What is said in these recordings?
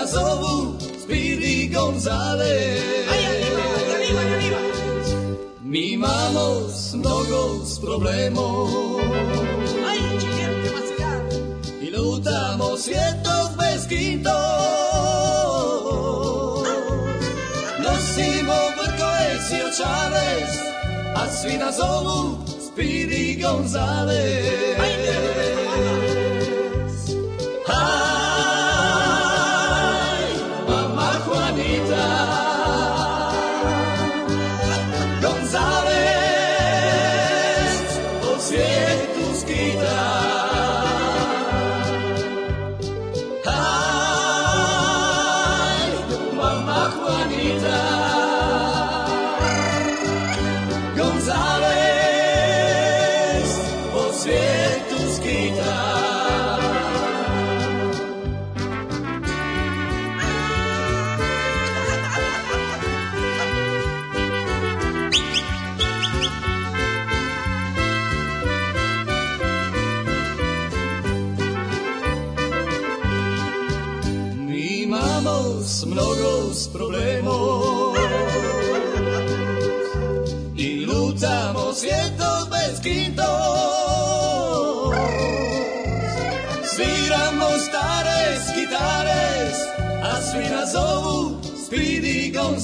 la zovu Speedy González. ¡Ay, arriba, arriba, arriba! Mimamos mnogos problemas. ¡Ay, chiquete, vacilar! Y luchamos cientos mezquitos. Ah. Nos hicimos por y Chávez. Así nazovu Speedy González. ¡Ay,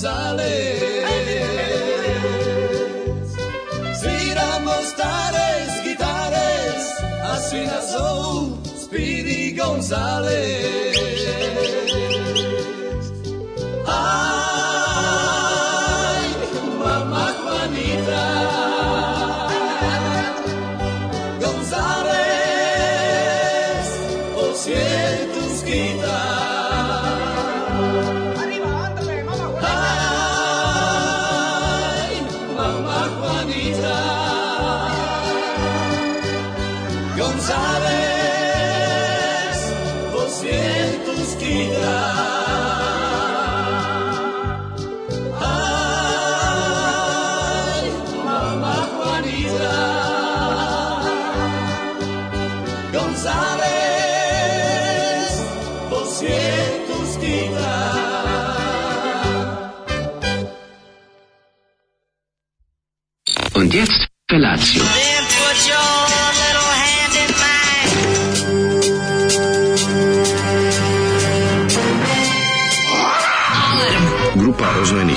González. Sviramo stare gitare, a svi nas zovu Spiri González.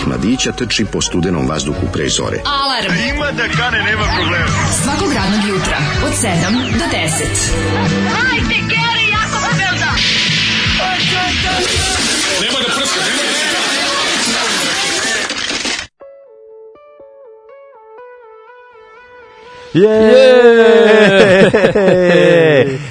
mladića trči po studenom vazduhu pre zore. Alarm! A ima da kane, nema problema. Svakog radnog jutra, od 7 do 10. Hajde, Geri, jako se velda! Nema da prska, nema da prska! Je!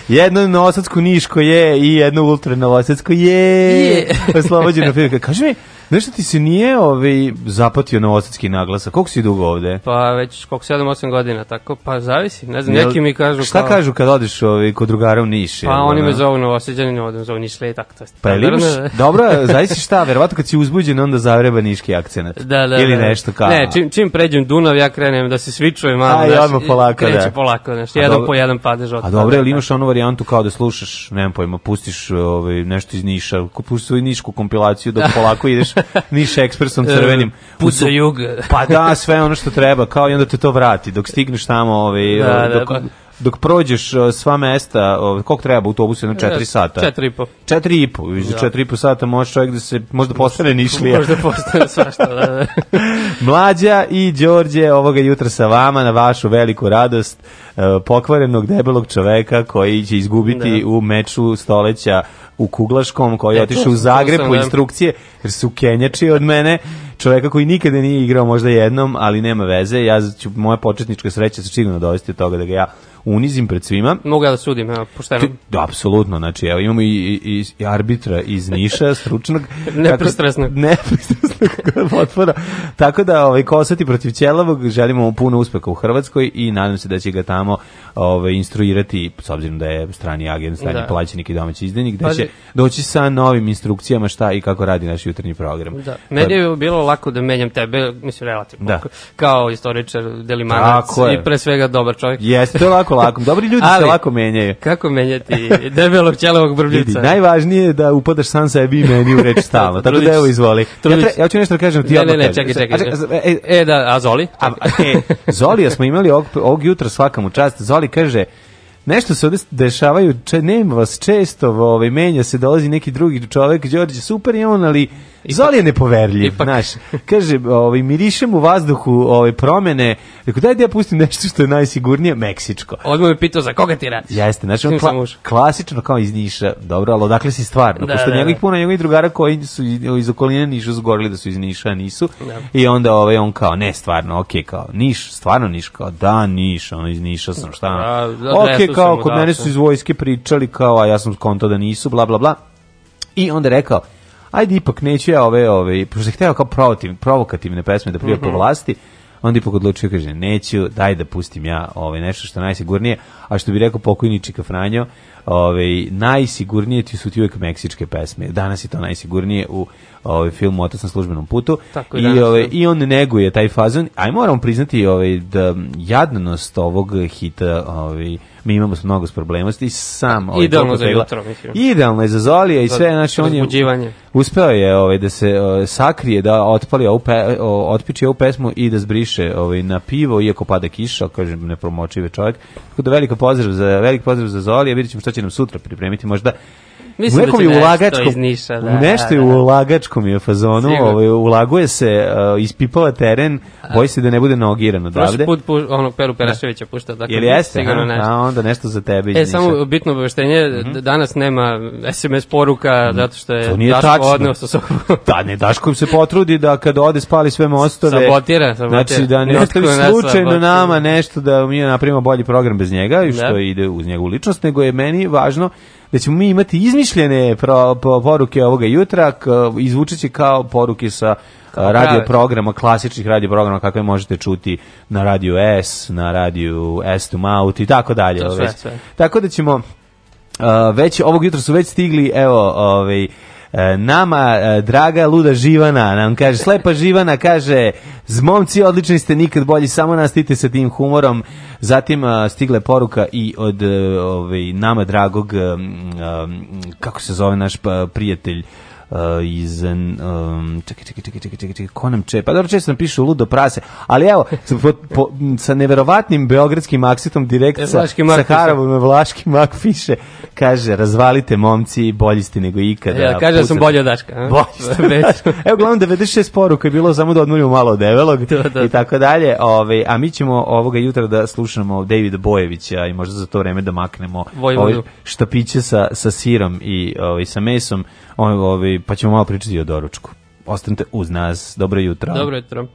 jedno novosadsko Niško je i jedno ultra novosadsko je. je. Oslobođeno Filika. Kaži mi, Nešto ti se nije ovaj, zapatio novosadski naglasak? Koliko si dugo ovde? Pa već koliko 7-8 godina, tako, pa zavisi. Ne znam, neki mi kažu šta kao... Šta kažu kad odeš ovaj, kod drugara u Niš? Pa oni me zovu novosadjani, ne odem, zovu Nišle i pa, tako. To pa da je limaš, dobro, zavisi šta, verovatno kad si uzbuđen, onda zavreba niški akcenat. Da, da, Ili da. nešto kao. Ne, čim, čim pređem Dunav, ja krenem da se svičujem. Malo, ja odmah polako, kreće da. polako, znaš, jedan po jedan padež od. A dobro, je li da. imaš onu varijantu kao da slušaš, ne znam pojma, pustiš ovaj, nešto iz Niša, pustiš svoju nišku kompilaciju dok polako ideš Niš ekspresom crvenim. E, Puca jug. Pa da, sve ono što treba, kao i onda te to vrati, dok stigneš tamo, ovaj, da, ovaj, da dok, da, pa dok prođeš e, sva mesta, koliko treba autobus, jedno 4 e, sata. 4 i po. 4 i po. Iz 4 da. i po sata može čovjek da se možda postane nišlija. možda postane svašta, da, da. Mlađa i Đorđe ovoga jutra sa vama na vašu veliku radost e, pokvarenog debelog čoveka koji će izgubiti da. u meču stoleća u Kuglaškom koji je otišao u Zagreb po instrukcije jer su kenjači od mene čoveka koji nikada nije igrao možda jednom ali nema veze ja ću moja početnička sreća se sigurno dovesti od toga da ga ja unizim pred svima. Mogu ja da sudim, evo, pošteno. da, apsolutno, znači, evo, imamo i, i, i arbitra iz Niša, stručnog. nepristrasnog. Nepristrasnog otvora. Tako da, ovaj, kosati protiv Ćelavog, želimo mu puno uspeha u Hrvatskoj i nadam se da će ga tamo ovaj, instruirati, s obzirom da je strani agent, strani da. plaćenik i domaći izdenik, da će doći sa novim instrukcijama šta i kako radi naš jutarnji program. Da. Meni je bilo lako da menjam tebe, mislim, relativno, da. kao istoričar, delimanac i pre svega dobar čovjek. Jeste, lako lako. Dobri ljudi Ali, se lako menjaju. Kako menjati debelog ćelovog brbljica? najvažnije je da upadaš sam sa i meni u reč stalno. Tako da evo izvoli. Ja, tre, ja ću nešto da kažem ti. Ne, ne, ne, čekaj, čekaj. E, e, da, a Zoli? A, e, Zolija smo imali ovog, ovog jutra svakamu čast. Zoli kaže, nešto se ovde dešavaju, če, nema vas često, ovaj, menja se, dolazi neki drugi čovek, Đorđe, super je on, ali Ipak, Zoli je nepoverljiv, znaš. Kaže, ovaj, mirišem u vazduhu ove ovaj, promene. Rekao, daj da ja pustim nešto što je najsigurnije, Meksičko. Odmah me pitao za koga ti radiš. Jeste, znači on kla, klasično kao iz Niša. Dobro, ali odakle si stvarno? Da, pošto da, njegovih da. puno njegovih drugara koji su iz, iz okoline Niša zgorili da su iz Niša, nisu. Da. I onda ovaj, on kao, ne, stvarno, okej, okay, kao, Niš, stvarno Niš, kao, da, Niš, on iz Niša sam, šta? Da, okej, da, okay, kao, kod da, mene su iz vojske pričali, kao, a ja sam konto da nisu, bla, bla, bla. I onda rekao, ajde ipak neću ja ove, ove, pošto se kao provokativne, provokativne pesme da prije mm -hmm. po mhm. vlasti, onda ipak odlučio kaže neću, daj da pustim ja ove nešto što najsigurnije, a što bi rekao pokojni Čika Franjo, Ove, ovaj, najsigurnije ti su ti uvijek meksičke pesme. Danas je to najsigurnije u ovaj film Otac na službenom putu Tako i ovaj da. i on neguje taj fazon. Aj moramo priznati ovaj da jadnost ovog hita, ovaj mi imamo mnogo s problemosti sam ovaj idealno za jutro, mislim. Idealno je za Zolija i sve znači on je uspeo je ovaj da se o, ovaj, sakrije da otpali ovu pe, o, otpiči ovu pesmu i da zbriše ovaj na pivo iako pada kiša, kažem ne promoči ve čovjek. Tako da veliki pozdrav za veliki pozdrav za Zolija, videćemo šta će će nam sutra pripremiti možda Mislim nekom da je ulagačkom, iz Niša, da, nešto je da, da, ulagačkom je fazonu, ovaj, ulaguje se, uh, ispipava teren, a, boji se da ne bude nogiran odavde. Prošli put pu, onog Peru Peraševića da. pušta, dakle, Ili jeste, sigurno nešto. A onda nešto za tebe iz E, samo bitno obaveštenje, mm -hmm. danas nema SMS poruka, mm. zato što je to nije Daško tačno. odneo sa sobom. da, ne, Daško se potrudi da kad ode spali sve mostove, sabotira, sabotira. znači da ne ostavi slučajno nama nešto da mi napravimo bolji program bez njega što da. ide uz njegovu ličnost, nego je meni važno da ćemo mi imati izmišljene pro, pro, poruke ovoga jutra, izvučeći kao poruke sa eh, radio programa, klasičnih radio programa kakve možete čuti na radio S, na radio S to Mouth i tako dalje. Ovaj. Sve, sve. Tako da ćemo, uh, već ovog jutra su već stigli, evo, ovaj, E, nama e, draga luda Živana nam kaže slepa Živana kaže zmomci odlični ste nikad bolji samo nastite sa tim humorom zatim e, stigle poruka i od ovaj nama dragog kako se zove naš pa, prijatelj Uh, iz um, čekaj, čekaj, čekaj, čekaj, čekaj, čekaj, ko nam če? Pa dobro, često nam pišu ludo prase, ali evo, po, po, sa neverovatnim beogradskim aksitom direkt sa, sa Haravom, Vlaški mak piše, kaže, razvalite momci, bolji ste nego ikada. Ja, e, kaže da sam bolji od Daška. Bolji ste već. evo, glavno, 96 poruka je bilo samo da odmorimo malo od Evelog da. i tako dalje. Ove, a mi ćemo ovoga jutra da slušamo Davida Bojevića i možda za to vreme da maknemo ovaj štapiće sa, sa sirom i ovaj, sa mesom. ovaj, ovaj, pa ćemo malo pričati o doručku. Ostanite uz nas. Dobro jutro. Dobro jutro.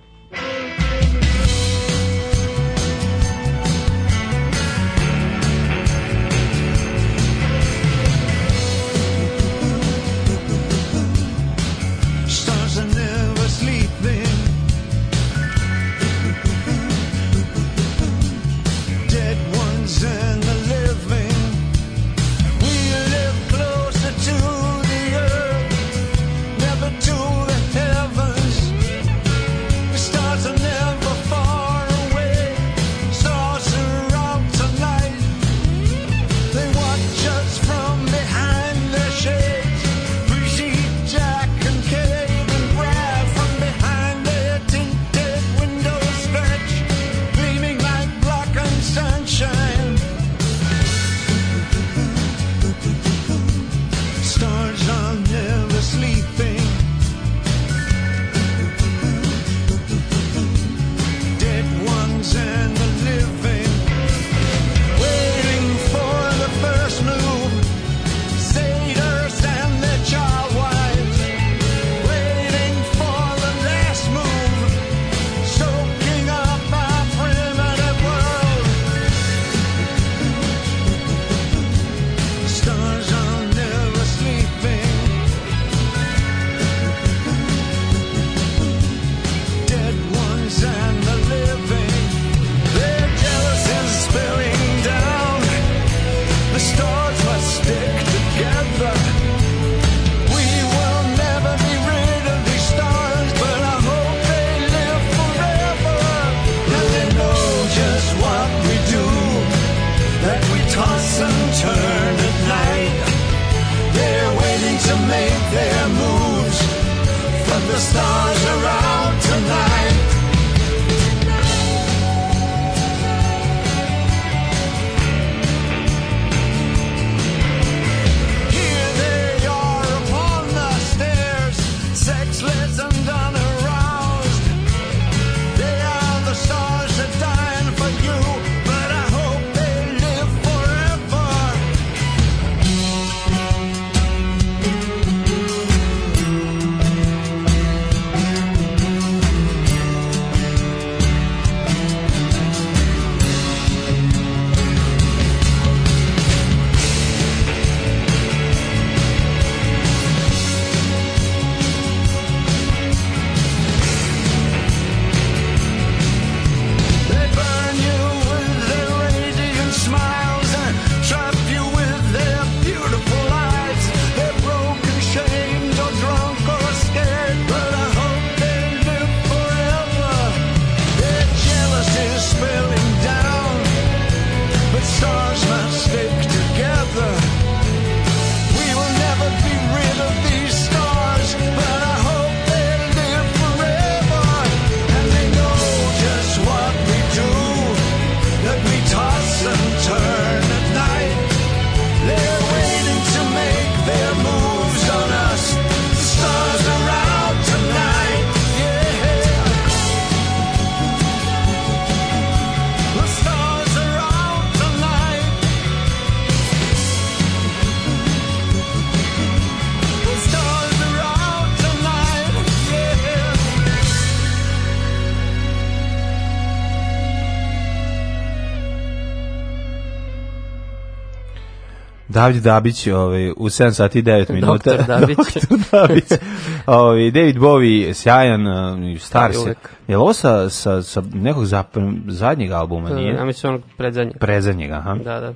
David Dabić ovaj, u 7 sati 9 minuta. Doktor Dabić. Doktor ovaj, David Bowie, sjajan, um, star se. Je li sa, sa, sa nekog zap, zadnjeg albuma, nije? Ja mislim onog predzadnjeg. Predzadnjeg, aha. Da, da.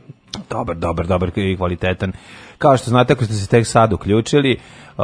Dobar, dobar, dobar i kvalitetan. Kao što znate, ako ste se tek sad uključili, uh,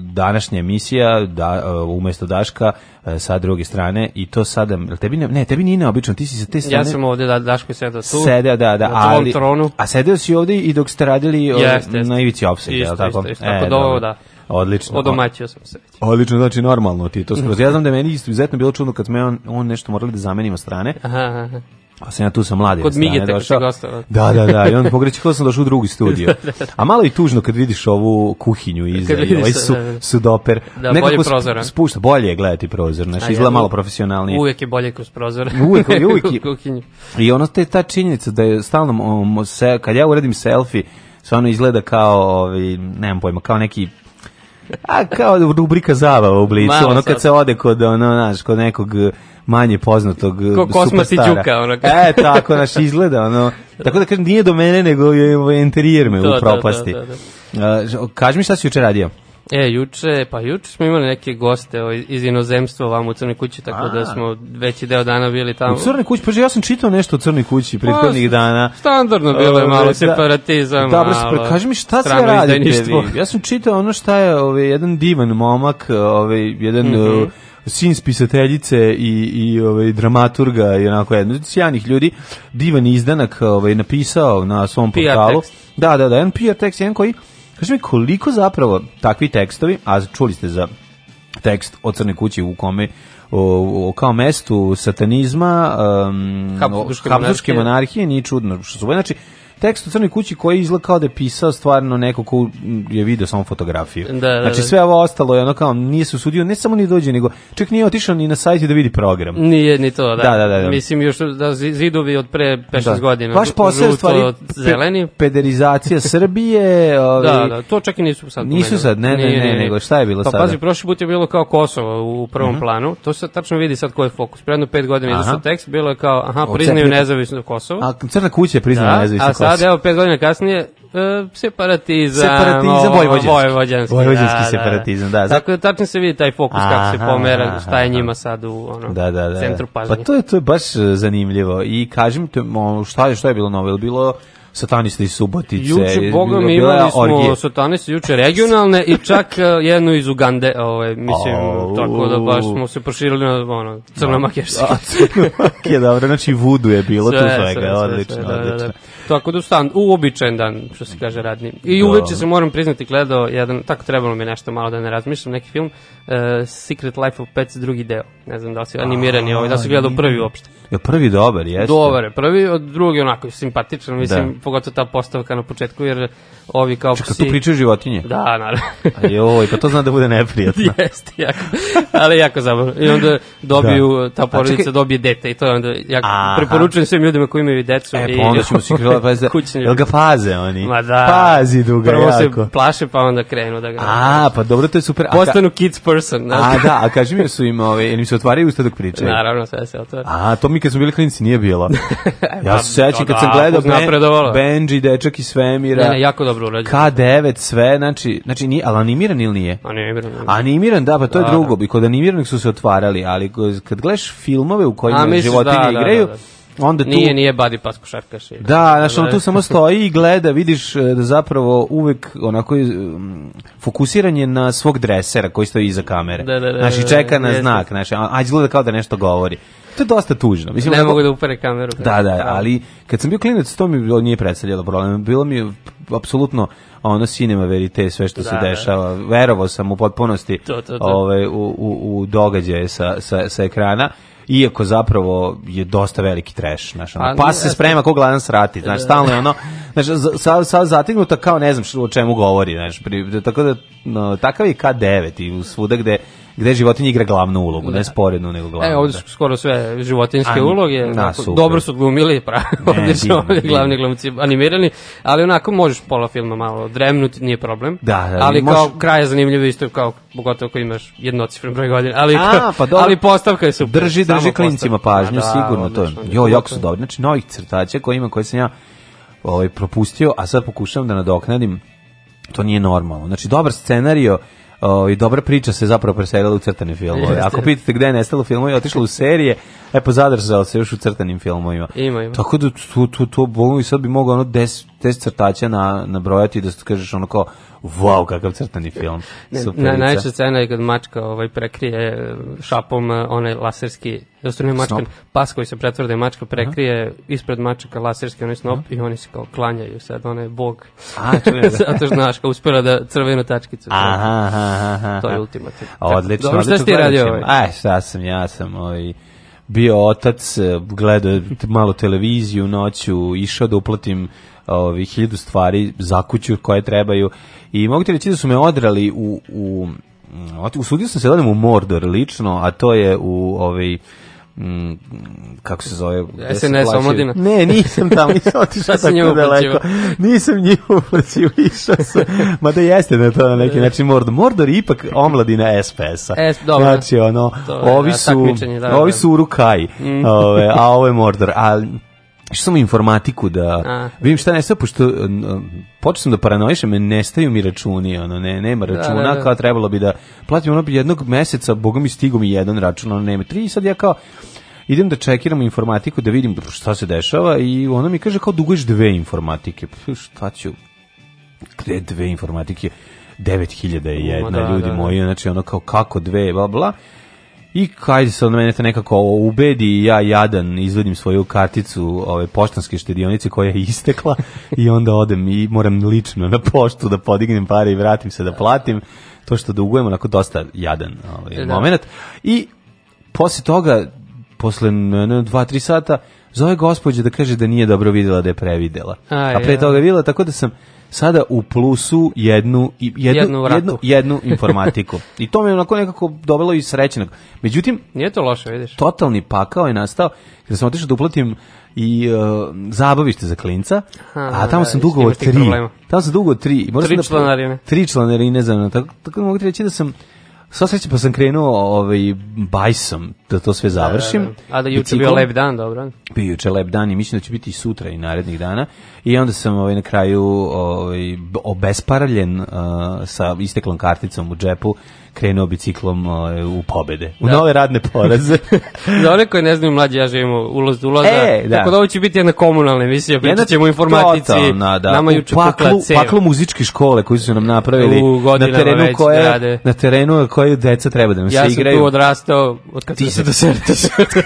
današnja emisija da, uh, umesto Daška uh, sa druge strane i to sada tebi ne, ne tebi nije neobično ti si sa te strane Ja sam ovde da Daško sedeo tu sedeo da da ali tronu. a sedeo si ovde i dok ste radili jeste, na ivici opsega je tako isto, isto, e, da dobro, da Odlično. Odomaćio sam se. Odlično, znači normalno ti to skroz. Ja znam da je meni izuzetno bilo čudno kad me on, on nešto morali da zamenimo strane. Aha, aha. A sam ja tu sam mladi. Kod Migete kad si gostao. Da. da, da, da, i on pogreći kako sam došao u drugi studio. Da, da, A malo i tužno kad vidiš ovu kuhinju iza i ovaj su, sudoper. Da, Nekako bolje prozoran. Spušta, bolje je gledati prozor, znači izgleda malo profesionalnije. Uvijek je bolje kroz prozor. Uvijek, uvijek. kuhinju. I ono te, ta činjenica da je stalno, um, se, kad ja uradim selfie, stvarno izgleda kao, ovaj, nemam pojma, kao neki A kao rubrika zabava u blicu, ono kad se ode kod, ono, naš, kod nekog e, manje poznatog e, Ko Kosmas i Đuka, ono. E, kad... E, tako, naš, izgleda, ono. Tako da kažem, nije do mene, nego je ovaj, interijer me to, u propasti. Da, da, da, da. kaži mi šta si juče radio? E, juče, pa juče smo imali neke goste o, ovaj, iz inozemstva vam u Crnoj kući, tako da A. da smo veći deo dana bili tamo. U Crnoj kući, pa ja sam čitao nešto o Crnoj kući pa, prethodnih dana. Standardno bilo je malo da, separatizam, da, malo kaži mi šta se radite vi. Ja sam čitao ono šta je ovaj, jedan divan momak, ovaj, jedan... Mm -hmm sin spisateljice i i ovaj dramaturga i onako jedno sjajnih ljudi divan izdanak ovaj napisao na svom PR portalu tekst. da da da jedan PR tekst jedan koji Kaži mi koliko zapravo takvi tekstovi, a čuli ste za tekst o Crne kući u kome o, o, kao mestu satanizma um, Habsburgske monarhije nije čudno što su znači tekst u crnoj kući koji izgleda kao da je pisao stvarno neko ko je video samo fotografiju. Da, da, znači da. sve ovo ostalo je ono kao nije se usudio, ne samo ni da dođe, nego čak nije otišao ni na sajt da vidi program. Nije ni to, da. Da, da, da, da. Mislim još da zidovi od pre 5-6 da. godina. Baš posebno stvari zeleni. Pe, pederizacija Srbije. Ovi, ovaj- da, da, to čak i nisu sad. Nisu sad, ne, ne, ne, nego šta je bilo pa, sada? Pa pazi, prošli put je bilo kao Kosovo u prvom uh mhm. -huh. planu. To se tačno vidi sad ko je fokus. Predno 5 godina izašao tekst, bilo je kao aha, priznaju nezavisno Kosovo. A crna kuća je priznala nezavisno sad, evo, pet godina kasnije, uh, separatizam. Separatizam, vojvođanski. Vojvođanski, vojvođanski da, da, da. separatizam, da. Tako da tačno se vidi taj fokus aha, kako se pomera, aha, šta je njima sad u ono, da, da, da. centru pažnje. Pa to je, to je baš e, zanimljivo. I kažem te, šta je, šta je bilo novo? Je bilo sataniste iz Subotice. Juče, boga mi imali smo orgije. sataniste, juče regionalne i čak e, jednu iz Ugande, ovaj, mislim, oh, tako da baš smo se proširili na ono, crna no. Da. makerska. Crna makerska, dobro, znači vudu je bilo sve, tu svega, sve, odlično, sve, da, odlično. Da, da, da. Tako da stan, uobičajen dan, što se kaže radni. I da. uveče se moram priznati gledao jedan, tako trebalo mi nešto malo da ne razmišljam, neki film, uh, Secret Life of Pets drugi deo. Ne znam da li si animirani ovaj, da si gledao prvi uopšte. Je prvi dobar, jeste? Dobar je, prvi, od drugi onako simpatičan, da. mislim, da. pogotovo ta postavka na početku, jer ovi kao Čekaj, psi... Čekaj, tu pričaju životinje? Da, naravno. A joj, pa to zna da bude neprijatno. jeste, jako, ali jako zabavno. I onda dobiju, da. ta porodica čekaj... dobije dete i to je onda, jako, preporučujem svim ljudima koji imaju decu. E, pa onda ćemo si krila, pa je, jel ga faze oni? Ma da. Pazi duga, Prvo jako. Prvo se plaše, pa onda krenu da ga... A, pa dobro, to je super. Postanu kids person. A, da, a kaži mi su im, ove, ovaj, im se otvaraju usta dok pričaju. Naravno, sve se otvara. A, to mi mi kad smo bili klinici nije bila. ja se sećam da, kad sam da, gledao ben, Benji, Dečak i Svemira. Ne, ne, jako dobro urađeno. K9, sve, znači, znači nije, ali animiran ili nije? Animiran. Da. Animiran, da, pa to je drugo. I kod animiranih su se otvarali, ali kad gledaš filmove u kojima A, misliš, životinje da, igraju, da, da, onda tu nije nije Badi Pasko košarkaš. Da, znači on tu samo stoji i gleda, vidiš e, da zapravo uvek onako je, fokusiranje na svog dresera koji stoji iza kamere. Da, da, da, znači čeka na znak, znači a izgleda kao da nešto govori to je dosta tužno. Mislim, ne mogu da upere kameru. Da, da, ali kad sam bio klinac, to mi nije predstavljalo problem. Bilo mi je apsolutno ono cinema verite sve što da, se da. dešava. Verovao sam u potpunosti to, to, to. Ove, ovaj, u, u, u događaje sa, sa, sa ekrana iako zapravo je dosta veliki trash, znaš, ono, pas se sprema ko gledan srati, znaš, da. stalno je ono, znaš, sa, sa zatignuta kao ne znam što, o čemu govori, znaš, pri, tako da, no, takav je K9 i svuda gde gde životinje igra glavnu ulogu, ne da. sporednu nego glavnu. E, ovde da. su skoro sve životinjske An, uloge, na, dobro su odglumili, pravo, ne, divno, glavni glumci animirani, ali onako možeš pola filma malo dremnuti, nije problem. Da, da, ali moš... kao kraj je zanimljivo isto kao pogotovo ako imaš jednocifren broj godina, ali A, pa dobro. ali postavka je super. Drži, drži klincima pažnju, da, sigurno to. Jo, jako su dobri. Znači novih crtaća koje ima koje sam ja ovaj propustio, a sad pokušavam da nadoknadim. To nije normalno. Znači dobar scenario O, ovaj, i dobra priča se zapravo preselila u crtane filmove. Ako pitate gde je nestalo filmovi, je otišla u serije, e pa zadržala se još u crtanim filmovima. Ima, ima. Tako da to, to, to, to i sad bi mogao ono 10 crtaća na, nabrojati da kažeš ono kao wow, kakav crtani film. Superica. Na, najveća scena je kad mačka ovaj, prekrije e, šapom e, onaj laserski, da mačka, pas koji se pretvara mačka prekrije, Aha. ispred mačaka laserski onaj snop Aha. i oni se kao klanjaju sad, onaj bog. A, Zato što znaš, kao uspela da crvenu tačkicu. Aha, aha, To je ultimativno. Odlično, Dobro, odlično, šta ti radio ovaj? Aj, sad sam, ja sam ovaj bio otac, e, gledao malo televiziju noću, išao da uplatim ovi, hiljadu stvari za kuću koje trebaju i mogu ti reći da su me odrali u, u usudio sam se da odem u Mordor lično, a to je u ovaj Mm, kako se zove SNS omladina ne nisam tamo nisam otišao tako daleko nisam njih uplaćio išao sam Ma da jeste da to na neki način Mordor Mordor je ipak omladina SPS-a es, dobro. znači ono to, ovi, su, da, ovi su da. ovi su Urukai mm. ove, a ovo je Mordor ali Išao sam informatiku da A. vidim šta ne nestao, pošto počeo sam da paranoišem, nestaju mi računi, ono, ne, nema da, računa, da, da, da. kao trebalo bi da platim ono jednog meseca, boga mi stigo mi jedan račun, ono nema tri, i sad ja kao, idem da čekiram informatiku, da vidim šta se dešava i ona mi kaže kao duguješ dve informatike, pa, šta ću, gde dve informatike, 9000 je jedna, da, ljudi da, da. moji, znači ono kao kako dve, bla, bla, I hajde se od da mene te nekako ubedi ja jadan izvedim svoju karticu ove poštanske štedionice koja je istekla i onda odem i moram lično na poštu da podignem pare i vratim se da platim to što dugujem onako dosta jadan ovaj da. moment. I posle toga posle 2-3 sata zove gospođa da kaže da nije dobro videla da je previdela. A, a pre ja. toga videla tako da sam sada u plusu jednu jednu jednu, jednu, jednu informatiku. I to me onako nekako dovelo i srećnog. Međutim, nije to loše, vidiš. Totalni pakao je nastao jer sam otišao da uplatim i uh, zabavište za klinca, Aha, a tamo da, sam dugovao tri. Tamo sam dugovao tri. Možda tri da članarine. Tri članarine za tako, tako mogu ti reći da sam Sva sreća pa sam krenuo ovaj, bajsom da to sve završim. Da, da, da. A da juče bio lep dan, dobro. Bio juče lep dan i mislim da će biti i sutra i narednih dana. I onda sam ovaj, na kraju ovaj, obesparaljen uh, sa isteklom karticom u džepu krenuo biciklom ovaj, u pobede, u da. nove radne poraze. Za one koji ne znaju mlađi, ja živimo ulaz do ulaza, e, da. tako da ovo će biti jedna komunalna emisija, pričat ćemo informatici, totalna, da. nama juče paklu, paklu muzičke škole koju su nam napravili na terenu već koje, rade. na terenu koje deca treba da nam ja se igraju. Ja sam tu odrastao od kad ti se dosetio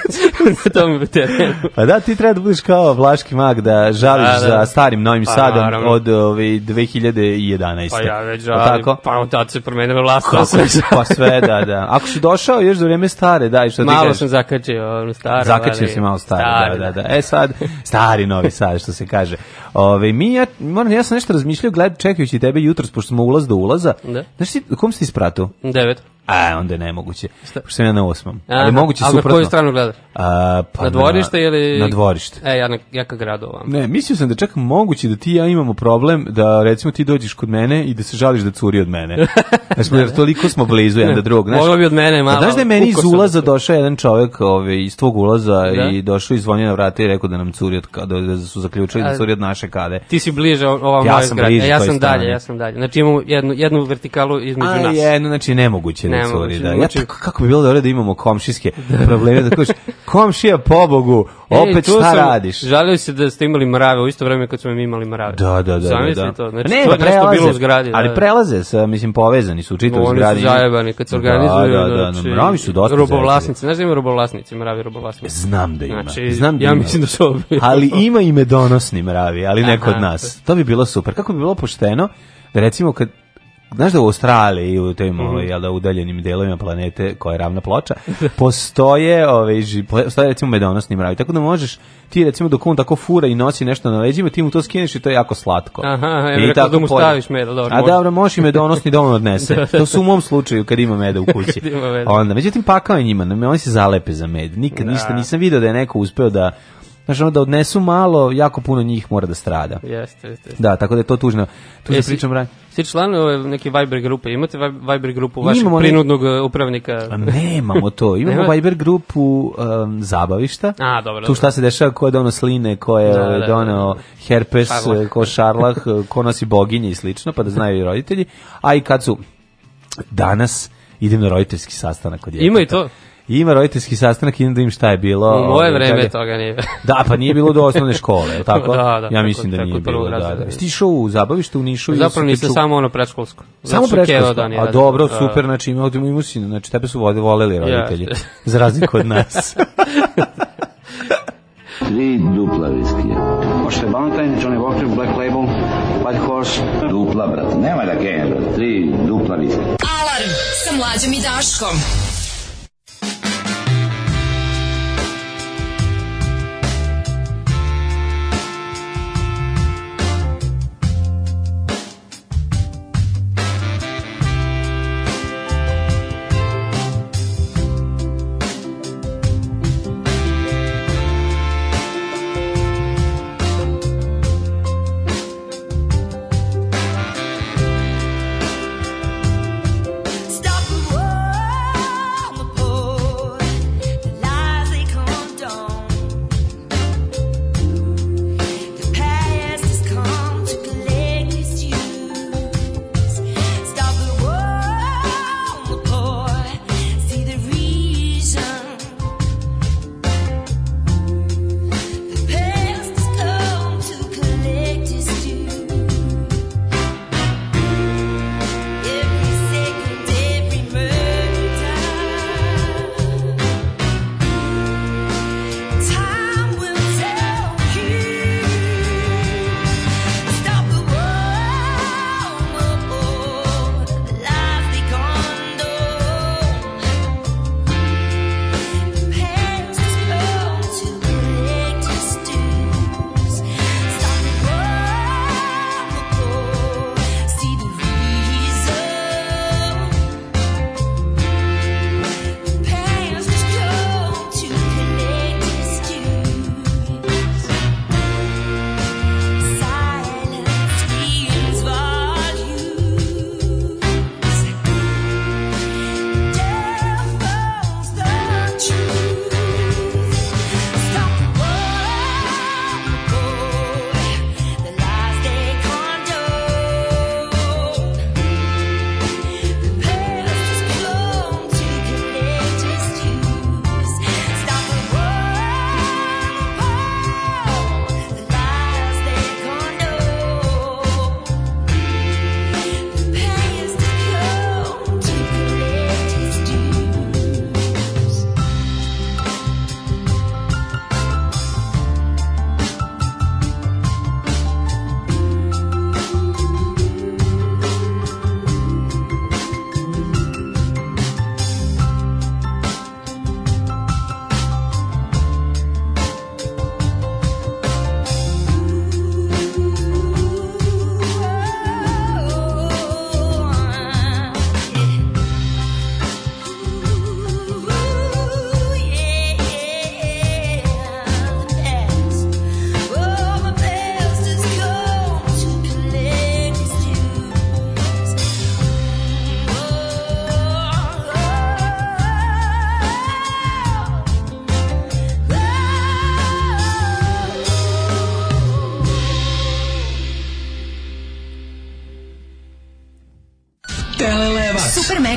na tom terenu. Pa da, ti treba da budiš kao vlaški mag da žališ da, da. za starim Novim pa, Sadom naravno. od ove, ovaj, 2011. Pa ja već žalim, pa, tako? pa od se promenila vlast. Kako se Pa sve, da, da. Ako si došao još do vreme stare, da, i što ti Malo sam zakačio, staro. Zakačio ali... si malo staro, da, da, da. E sad, stari novi sad, što se kaže. Ove, mi, ja, moram, ja sam nešto razmišljao, gled, čekajući tebe jutros, pošto smo ulaz do ulaza. Da. Znaš ti, kom si ispratu? spratu? Devet. A, onda je nemoguće. Šta? Pošto sam ja na osmom. Aha, ali moguće ali suprotno. na koju stranu gledaš? A, pa na dvorište na, ili... Na dvorište. E, ja, na, ja ka gradu ovam. Ne, mislio sam da čak moguće da ti ja imamo problem da recimo ti dođeš kod mene i da se žališ da curi od mene. Znaš, jer da. toliko smo blizu jedan do drugog. Znaš, Mogla bi od mene malo. Znaš da je meni iz ulaza došao jedan čovek ove, ovaj, iz tvog ulaza da? i došao i zvonio na vrata i rekao da nam curi od, da, da su zaključili da curi od naše kade. Ti si bliže ovam ja moje zgrade. E, ja sam bliže, ja sam dalje, ja sam dalje. Znači imamo jednu, jednu vertikalu između A, nas. A jedno, znači nemoguće. Ne, ne, curi. Da. Ja, znači- tako, kako bi bilo dobro da imamo komšijske da. probleme, da kažeš, komšija pobogu, opet e, šta radiš? Žalio se da ste imali mrave u isto vreme kad smo mi imali mrave. Da, da, da. da Zamisli da. to. Znači, ne, to je prelaze, nešto bilo u zgradi. Da. Ali da. prelaze, sa, mislim, povezani su u čitavu zgradi. Oni su zajebani kad se organizuju. Da, da, da. Znači, mravi su dosta Robovlasnici. Znaš da ima robovlasnici, mravi robovlasnici? Znam da ima. Znači, Znam da ima. ja mislim da su obi. ali ima i medonosni mravi, ali neko od nas. To bi bilo super. Kako bi bilo pošteno da recimo kad Znaš da u Australiji u tim mm -hmm. udaljenim delovima planete koja je ravna ploča, da. postoje, ove, ovaj, postoje recimo medonosni mravi, tako da možeš ti recimo dok on tako fura i nosi nešto na leđima, ti mu to skineš i to je jako slatko. Aha, I tako da mu staviš med, dobro. A dobro, možeš i medonosni da odnese. Da, to su u mom slučaju kad ima meda u kući. meda. Onda, međutim, pakao je njima, oni se zalepe za med. Nikad da. ništa nisam video da je neko uspeo da znaš, ono da odnesu malo, jako puno njih mora da strada. Jeste, jeste. jeste. Da, tako da je to tužno. Tu se e, pričam ranije. Ste član ove neke Viber grupe? Imate Viber grupu vašeg imamo prinudnog ne... upravnika? Nemamo to. Imamo Nema? Viber grupu um, zabavišta. A, dobro. Tu šta se dešava, ko je dono sline, ko je da, da, da dono da, da. herpes, šarlah. ko šarlah, ko nosi boginje i slično, pa da znaju i roditelji. A i kad su danas idem na roditeljski sastanak kod djeteta. Ima i to? I ima roditeljski sastanak, idem da im šta je bilo. U moje ovaj, vreme toga nije. bilo. da, pa nije bilo do osnovne škole, je tako? da, da, ja mislim da tako, da nije bilo. Da, da. Jeste išao u zabavište u Nišu? Zapravo nisi ču... samo ono predškolsko. Samo znači, predškolsko? Da A dobro, da, super, znači imao imao ima sinu, znači tebe su vode voleli roditelji, za razliku od nas. Tri dupla viskija. Možete Valentine, Johnny Walker, Black Label, White Horse. Dupla, brate, nema da kenja, brate. Tri dupla viskija. Alarm sa mlađom i Daškom.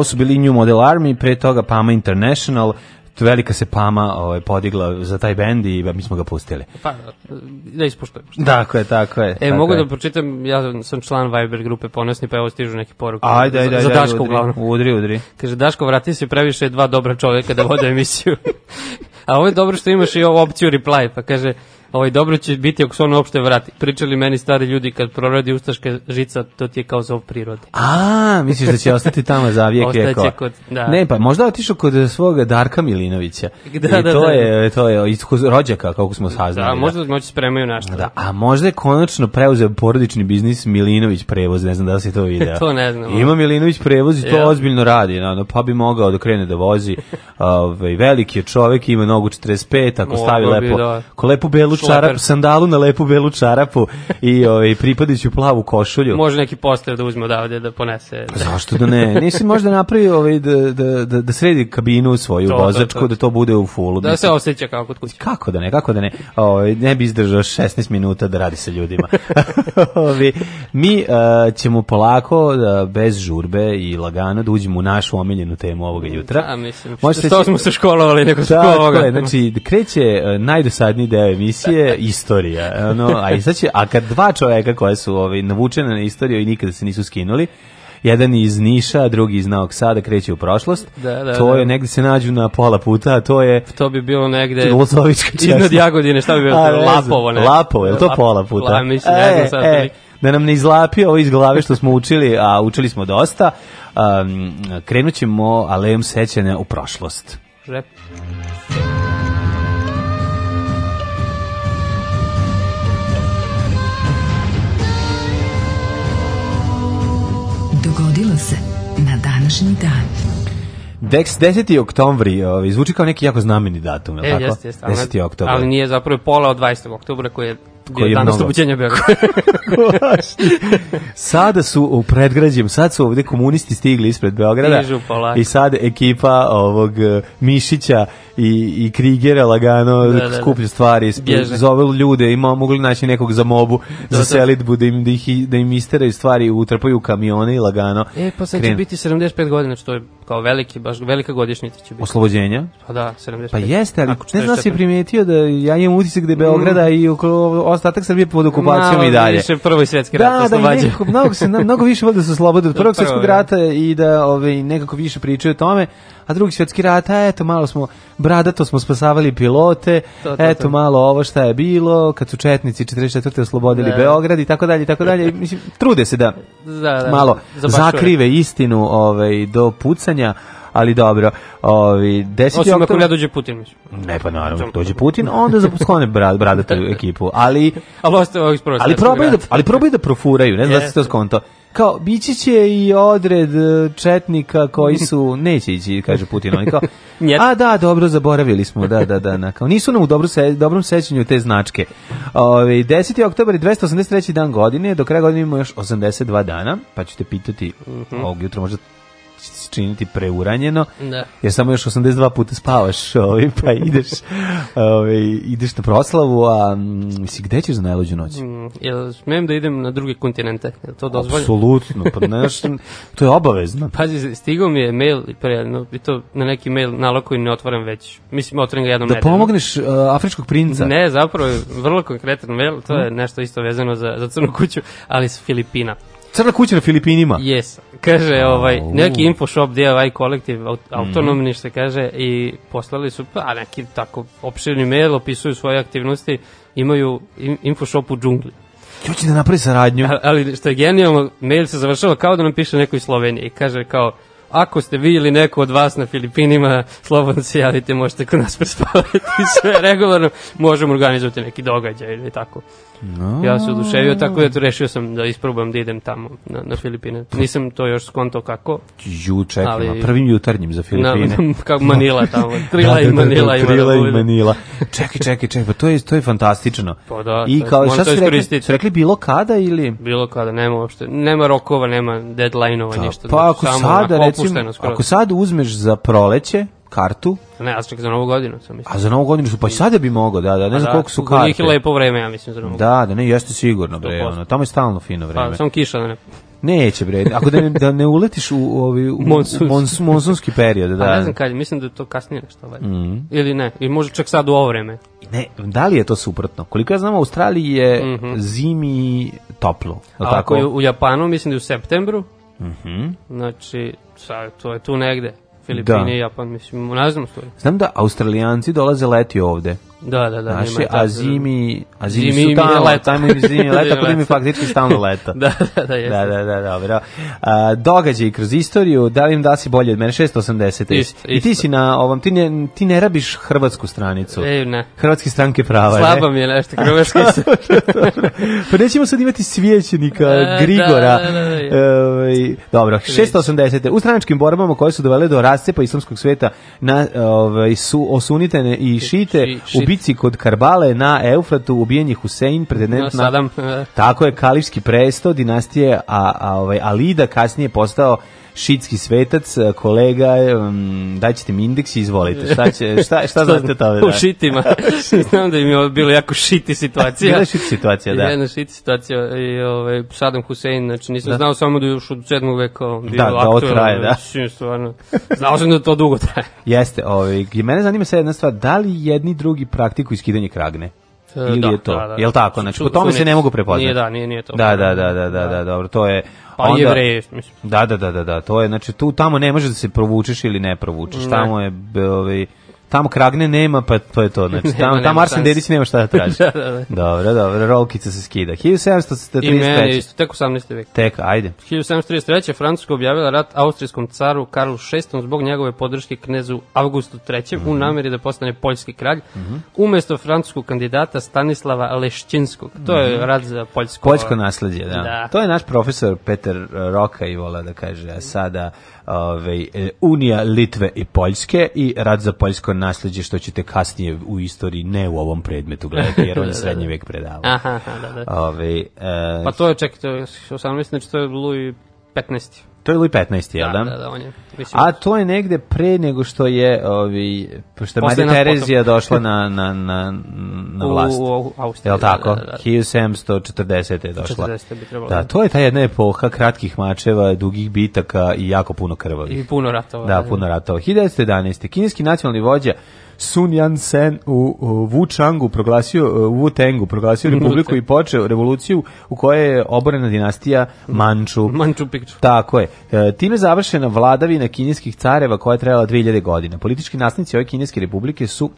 ovo su bili New Model Army, pre toga Pama International, velika se pama ovaj, podigla za taj bend i mi smo ga pustili. Pa, da ispoštujemo. je, tako je. E, tako mogu je. da pročitam, ja sam član Viber grupe Ponosni, pa evo stižu neke poruke. Ajde, ajde, ajde. Za Daško udri, uglavnom. Udri, udri. Kaže, Daško, vrati se previše dva dobra čoveka da vode emisiju. A ovo je dobro što imaš i ovu opciju reply, pa kaže, ovaj, dobro će biti ako se on uopšte vrati. Pričali meni stari ljudi kad proradi ustaška žica, to ti je kao zov prirode. A, misliš da će ostati tamo za vijek vjekova? kod, da. Ne, pa možda otišao kod svoga Darka Milinovića. Da, I da, to da. je, da. to je, iz rođaka, kako smo saznali. Da, da, možda moći spremaju našto. Da, a možda je konačno preuzeo porodični biznis Milinović prevoz, ne znam da li se to video. to ne znam. Ima Milinović prevoz i to ja. ozbiljno radi, no, da, pa bi mogao da krene da vozi. Ove, ovaj, veliki je čovek, ima nogu 45, ako Mogu stavi lepo, da. ko lepo belu čarapu, sandalu na lepu belu čarapu i ovaj pripadajuću plavu košulju. Može neki poster da uzme odavde da ponese. Da. Zašto da ne? Nisi možda napravi ovaj da, da, da, da sredi kabinu svoju to, vozačku to, to. da to bude u fullu. Da se osjeća kao kod kuće. Kako da ne, kako da ne. Ovaj ne bi izdržao 16 minuta da radi sa ljudima. ovaj mi uh, ćemo polako da bez žurbe i lagano da uđemo u našu omiljenu temu ovoga da, jutra. Da, mislim. Možete što, što smo se školovali neko da, ovoga. Je, znači kreće uh, najdosadniji deo emisije je istorija. Ono, a izaći, a kad dva čoveka koja su ovaj, navučena na istoriju i nikada se nisu skinuli, jedan iz Niša, drugi iz Novog Sada kreće u prošlost. Da, da, to je da. negde se nađu na pola puta, to je To bi bilo negde Lozovička česna. Iznad Jagodine, šta bi bilo? A, Lapovo, ne. Lapovo, je to Lap, pola puta? La, mislim, e, ne znam e, sad. E, da nam ne izlapi ovo iz glave što smo učili, a učili smo dosta. Um, krenut ćemo alejom sećanja u prošlost. Žep. se na današnji dan. Dex 10. oktobri, ovaj, zvuči kao neki jako znameni datum, je e, tako? Jeste, jeste, 10. oktobar. Ali nije zapravo pola od 20. oktobra koji je koji je dan mnogo... sada su u predgrađem, sad su ovde komunisti stigli ispred Beograda i sad ekipa ovog e, Mišića i, i Krigera lagano da, da, da. skuplju stvari, zove ljude, ima mogli naći nekog za mobu, da, za selitbu, da im, da, ih, da im isteraju stvari, utrpaju u kamione i lagano. E, pa sad krenu. će biti 75 godina, što je kao veliki, baš velika godišnjica će biti. Oslobođenja? Pa da, 75. Pa jeste, ali ne znam da si primijetio da ja imam utisak da je Beograda mm. i oko ostatak Srbije pod okupacijom Malo i dalje. Više prvo i svetski da, rat da, da, mnogo, mnogo više vode su slobode od prvog svetskog da. rata i da ovaj, nekako više pričaju o tome. A drugi svetski rat, eto malo smo bradato smo spasavali pilote, to, to, eto to. malo ovo šta je bilo, kad su četnici 44. oslobodili da. Beograd i tako dalje i tako dalje. Mislim, trude se da, da, da malo zakrive istinu ovaj, do pucanja, ali dobro. Ovi, 10. Osim oktober... ako ne dođe Putin, mislim. Ne, pa naravno, ako dođe Putin, onda sklone brad, bradatu ekipu. Ali, ali, ostav, ali, probaju da, ali probaju da profuraju, ne znam yes. da se to skonto kao bići će i odred e, četnika koji su neće ići kaže Putin oni kao a da dobro zaboravili smo da da da na kao nisu nam u dobro se, dobrom sećanju te značke ovaj 10. oktobar 283. dan godine do kraja godine imamo još 82 dana pa ćete pitati mm -hmm. ovog jutra možda činiti preuranjeno, da. jer samo još 82 puta spavaš, ovaj, pa ideš, ovaj, ideš na proslavu, a mislim, gde ćeš za najluđu noć? Mm, jel smem da idem na drugi kontinente? Jel to dozvoljeno? Apsolutno, pa neš, to je obavezno. Pazi, stigao mi je mail, pre, no, i to na neki mail nalog koji ne otvaram već. Mislim, otvaram ga jednom Da nedelju. pomogneš uh, afričkog princa? Ne, zapravo vrlo konkretan mail, to je nešto isto vezano za, za crnu kuću, ali s Filipina. Crna kuća na Filipinima. Jes. Kaže ovaj neki Infoshop DIY kolektiv aut, mhm. autonomni se kaže i poslali su pa neki tako opširni mail, opisuju svoje aktivnosti, imaju info shop u džungli. Hoće da napravi saradnju. Ali, ali što je genijalno, mail se završava kao da nam piše neko iz Slovenije i kaže kao Ako ste vi neko od vas na Filipinima, slobodno se javite, možete kod nas prespavati sve regularno, možemo organizovati neki događaj ili tako. No. Ja se oduševio, tako da rešio sam da isprobam da idem tamo na, na Filipine. Nisam to još skonto kako. Ju, čekaj, ali... na prvim jutarnjim za Filipine. Na, Manila tamo, da, Krila da, da, da, da i Manila. Da, da, krila i Manila. čekaj, čekaj, čekaj, pa to je, to je fantastično. Pa da, I kao, šta su rekli, su rekli bilo kada ili? Bilo kada, nema uopšte, nema rokova, nema deadline-ova, pa, ništa. Pa znači ako sada, recimo, Pušteno, ako sad uzmeš za proleće kartu, ne, a čak za novu godinu sam mislim. A za novu godinu su, pa i sada bi mogao, da, da, ne znam da, koliko su karte. Njih je lepo vreme, ja mislim, za novu Da, da, ne, jeste sigurno, bre, ono, tamo je stalno fino pa, vreme. Pa, samo kiša da ne... Neće bre, ako da ne, da ne uletiš u ovi u monsunski. monsunski period, da. A ne znam kad, mislim da je to kasnije nešto valjda. Mm Ili ne, ili može čak sad u ovo vreme. Ne, da li je to suprotno? Koliko ja znam, u Australiji je mm -hmm. zimi toplo, je A tako? Ako u Japanu, mislim da je u septembru, Mhm. Znači, sad, to je tu negde. Da. Filipini da. Japan, mislim, ne znam stoji. Znam da Australijanci dolaze leti ovde. Da, da, da. Naši, nema, a zimi, a zimi, zimi su tamo, leta. tamo im zimi leta, kod mi faktički stalno leta. da, da, da, jeste. Da, da, da, dobro. A, događaj kroz istoriju, da li im da si bolje od mene, 680. Isto, I ti si na ovom, ti ne, ti ne rabiš hrvatsku stranicu. E, ne. Hrvatske stranke prava, Slaba ne? Slaba mi je nešto, hrvatske pa nećemo sad imati svijećenika e, da, da, da, Grigora. Da, da, da, da. E, dobro, 680. U straničkim borbama koje su dovele do rascepa islamskog sveta na, ove, ovaj, su osunitene i šite, ši, ši, bici kod Karbale na Eufratu ubijen je Husein, pretendent na... Tako je, kalifski presto dinastije, a, a, ovaj, Alida kasnije postao šitski svetac, e, kolega, um, daćete mi indeks i izvolite. Šta, će, šta, šta znate tome? Da? U šitima. Znam da im je bilo jako šiti situacija. Bila šiti situacija, da. Jedna šiti situacija i ovaj, Saddam Hussein, znači nisam da. znao samo da još od 7. veka da, bio da, aktualno. Da, ovo traje, da. Mislim, znači, stvarno. Znao sam da to dugo traje. Jeste, ovaj, mene zanima se jedna stvar, da li jedni drugi praktiku iskidanje kragne? Ili da, je to, da, da, da. jel tako? Znači, po tome se ne mogu prepoznati. Nije, da, nije, nije to. Da, da, da, da, da, da, da. dobro, to je... Pa onda, jevreje, mislim. Da, da, da, da, da, to je, znači, tu, tamo ne može da se provučeš ili ne provučeš, ne. tamo je, ovaj, Tamo kragne nema, pa to je to. Znači, nema, tamo, nema tamo Arsen Dedić nema šta da traži. da, da, da. Dobro, dobro, rolkica se skida. 1733. I mene isto, tek 18. vek. Tek, ajde. 1733. Francuska objavila rat austrijskom caru Karlu VI zbog njegove podrške knezu Augustu III. Mm -hmm. u mhm. nameri da postane poljski kralj, mm -hmm. umesto francuskog kandidata Stanislava Leščinskog. To je mm -hmm. rat za poljsko... Poljsko nasledđe, da. da. To je naš profesor Peter Roka i vola da kaže, a sada ove, e, Unija Litve i Poljske i rad za poljsko nasljeđe što ćete kasnije u istoriji ne u ovom predmetu gledati jer on je da, da, srednji da. vek predavao. Aha, da, da. Ove, e, pa to je, čekaj, to je 18, znači to je Louis 15. To je Louis 15, jel da? Da, da, da, on je. Mislim, a to je negde pre nego što je ovi pošto Marija Terezija došla na na na na vlast. U, u Austriji. Jel tako? Da, da, da. 1740 je došla. 40 bi trebalo. Da, to je ta jedna epoha kratkih mačeva, dugih bitaka i jako puno krvavi. I puno ratova. Da, da, da. puno ratova. 1911. Kineski nacionalni vođa Sun Yat-sen u, u Wuchangu proglasio Wu Tengu proglasio republiku i počeo revoluciju u kojoj je oborena dinastija Manchu. Manchu Picchu. Tako je. E, time završena vladavina kineskih careva koja je trajala 2000 godina. Politički nasnici ove kineske republike su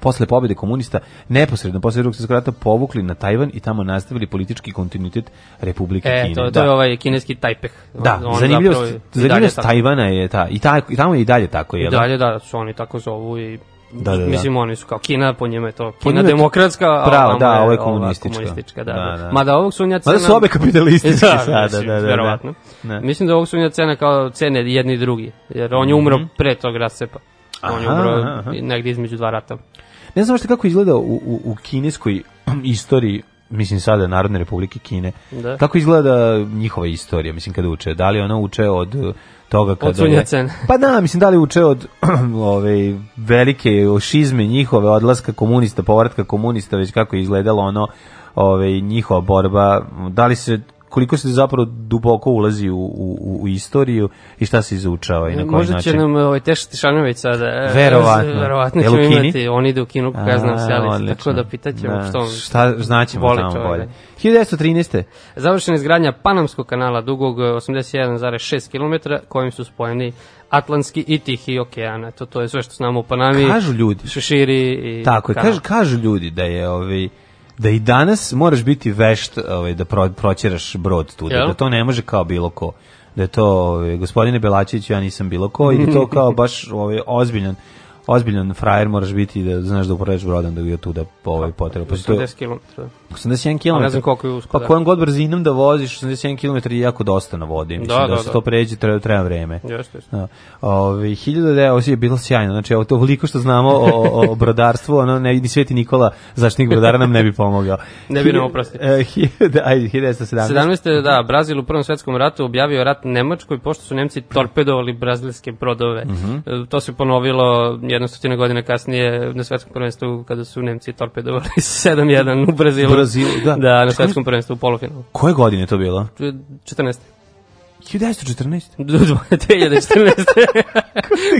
posle pobjede komunista neposredno posle drugog svjetskog rata povukli na Tajvan i tamo nastavili politički kontinuitet Republike e, Kine. To, to da. je ovaj kineski Tajpeh. Da, on zanimljivost, zanimljivost Tajvana je ta i, ta, i tamo je i dalje tako, je I da? dalje da, su oni tako zovu i Da, da, da, Mislim, oni su kao Kina, po njima je to Kina je demokratska, a pravo, da, je ovo je komunistička. komunistička da, da, da, da. Mada ovog sunja cena... Mada su obe kapitalističke sada, da, da, da, da verovatno. Da. Mislim da ovog sunja cena kao cene jedni i drugi, jer on je mhm. umro mm -hmm. pre tog rascepa. On je umro aha, negdje između dva rata. Ne znam što kako izgleda u, u, u kineskoj istoriji mislim sada Narodne republike Kine. Da. Kako izgleda njihova istorija, mislim kada uče? Da li ona uče od toga kada je... Cen. Pa da, mislim, da li uče od ove, velike šizme njihove odlaska komunista, povratka komunista, već kako je izgledalo ono ove, njihova borba, da li se koliko se zapravo duboko ulazi u, u, u istoriju i šta se izučava i na koji Možda način. Možda će nam ovaj Teša Tišanović sada. E, verovatno. Verovatno ćemo imati. On ide u kinu, kako ja znam selice, tako da pitaćemo da. što on šta znaćemo voli tamo bolje. 1913. Završena izgradnja Panamskog kanala dugog 81,6 e, km kojim su spojeni Atlantski i Tihi okean. To, to je sve što znamo u Panami. Kažu ljudi. Šeširi i Tako je, kažu, kažu ljudi da je ovaj, da i danas moraš biti vešt ovaj, da pro, proćeraš brod tu, da, to ne može kao bilo ko da je to ovaj, gospodine Belačić ja nisam bilo ko i da to kao baš ovaj, ozbiljan ozbiljan frajer moraš biti da znaš da upravljaš brodom da bi tu da ovaj, potreba. 110 km. 81 km. Ne znam koliko je usko. Pa kojom god brzinom da voziš, 81 km je jako dosta na vodi. Mislim, da, da, da, se to pređe, treba, treba vreme. Jeste, jeste. Da. Ove, 1900 je bilo sjajno. Znači, ovo to veliko što znamo o, o, o brodarstvu, ono, ne, ni Sveti Nikola, zaštitnik brodara, nam ne bi pomogao. ne bi nam oprostio. E, ajde, 1917. 17. da, Brazil u Prvom svetskom ratu objavio rat Nemačkoj, pošto su Nemci torpedovali brazilske brodove. Mm -hmm. To se ponovilo jedno godine kasnije na svetskom prvenstvu, kada su Nemci torpedovali 7-1 u Brazilu. Brazilu, da. da, na svetskom prvenstvu u polufinalu. Koje godine je to bilo? 14. 1914? 2014.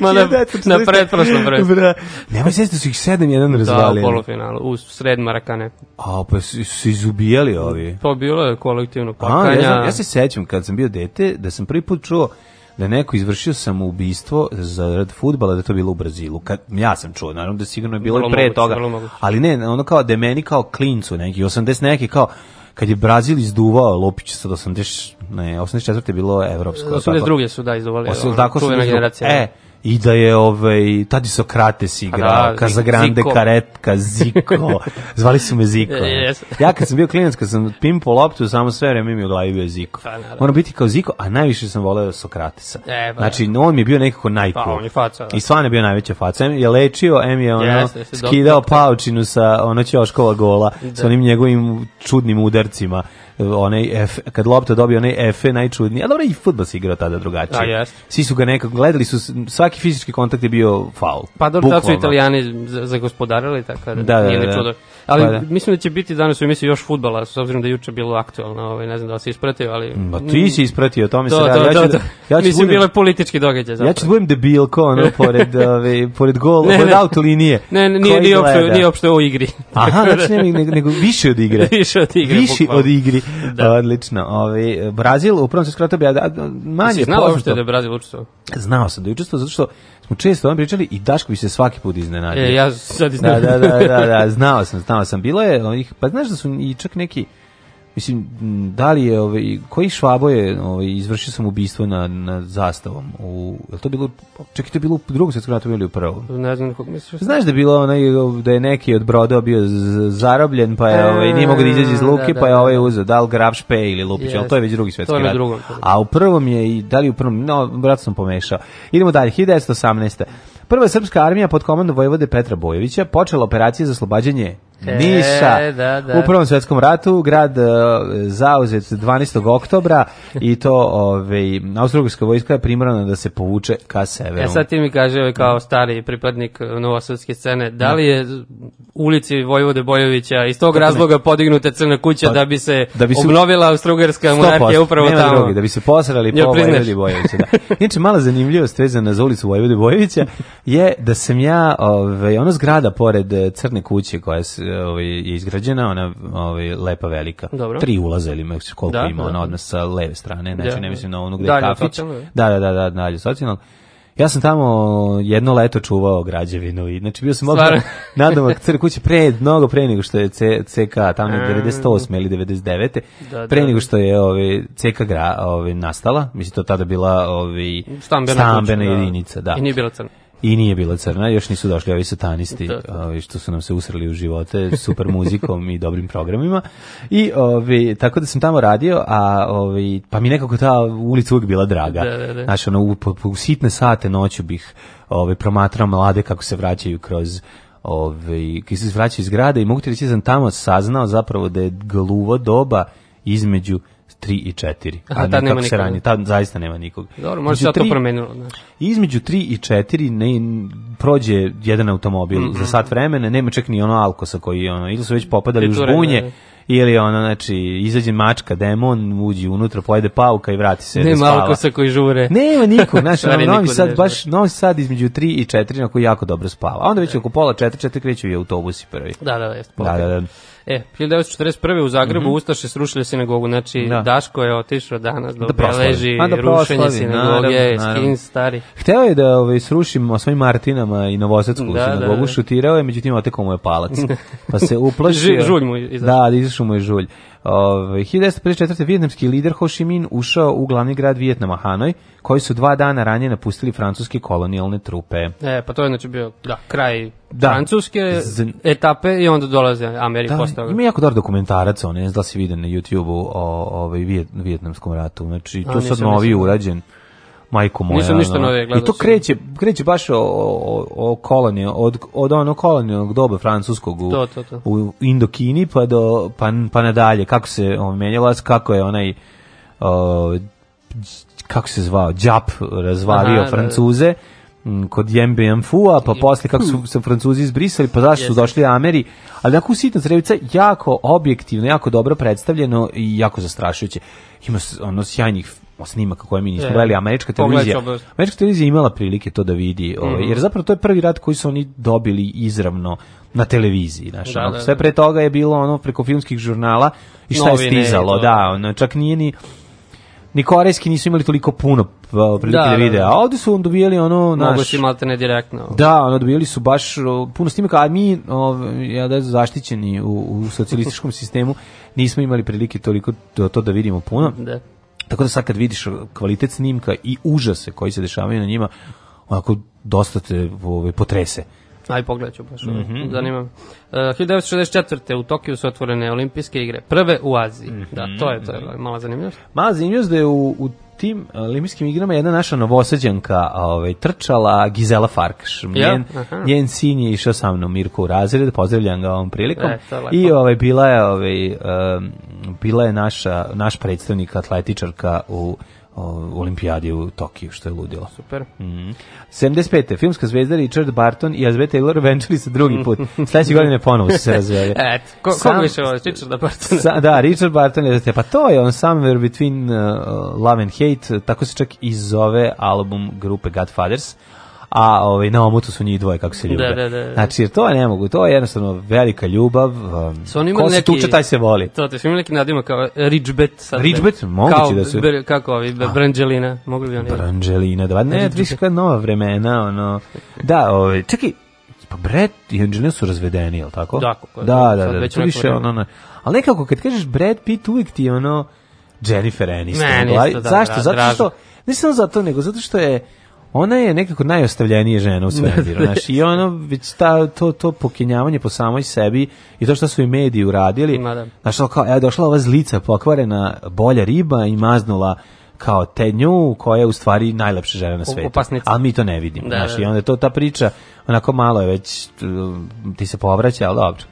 Ma na, na predprošlom prvenstvu. Bra. Nemoj se da su ih 7-1 da, razvalili. Da, u polufinalu, u sred Marakane. A, pa su se izubijali ovi. To pa bilo je kolektivno pakanja. A, ja, znam, ja se sećam kad sam bio dete, da sam prvi put čuo da neko izvršio samoubistvo zarad fudbala da to bilo u Brazilu. Kad ja sam čuo, naravno da sigurno je bilo vrlo pre moguće, toga. Ali ne, ono kao da meni kao klincu neki 80 neki kao kad je Brazil izduvao Lopić sa 80 ne 84 je bilo evropsko 82 su da izduvali. Osim, tako su generacija. E, i da je ovaj Tadi Sokrates igrao, da, Kazagrande Ziko. Karetka, Ziko. Zvali su me Ziko. yes. Ja kad sam bio klinac, kad sam pimpo loptu, samo sve vreme mi u glavi bio Ziko. Pa, Moram biti kao Ziko, a najviše sam voleo Sokratesa. E, ba, pa. znači, on mi je bio nekako najcool. Pa, faca. Da. I stvarno je bio najveća faca. Em je lečio, em je ono, yes, skidao doktor. paučinu sa ono ćoškova gola, da. sa onim njegovim čudnim udarcima onaj F, kad lopta dobije onaj F najčudniji. A dobro i fudbal se igrao tada drugačije. Da, jest. Svi su ga nekako gledali su svaki fizički kontakt je bio faul. Pa dobro, tad su Italijani zagospodarili tako da, da, da nije da, čudo. Ali pa, da. mislim da će biti danas u emisiji još fudbala, s obzirom da je juče bilo aktuelno, ovaj ne znam da li si ispratio, ali Ma ti si ispratio, o tome to, se da, radi. To, da, ja ću, to, to. Ja ću mislim bile politički događaj zapravo. Ja ću budem debil ko ono pored ove, ovaj, pored gola, pored auto linije. Ne, ne, nije, nije uopšte, nije uopšte o igri. Aha, znači ne, nego više od igre. više od igre. Više bukvalno. od igri da. Odlično. Ovi, Brazil upravo se svetskom ratu manje si znao poznato. da je Brazil učestvovao? Znao sam da je učestvovao zato što smo često on pričali i Daško bi se svaki put iznenadio. E, ja sad iznenadio. Da, da, da, da, da, znao sam, znao sam. Bilo je onih, pa znaš da su i čak neki Mislim, da li je, ovaj, koji Švabo je, ovaj, izvršio sam ubistvo na, na zastavom? U, je to bilo, čekaj, to je bilo u drugom svetskom ratu ili u prvom? Ne znam kog misliš. Znaš da je bilo onaj, da je neki od broda bio zarobljen, pa je, e, ovaj, nije mogo da izađe iz luke, da, da pa je da, ovaj da. uzeo, da li Grabšpe ili Lupić, ali to je već drugi svetski rat. Drugom, A u prvom je, da li u prvom, no, brat sam pomešao. Idemo dalje, 1918. Prva srpska armija pod komandom Vojvode Petra Bojovića počela operacije za oslobađanje E, Niša. E, da, da. U Prvom svjetskom ratu grad e, zauzet 12. oktobra i to ovaj, austrougarska vojska je primorana da se povuče ka severu. E sad ti mi kaže ovaj, kao stari pripadnik novosvetske scene, da li da. je ulici Vojvode Bojovića iz tog razloga podignuta crna kuća pa, da bi se da bi su, obnovila austrougarska monarhija upravo tamo? Drugi, da bi se posrali po Vojvodi Bojovića. Da. Inače, mala zanimljivost vezana za ulicu Vojvode Bojovića je da sam ja, ovaj, ona zgrada pored e, crne kuće koja se E, ovaj, je izgrađena, ona ovaj, lepa velika. Dobro. Tri ulaza ili koliko da, ima da, ona da. od sa leve strane, znači da, ne da. mislim na onu gde je kafić. Da, da, da, da, dalje socijalno. Ja sam tamo jedno leto čuvao građevinu i znači bio sam odmah nadomak crkve kuće pre mnogo pre nego što je C, CK tamo e, 98 ili 99. Da, da, pre nego što je ovaj CK gra ovaj nastala, mislim to tada bila ovaj stambena, stambena kuća, jedinica, da. I nije bila crna. I nije bila crna, još nisu došli ovi satanisti da, da. Ovi što su nam se usrali u živote super muzikom i dobrim programima. I ovi, tako da sam tamo radio, a ovi, pa mi nekako ta ulica uvijek bila draga. Da, da, da. Znači, ono, u, u sitne sate noću bih ovi, promatrao mlade kako se vraćaju kroz ovi, kada se vraćaju iz grada i mogu ti reći da sam tamo saznao zapravo da je gluvo doba između 3 i 4. a tad nema nikog. Ranije, tad zaista nema nikog. Dobro, može se to promenilo. Znači. Između 3 i 4 ne, prođe jedan automobil mm -hmm. za sat vremena, nema čak ni ono alkosa koji ono, ili su već popadali u žbunje, da, da. ili ono, znači, izađe mačka, demon, uđi unutra, pojede pauka i vrati se. Nema alkosa koji žure. Nema nikog, znači, ono, novi sad, baš novi sad između 3 i 4, onako jako dobro spava. A onda već oko pola 4, 4 kreću i autobusi prvi. Da, da, jest. Da, da, da. E, 1941. u Zagrebu mm -hmm. Ustaše srušile sinagogu, znači da. Daško je otišao danas da, da obeleži da rušenje sinagoge, skin stari. Hteo je da ovaj, srušimo svojim Martinama i Novosetsku da, da, da, sinagogu, da, da. šutirao je, međutim otekao mu je palac. pa se uplašio. žulj mu da, izašao. Da, izašao mu je žulj. Ove, 1954. vijetnamski lider Ho Chi Minh ušao u glavni grad Vijetnama Hanoj, koji su dva dana ranije napustili francuske kolonijalne trupe. E, pa to je znači bio da, kraj da. francuske Z... etape i onda dolaze Amerika da, Ima jako dobar dokumentarac, on ne da si vidio na YouTube-u o, o, ovaj, o vijet, vijetnamskom ratu. Znači, to sad novi urađen majko moja. Nisam ništa nove gledao. I to kreće, kreće baš o, o, o koloniju, od, od ono kolonijalnog doba francuskog u, to, to, to. u Indokini pa, do, pa, pa nadalje, kako se on menjala, kako je onaj o, kako se zvao, Đap razvalio Aha, da, da. Francuze kod Jembe Fua, pa posle kako su se Francuzi izbrisali, pa zašto su došli Ameri, ali onako sitna srevica, jako objektivno, jako dobro predstavljeno i jako zastrašujuće. Ima ono sjajnih snimaka koje mi nismo e, gledali, američka televizija, američka televizija imala prilike to da vidi, mhm. ovaj, jer zapravo to je prvi rat koji su oni dobili izravno na televiziji, znaš, da, da, da. sve da. pre toga je bilo ono preko filmskih žurnala i šta Novine, je stizalo, da, ono, čak nije ni ni korejski nisu imali toliko puno prilike da, da, da vide. Da. A ovde su on dobijali ono naš... Mogu si malo ne direktno. Da, ono dobijali su baš o, puno snimaka, a mi, o, ja da zaštićeni u, u socijalističkom sistemu, nismo imali prilike toliko to, to da vidimo puno. Da. Tako da sad kad vidiš kvalitet snimka i užase koji se dešavaju na njima, onako dosta te ove, potrese. Aj, pogledat ću baš, mm -hmm. zanima me. E, uh, 1964. u Tokiju su otvorene olimpijske igre, prve u Aziji. Mm -hmm. Da, to je, to je mm -hmm. mala zanimljivost. Mala zanimljivost da je u, u tim e, olimpijskim igrama jedna naša novosađanka ovaj, trčala Gizela Farkaš. Njen, ja? njen sin je išao sa mnom Mirko u razred, pozdravljam ga ovom prilikom. E, I ovaj, bila je, ovaj, um, bila je naša, naš predstavnik atletičarka u olimpijadi u Tokiju, što je ludilo. Super. Mm 75. Filmska zvezda Richard Barton i Azbet Taylor venčali se drugi put. Sledeće godine ponovo se razveli. Et, ko, sam, koga više voliš, Richard Barton? sa, da, Richard Barton je, pa to je on Somewhere Between uh, Love and Hate, tako se čak i zove album grupe Godfathers a ovaj na omutu su njih dvoje kako se da, ljube. Da, da, da. Znači jer to ne mogu, to je jednostavno velika ljubav. Um, su oni imali neki tuče taj se voli. To te su imali neki nadima kao Ridgebet sad. Ridgebet moguće da su ber, kako ovi a, Brangelina, mogli bi oni. Brangelina, da ne, više kad nova vremena, ono. Da, ovaj čekaj, pa Brad i Angelina su razvedeni, jel tako? Da, kako, da, da, da, da, da, više ono, ono, ali nekako kad kažeš Brad Pitt uvijek ti je ono Jennifer Aniston. Ne, nisto, ovaj. da, Zašto? Da, zato što, ne samo zato, nego zato što je Ona je nekako najostavljenija žena u svemiru, znaš, i ono, već ta, to, to pokinjavanje po samoj sebi i to što su i mediji uradili, da. znaš, kao, evo, došla ova zlica pokvarena bolja riba i maznula kao tenju koja je u stvari najlepša žena na svetu. Opasnica. Ali mi to ne vidimo. Da, znaš, da, da. I onda to ta priča, onako malo je već, ti se povraća, ali dobro.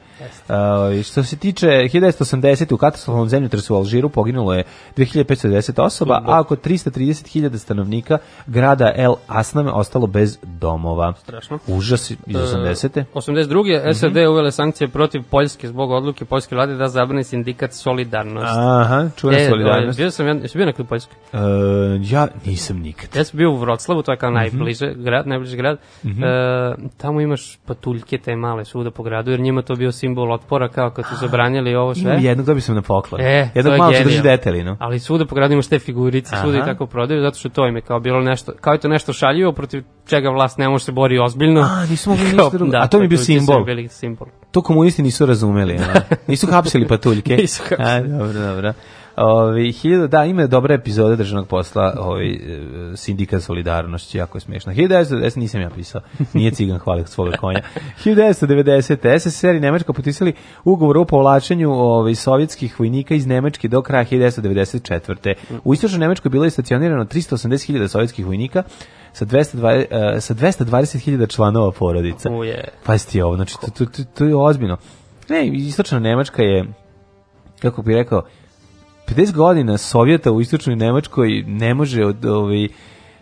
Uh, što se tiče 1980. u katastrofalnom zemljotresu u Alžiru poginulo je 2510 osoba, a oko 330.000 stanovnika grada El Asname ostalo bez domova. Strašno. Užas iz 80. E, 82. SAD mm -hmm. uvele sankcije protiv Poljske zbog odluke Poljske vlade da zabrani sindikat Solidarnost. Aha, čuje e, da, Solidarnost. Bio sam, ja, jesi bio nekada u Poljskoj? E, ja nisam nikad. Ja sam bio u Vroclavu, to je kao mhm. najbliže mm -hmm. grad, najbliži grad. Mm -hmm. e, tamo imaš patuljke te male svuda po gradu, jer njima to bio si simbol otpora kao kad su zabranili ovo sve. Ima jednog dobio sam na poklon. E, jednog malo genijal. drži da detelinu. Ali svuda pogradimo gradu figurice, Aha. svuda i tako prodaju, zato što to im je kao bilo nešto, kao je to nešto šaljivo protiv čega vlast ne može se bori ozbiljno. A, nisu mogli ništa drugo. Da, A to mi je bio da simbol. Bili simbol. To komunisti nisu razumeli. Nisu hapsili patuljke. nisu hapsili. A, dobro, dobro. Ovi, hiljada, da, ima dobra epizoda državnog posla, ovi, e, sindikat solidarnosti, jako je smiješno. 1990, nisam ja pisao, nije cigan hvalih svoga konja. 1990. SSR i Nemačka potisali ugovor o povlačenju ovi, sovjetskih vojnika iz Nemačke do kraja 1994. U istočnoj Nemačkoj bilo je stacionirano 380.000 sovjetskih vojnika, sa 220 e, sa 220.000 članova porodica. Oh, pa jeste ovo, znači to, to, to, to je ozbiljno. Ne, istočna Nemačka je kako bih rekao, 50 godina Sovjeta u istočnoj Nemačkoj ne može od ovaj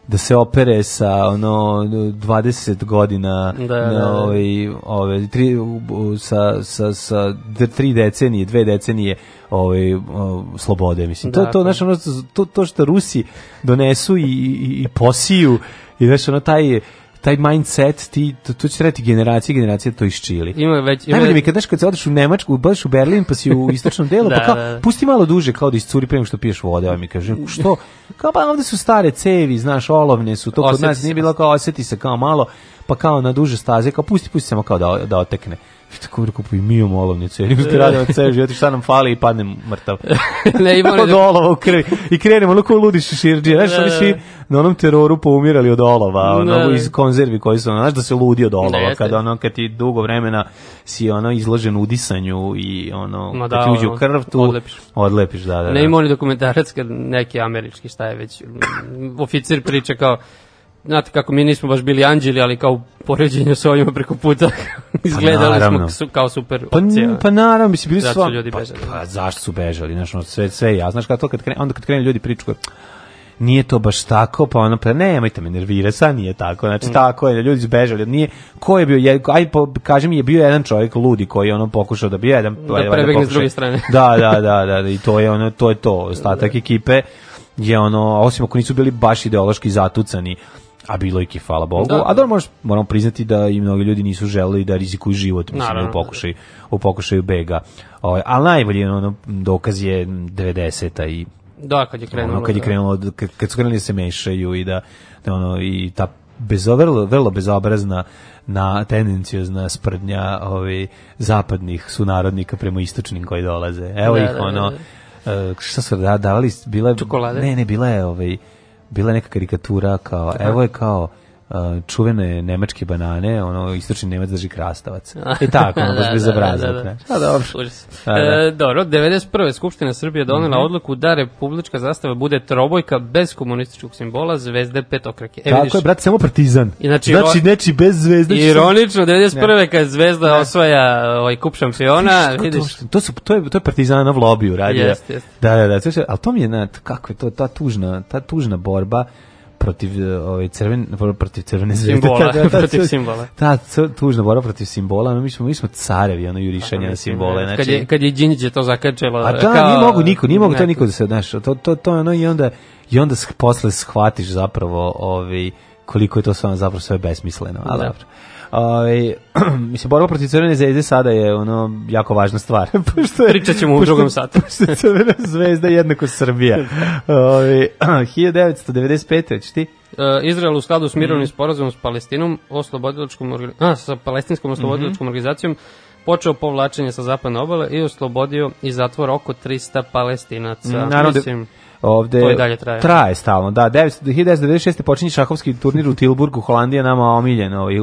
da se opere sa ono 20 godina da, na, da, da. ovaj ove tri sa sa sa tri decenije, dve decenije ovaj slobode mislim. Da, to to dakle. naše ono to to što Rusi donesu i i, i posiju i da znaš na taj taj mindset, ti, to, to će trebati generacije, generacije da to isčili Ima već, ima... Najbolje mi kad, znaš, kad se odeš u Nemačku, baš u Berlin, pa si u istočnom delu, pa da, pa kao, da, da. pusti malo duže, kao da iscuri prema što piješ vode, ovaj mi kaže, što? Kao pa ovde su stare cevi, znaš, olovne su, to kod nas nije bilo kao oseti se kao malo, pa kao na duže staze, kao pusti, pusti samo kao da, da otekne. Tako da kupuj miju molovnicu, jer im zgradimo ceo život šta nam fali i padnem mrtav. ne, ima Od da- olova u krvi. I krenemo, ono kao ludi šeširđe. Znaš, da, oni da, svi na onom teroru poumirali od olova, ono, iz konzervi koji su, znaš da se ludi od olova, ne, kada ono, kad ti dugo vremena si ono izložen udisanju i ono, Ma da, ti uđe u krv, tu odlepiš. odlepiš da, da, da. Ne ima oni dokumentarac kad neki američki, šta je već, oficir priča kao, znate kako mi nismo baš bili anđeli, ali kao poređenje sa ovima preko puta pa izgledali pa smo kao super pa opcija. Pa, pa naravno, mislim, bili su sva... ljudi pa bežali. Pa, pa, zašto su bežali, znaš, ono, sve, sve ja. Znaš, kad to, kad krenu, onda kad krenu ljudi priču, kao, nije to baš tako, pa ono, pa nemojte me nervira, sa nije tako, znači mm. tako je, ljudi su bežali, nije, ko je bio, je, aj, po, kaže mi, je bio jedan čovjek ludi koji je ono pokušao da bio jedan... Da prebegne s druge strane. da, da, da, da, da, i to je ono, to je to, ostatak da. ekipe je ono, osim ako nisu bili baš ideološki zatucani, A bilo ih je, Bogu. Da. A da možeš, moram priznati da i mnogi ljudi nisu želeli da rizikuju život, mislim, Naravno, u, pokušaju, u pokušaju bega. O, ovaj, ali najbolji ono, dokaz je 90-a i Da, kad je krenulo. Ono, kad je da. krenulo, kad, kad su krenuli da se mešaju i da, da ono, i ta bezoverlo, vrlo bezobrazna na tendencijozna sprdnja ovi, ovaj, zapadnih sunarodnika prema istočnim koji dolaze. Evo da, ih, da, da ono, da, da. šta su da, davali, bila je... Ne, ne, bila je, ovaj, bila neka karikatura kao, evo je kao uh, čuvene nemačke banane, ono istočni nemac drži krastavac. I da, e tako, ono baš da, bez da, obraza. Da, da, da. A, pa dobro. A, da. E, dobro, 91. Skupština Srbije donela mm -hmm. odluku da republička zastava bude trobojka bez komunističkog simbola zvezde petokrake. E, tako vidiš, je, brate, samo partizan. I znači, znači neči bez zvezde. Ironično, 91. Ne. kad zvezda ne. osvaja ovaj kup šampiona, Viš, vidiš. To, su, to, je, to je u lobiju, uradio. Jest, jest. Da, da, da. Sve, ali to mi je, na, kako je to, ta tužna, ta tužna borba protiv e, ovaj crven protiv crvene zvezde simbola da, da, protiv da. simbola ta tužna borba protiv simbola no, mi smo mi smo carevi ono jurišanje na simbole da, da. znači kad je kad je Đinđić to zakačilo a da kao, mogu niko nije mogu to niko da se znaš to to to ono i onda i onda posle shvatiš zapravo ovaj koliko je to sve zapravo sve besmisleno al da. dobro Ovaj mislim borba protiv crvene zvezde sada je ono jako važna stvar. pošto je, pričaćemo u drugom satu. pošto crvena zvezda je jednako Srbija. Ovaj 1995. Čti? Eh, Izrael u skladu s mirovnim mm. sporazumom s Palestinom, oslobodilačkom a, sa palestinskom mhm. oslobodilačkom mm -hmm. organizacijom počeo povlačenje sa zapadne obale i oslobodio iz zatvora oko 300 palestinaca. Mhm. Narode, Mislim, ovde to i dalje traje. Traje stalno, da. 1996. počinje šahovski turnir u Tilburgu, Holandija nama omiljena. Ovaj,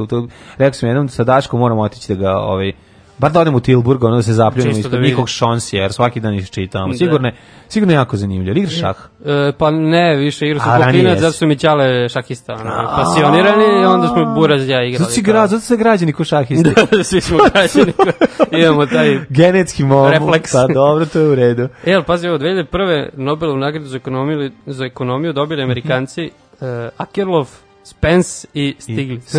rekao sam jednom sa Daškom moramo otići da ga ovaj, Bar da odem u Tilburg, ono da se zapljujem isto da nikog šonsija, jer svaki dan ih čitam. Da. Sigurno, je, sigurno je jako zanimljivo. Igraš šah? E, pa ne, više igra sam klinac, zato su mi ćale šahista. Ono, pasionirani, onda smo buraz ja igrali. Zato, si gra, zato se građani ko šahisti. Da, da, svi smo građani. Ko, imamo taj genetski mom. Refleks. Pa dobro, to je u redu. Jel, pazi, ovo, 2001. Nobelovu nagradu za ekonomiju, za ekonomiju dobili Amerikanci uh, Akerlof, Spence i Stiglitz.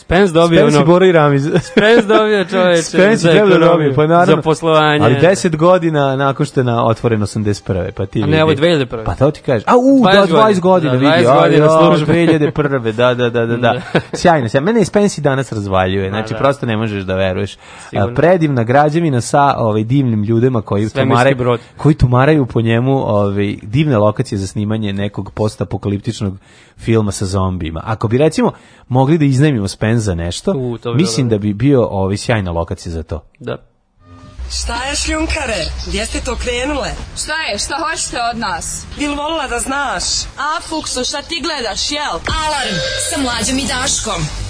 Spence dobio Spence ono... Bora i Ramiz. Spence dobio čoveče. Spence za trebalo pa Za poslovanje. Ali 10 godina nakon što je na otvoren 81. Pa ti A ne, ovo 2001. Pa to ti kažeš. A u, 20 da, 20 godina, da, 20 vidi. 20 godina službe. 2001. Da, da, da, da. da. da. sjajno, sjajno. Mene i Spence i danas razvaljuje. Znači, da. prosto ne možeš da veruješ. Sigurno. Predivna građevina sa ovaj, divnim ljudima koji tumaraju, koji tumaraju po njemu ovaj, divne lokacije za snimanje nekog postapokaliptičnog filma sa zombijima. Ako bi recimo mogli da iznajmimo Spence Influenza nešto, U, bi mislim da bi bio ovi ovaj, sjajna lokacija za to. Da. Šta je šljunkare? Gdje ste to krenule? Šta je? Šta hoćete od nas? Bil volila da znaš? A, Fuksu, šta ti gledaš, jel? Alarm sa mlađom i Daškom.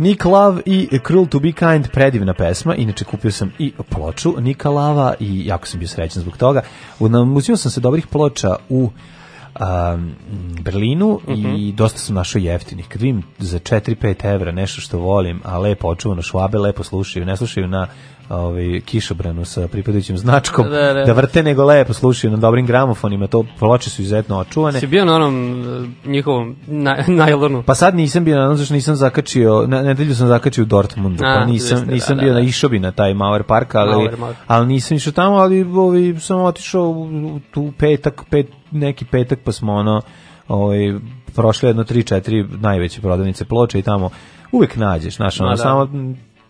Nick Love i Cruel to be kind, predivna pesma, inače kupio sam i ploču Nika Lava i jako sam bio srećan zbog toga. Namučio sam se dobrih ploča u um, Berlinu mm -hmm. i mhm. dosta sam našao jeftinih. Kad vidim za 4-5 evra nešto što volim, a lepo očuvano švabe, lepo slušaju, ne slušaju na ovaj kišobranu sa pripadajućim značkom da, da, da. da vrte nego lepo slušaju na dobrim gramofonima to ploče su izuzetno očuvane. Si bio na onom e, njihovom na, najlornu. Pa sad nisam bio na onom zašto nisam zakačio na nedelju sam zakačio u Dortmundu pa a, pa nisam jeste, nisam da, bio da, na da. Išobi na taj Mauer park ali Mauer, Mauer. ali nisam išao tamo ali ovi sam otišao u, tu petak pet neki petak pa smo ono ovaj prošli jedno 3 4 najveće prodavnice ploče i tamo uvek nađeš, znaš, ono, da. samo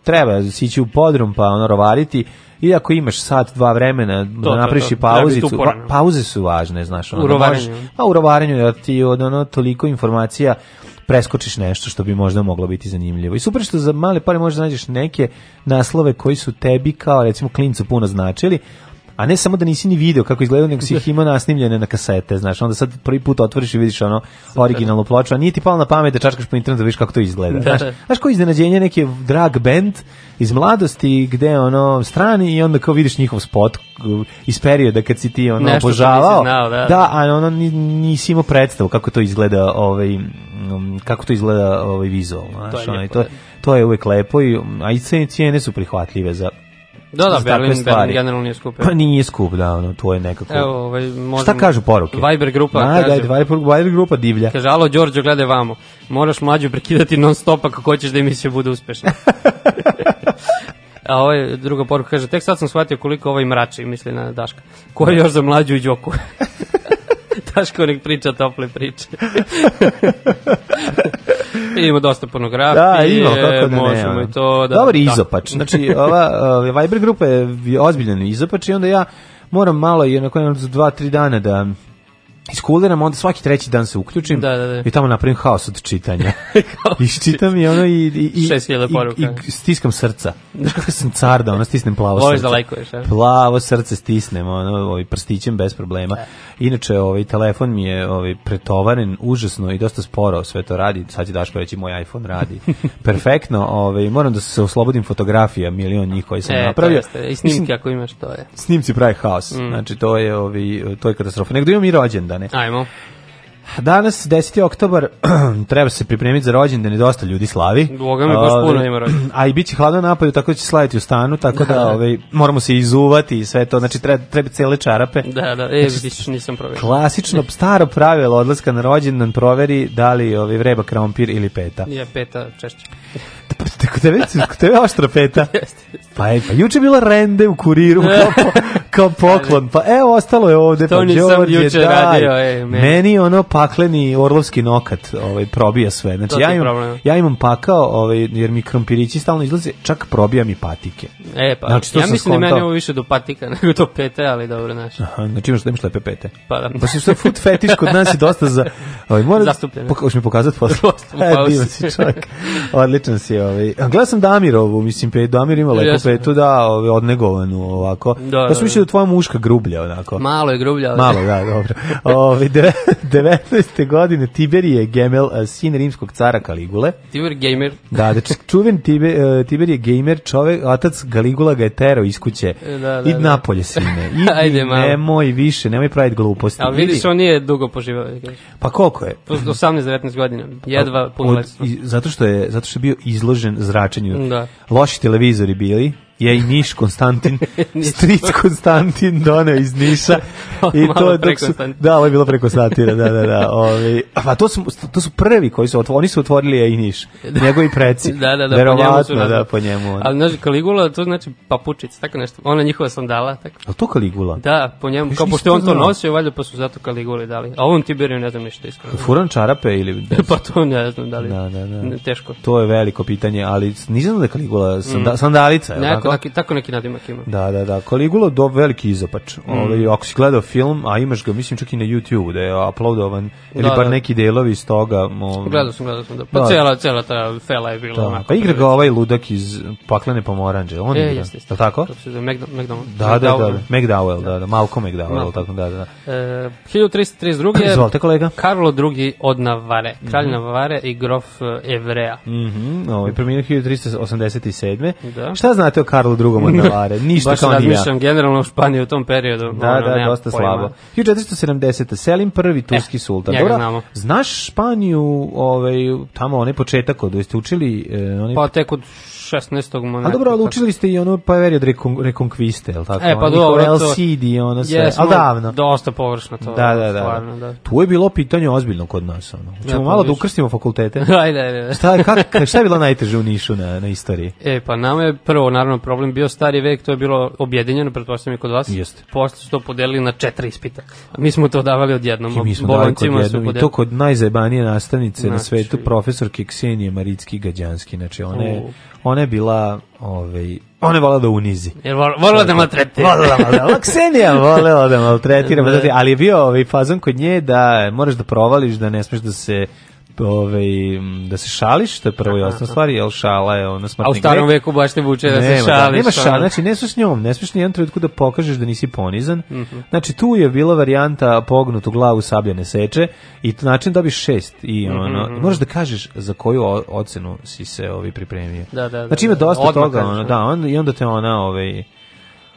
treba sići u podrum pa ono rovariti i ako imaš sat dva vremena to, da napraviš i pauzicu, pa, pauze su važne, znaš, ono, u da rovarenju. a pa, u rovarenju da ti od ono toliko informacija preskočiš nešto što bi možda moglo biti zanimljivo. I super što za male pare možda nađeš neke naslove koji su tebi kao recimo klincu puno značili, a ne samo da nisi ni video kako izgledaju, nego si ih imao nasnimljene na kasete, znaš, onda sad prvi put otvoriš i vidiš ono originalnu ploču, a nije ti palo na pamet da čačkaš po internetu da vidiš kako to izgleda. Da, znaš, da. znaš koji iznenađenje, neki drag band iz mladosti gde ono strani i onda kao vidiš njihov spot uh, iz perioda kad si ti ono Nešto obožavao. Znao, da, da, da. a ono nisi imao predstavu kako to izgleda ovaj um, kako to izgleda ovaj vizualno, znaš, to je, ono, to, to je uvek lepo i a i cene su prihvatljive za Da, da, Berlin, Berlin generalno nije skup. Pa nije skup, da, ono, to je nekako. Evo, ovaj, možem... Šta kažu poruke? Viber grupa. Da, kaže, da, Viber, Viber grupa divlja. Kaže, alo, Đorđo, gledaj vamo. Moraš mlađu prekidati non stopa kako hoćeš da emisija bude uspešna. A ovo ovaj, druga poruka, kaže, tek sad sam shvatio koliko ovaj mrači, misli na Daška. Ko je još za mlađu i Đoku? Daško nek priča tople priče. Imamo dosta pornografije. Da, imamo, kako da možemo i to. Da, Dobar da. izopač. Znači, ova uh, Viber grupa je ozbiljan izopač i onda ja moram malo, jednako imam dva, tri dana da iskuliram, onda svaki treći dan se uključim da, da, da. i tamo napravim haos od čitanja. I čitam i ono i, i, i, i, i stiskam srca. Znaš kako sam car da ono stisnem plavo Voliš srce. da lajkuješ, ja? Plavo srce stisnem, ono, ovaj, prstićem bez problema. Da. Inače, ovaj, telefon mi je ovaj, pretovaren užasno i dosta sporo sve to radi. Sad će Daško reći, moj iPhone radi. Perfektno, ovaj, moram da se oslobodim fotografija, milion njih koji sam e, napravio. Jeste. I snimke ako imaš, to je. Snimci pravi haos. Mm. Znači, to je, ovaj, to je katastrofa. Negdje da imam i rođendan strane. Ajmo. Danas, 10. oktobar, treba se pripremiti za rođendan i dosta ljudi slavi. Boga mi baš puno ovaj, ima rođendan. A i bit će hladno napolju, tako da će slaviti u stanu, tako da, da, da. ovaj, moramo se izuvati i sve to, znači treba, treba cele čarape. Da, da, e, znači, nisam proverio. Klasično, staro pravilo odlaska na rođendan, proveri da li ovaj, vreba krompir ili peta. Ja, peta češće. Tako da već, pa, kod tebe oštra peta. Pa, je, pa juče bila rende u kuriru, kao, kao poklon. Pa evo, ostalo je ovde. Pa to pa, nisam juče radio. Ej, meni. meni ono pakleni orlovski nokat ovaj, probija sve. Znači, ja imam, ja imam pakao, ovaj, jer mi krompirići stalno izlaze, čak probija mi patike. E, pa, znači, ja mislim da skontao. da meni ovo više do patika nego do pete, ali dobro, znaš. Aha, znači imaš da imaš lepe pete. Pa da. Pa si što food fetiš kod nas je dosta za... Ovaj, mora, Zastupljeno. Poka, mi pokazati posle. e, divan si čovjek. Odličan si. Ovaj. Gledam sam Damirovu, mislim, pe, Damir ima lepo petu, da, ovaj, odnegovanu ovako. da, da, da, mislio tvoja muška grublja, onako. Malo je grublja. Malo, da, dobro. Ove, 19. godine Tiberije Gemel, eh, sin rimskog cara Kaligule. Tiber Gamer. Da, da čuven Tiber, eh, Tiberije Gamer, čovek, otac Galigula ga je terao iz kuće. E, da, da, da. napolje, sine. Idi, Ajde, malo. Nemoj više, nemoj praviti gluposti. Ali vidiš, on nije dugo poživao. Pa koliko je? 18-19 godina. Jedva punoletstvo. Zato što je zato što je bio izložen zračenju. Da. Loši televizori bili je i Niš Konstantin, stric Konstantin doneo iz Niša. I to dok su, da, ovo je bilo preko satira, da, da, da. Ovi, a to su, to su prvi koji su, oni su otvorili je i Niš, da. njegovi preci. da, da, da, Verovatno, po njemu da, da, da, po njemu. Ali znaš, Kaligula, to znači papučica, tako nešto, ona njihova sandala. Tako. A to Kaligula? Da, po njemu, kao pošto on to nosio, valjda pa su zato Kaliguli dali. A ovom Tiberiju ne znam ništa iskreno. Furan čarape ili... pa to ne znam da li, da, da, da. teško. To je veliko pitanje, ali nisam da Kaligula, sanda, mm. sandalica, je Neko, Taki, tako neki nadimak ima. Da, da, da. Kaligula do veliki izopač. Mm. Ovaj ako si gledao film, a imaš ga, mislim čak i na YouTubeu da je uploadovan ili da, bar da. neki delovi iz toga. Ovaj. Gledao sam, gledao sam. Da. Pa da. cela, cela ta fela je bila da. onako. Pa igra ga ovaj ludak iz Paklene pomoranđe. On e, igra. Jeste, jeste. Da, tako? McDonald. Da, da, da. McDowell, da. da, da. da. Malcolm McDowell, tako da, da. da. E, 1332. Izvolite kolega. Karlo II od Navare, mhm. kralj mm -hmm. Navare i grof e, Evrea. Mhm. Mm -hmm. Ovaj preminuo 1387. Da. Šta znate o Karlu Karlu II Mondavare. Ništa Baš kao ni Baš generalno u Španiji u tom periodu. Da, ono, da, dosta pojma. slabo. 1470. Selim prvi eh, turski eh, sultan. Njega znamo. Znaš Španiju, ovaj, tamo onaj početak, kada ste učili... Eh, onaj... Pa tek od 16. moneta. A dobro, ali učili ste i ono Paverio od Recon, Reconquiste, je tako? E, pa ono, dobro, to... LCD, ono sve, jesmo, ali davno. dosta površno to. Da, da, da. Stvarno, da. Tu je bilo pitanje ozbiljno kod nas, ono. Ćemo ja, pa malo da ukrstimo fakultete. ajde, ajde. ajde. Šta, kak, šta je bilo najteže u Nišu na, na istoriji? E, pa nama je prvo, naravno, problem bio stari vek, to je bilo objedinjeno, pretpostavljam i kod vas. Jeste. Posle su to podelili na četiri ispita. Mi smo to davali odjednom. I mi smo davali kod jednom, i to kod najzajebanije nastavnice znači, na svetu, profesor Kiksenije Maricki Gađanski, znači ona je ona je bila ovaj ona je volela da unizi. Jer da volela da maltretira. Volela da Ksenija volela da maltretira, da. ali je bio ovaj fazon kod nje da moraš da provališ, da ne smeš da se ove, ovaj, da se šališ, što je prvo i osnovna stvar, jel šala je ona smrtni A u starom grek. veku baš te vuče da nema, se da, šališ. Da, nema šala, znači ne su s njom, ne smeš ni jedan trenutku da pokažeš da nisi ponizan. Mm -hmm. Znači tu je bila varijanta pognutu glavu sablja seče i to način dobiš šest i mm -hmm. ono, mhm. možeš da kažeš za koju ocenu si se ovi pripremio. Da, da, da, znači ima da, da. dosta toga, ono, da, on, i onda te ona ovaj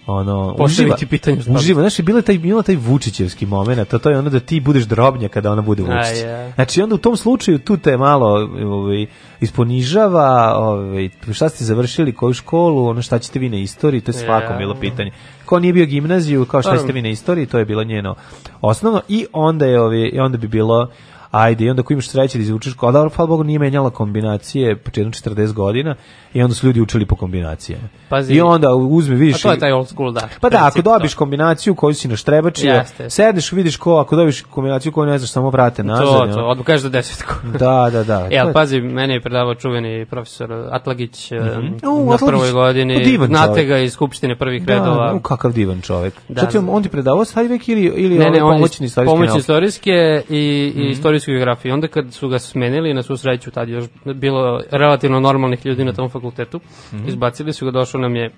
ono uživa ti pitanje šta uživa znaš je bila taj bila taj Vučićevski momenat a to je ono da ti budeš drobnja kada ona bude Vučić yeah. znači onda u tom slučaju tu te malo ovaj isponižava ovaj šta ste završili koju školu ono šta ćete vi na istoriji to je svakom yeah. pitanje ko nije bio gimnaziju kao šta ste pa, vi na istoriji to je bilo njeno osnovno i onda je ovaj i onda bi bilo ajde, i onda ako imaš sreće da izvučeš, kod, dobro, hvala Bogu, nije menjala kombinacije početno 40 godina i onda su ljudi učili po kombinacijama. Pazi, I onda uzme, vidiš... Pa to je taj old school, da. Pa da, ako dobiš to. kombinaciju koju si naštrebačio, Jeste. sedneš, vidiš ko, ako dobiš kombinaciju koju ne znaš, samo vrate nazad. To, to, odmah kažeš do da desetko. da, da, da. E, ali pazi, mene je predavao čuveni profesor Atlagić mm -hmm. uh, na prvoj pa godini. Divan Znate čovjek. ga iz Skupštine prvih da, redova. Da, kakav divan čovjek. Da, ti on ti predavao stajvek ili, ili ne, ne, ovaj pomoćni istorijski? Pomoćni istorijske i, i mm političkoj geografiji. Onda kad su ga smenili, na svu sreću, tad još bilo relativno normalnih ljudi na tom fakultetu, mm -hmm. izbacili su ga, došao nam je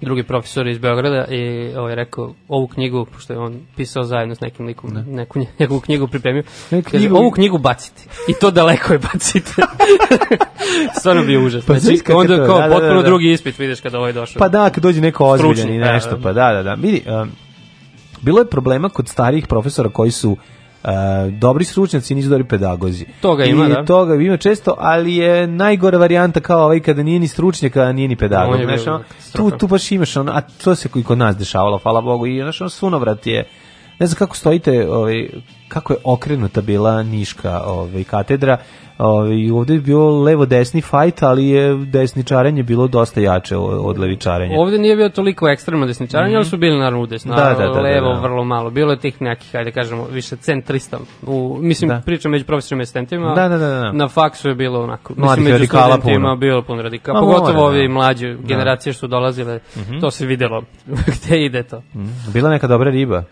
drugi profesor iz Beograda i ovaj, rekao ovu knjigu, pošto je on pisao zajedno s nekim likom, ne. neku njegovu knjigu pripremio, ne, knjigu... kaže, ovu knjigu bacite. I to daleko je bacite. Stvarno bio užas. Pa, znači, onda to, kao da, da potpuno da, da, da. drugi ispit vidiš kada ovaj došao. Pa da, kad dođe neko ozbiljan i da, nešto, da. pa da, da, da. Vidi, um, bilo je problema kod starijih profesora koji su dobri stručnjaci nisu dobri pedagozi. Toga ima, I da. Toga ima često, ali je najgora varijanta kao ovaj kada nije ni stručnjak, a nije ni pedagog. Znaš, tu, tu baš imaš, ono, a to se i kod nas dešavalo, hvala Bogu, i znaš, ono sunovrat je ne znam kako stojite, ovaj, kako je okrenuta bila Niška ovaj, katedra, ovaj, ovdje je bio levo-desni fajt, ali je desničarenje bilo dosta jače od levi levičarenja. Ovdje nije bio toliko ekstremno desničarenje, mm. ali su bili naravno udesno, da, da, da, levo da, da. vrlo malo. Bilo je tih nekih, hajde kažemo, više centrista. U, mislim, da. pričam među profesorima i studentima, da, da, da, da. na faksu je bilo onako. mislim, među studentima puno. bilo puno radikala. Pogotovo ove da. mlađe da. generacije što su dolazile, mm -hmm. to se videlo gde ide to. Mm. Bila neka dobra riba.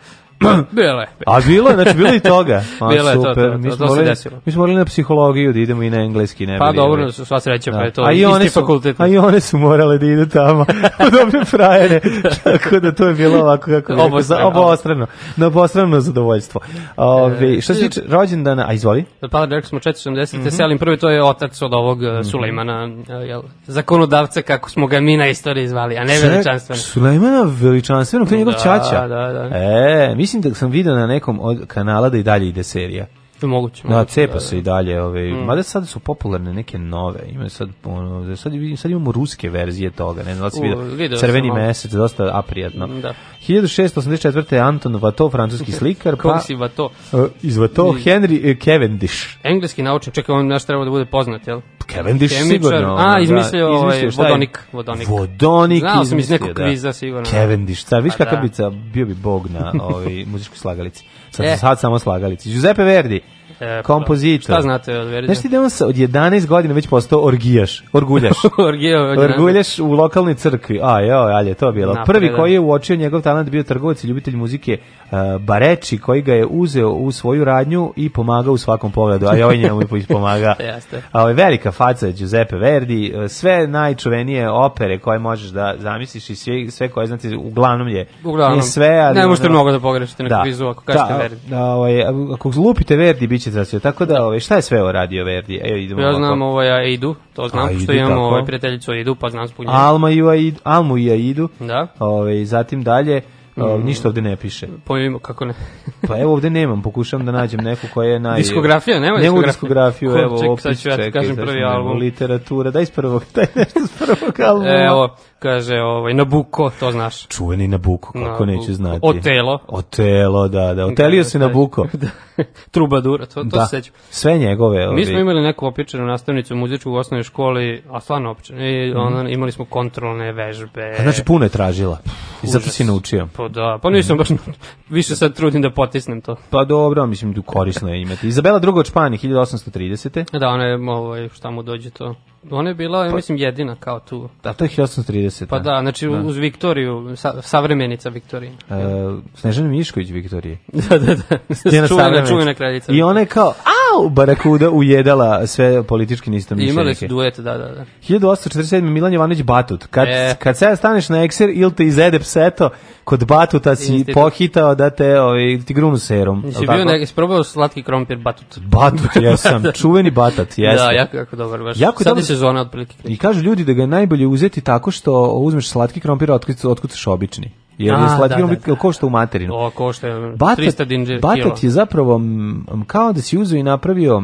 Bilo je. A bilo je, znači bilo i toga. A, bilo je super. to, to, to, mi smo to se desilo. Mi smo morali na psihologiju da idemo i na engleski. Ne pa dobro, su sva sreća, pa da. pa je to a i one su, fakultet. A i one su morale da idu tamo, dobre frajere, tako da to je bilo ovako kako bi obostrano. obostrano. Na obostrano zadovoljstvo. Ove, šta što se tiče rođendana, a izvoli? Pa rekli smo 470. Mm -hmm. Selim prvi, to je otac od ovog mm -hmm. Sulejmana, e, jel, zakonodavca kako smo ga mi na istoriji zvali, a ne veličanstveno. Sulejmana veličanstveno, to je njegov da, čača. Da, da. E, mi mislim da sam video na nekom od kanala da i dalje ide serija. Moguće, moguće. Da, cepa da, se da. i dalje. ovaj. mm. Mada sad su popularne neke nove. Ima sad, ono, sad, vidim sad imamo ruske verzije toga. Ne znam da si vidio, crveni sam, mesec, dosta aprijatno. Mm, da. 1684. Anton Vato, francuski slikar. Kog pa, si Vato? Uh, iz Vato, I, Henry uh, Cavendish. Engleski naučnik, čekaj, on naš treba da bude poznat, jel? Cavendish Kemičar, sigurno. A, da, izmislio, da, ovaj, izmislio vodonik, vodonik. Vodonik Znao sam iz nekog da. kviza sigurno. Cavendish, ta, viš pa kakav da. bica, bio bi bog na ovaj, muzičkoj slagalici. Sad, e. sad samo slagalici. Giuseppe Verdi, E, pa da. kompozitor. Šta znate od Verdija? Znaš ti da on sa, od 11 godina već postao orgijaš, orguljaš. Orgija, orguljaš u lokalnoj crkvi. A, jo, alje, to je bilo. Napreda. Prvi da. koji je uočio njegov talent bio trgovac i ljubitelj muzike uh, e, Bareči, koji ga je uzeo u svoju radnju i pomagao u svakom pogledu. A ovaj njemu i pomaga. a, ovaj velika faca Giuseppe Verdi, e, sve najčuvenije opere koje možeš da zamisliš i sve, sve koje znate, uglavnom je. Uglavnom. Ne sve, ali... Ne možete da- mnogo da pogrešite na da, kvizu ako kažete da, Verdi. Da, ovaj, ako lupite Verdi, bit privatizaciju. Tako da, ove, ovaj, šta je sve ovo radio Verdi? Evo, idemo ja znam ovo ovaj, ja Aidu, to znam, Aidu, što imamo ovaj prijateljicu Aidu, pa znam spunjenu. Alma i Aidu, Alma i Aidu. Da. Ove, ovaj, zatim dalje, Um, ništa ovde ne piše. Pojavimo kako ne. pa evo ovde nemam, pokušavam da nađem neku koja je naj Diskografija, nema diskografiju. Nemo diskografiju, evo ček, opis, sad ću ja ti kažem čekaj, prvi da album. Literatura, daj iz prvog, daj nešto iz prvog albuma. Evo, kaže ovaj Nabuko, to znaš. Čuveni Nabuko, kako Nabuko. neću znati. Otelo. Otelo, da, da. da otelio da, se da. Nabuko. Da. Trubadura, to, to da. se sećam. Sve njegove. Ovi. Mi smo imali neku opičenu nastavnicu muzičku u osnovnoj školi, a stvarno opičenu. I mm. ona, imali smo kontrolne vežbe. A znači puno je tražila. I zato si naučio. Pa da, pa nisam baš, više sad trudim da potisnem to. Pa dobro, mislim da korisno je imati. Izabela druga od Španije, 1830. Da, ona je, ovaj, šta mu dođe to. Ona je bila, ja pa- mislim, jedina kao tu. Da, to je 1830. Pa da, znači da. uz Viktoriju, sa, savremenica Viktorije. E, Snežana Mišković Viktorije. da, da, da. Čuvena, čuvena kraljica. I ona je kao, a Au, barakuda ujedala sve politički neistomišljenike. Imali su duet, da, da, da. 1847. Milan Jovanović Batut. Kad, e. kad sada staneš na ekser ili te izede pseto, kod Batuta si Institut. pohitao da te ovaj, ti grunu serum. Jesi bio nek, probao slatki krompir Batut? Batut, jesam. Da. Čuveni Batat, jesam. Da, jako, jako dobar. Baš. Jako sad je sezona otprilike. I kažu ljudi da ga je najbolje uzeti tako što uzmeš slatki krompir, otkucaš obični jer A, je slatilo da, da, da. košta u materinu. O, košta 300 dinđer batat kilo. Batat je zapravo kao da si uzeo i napravio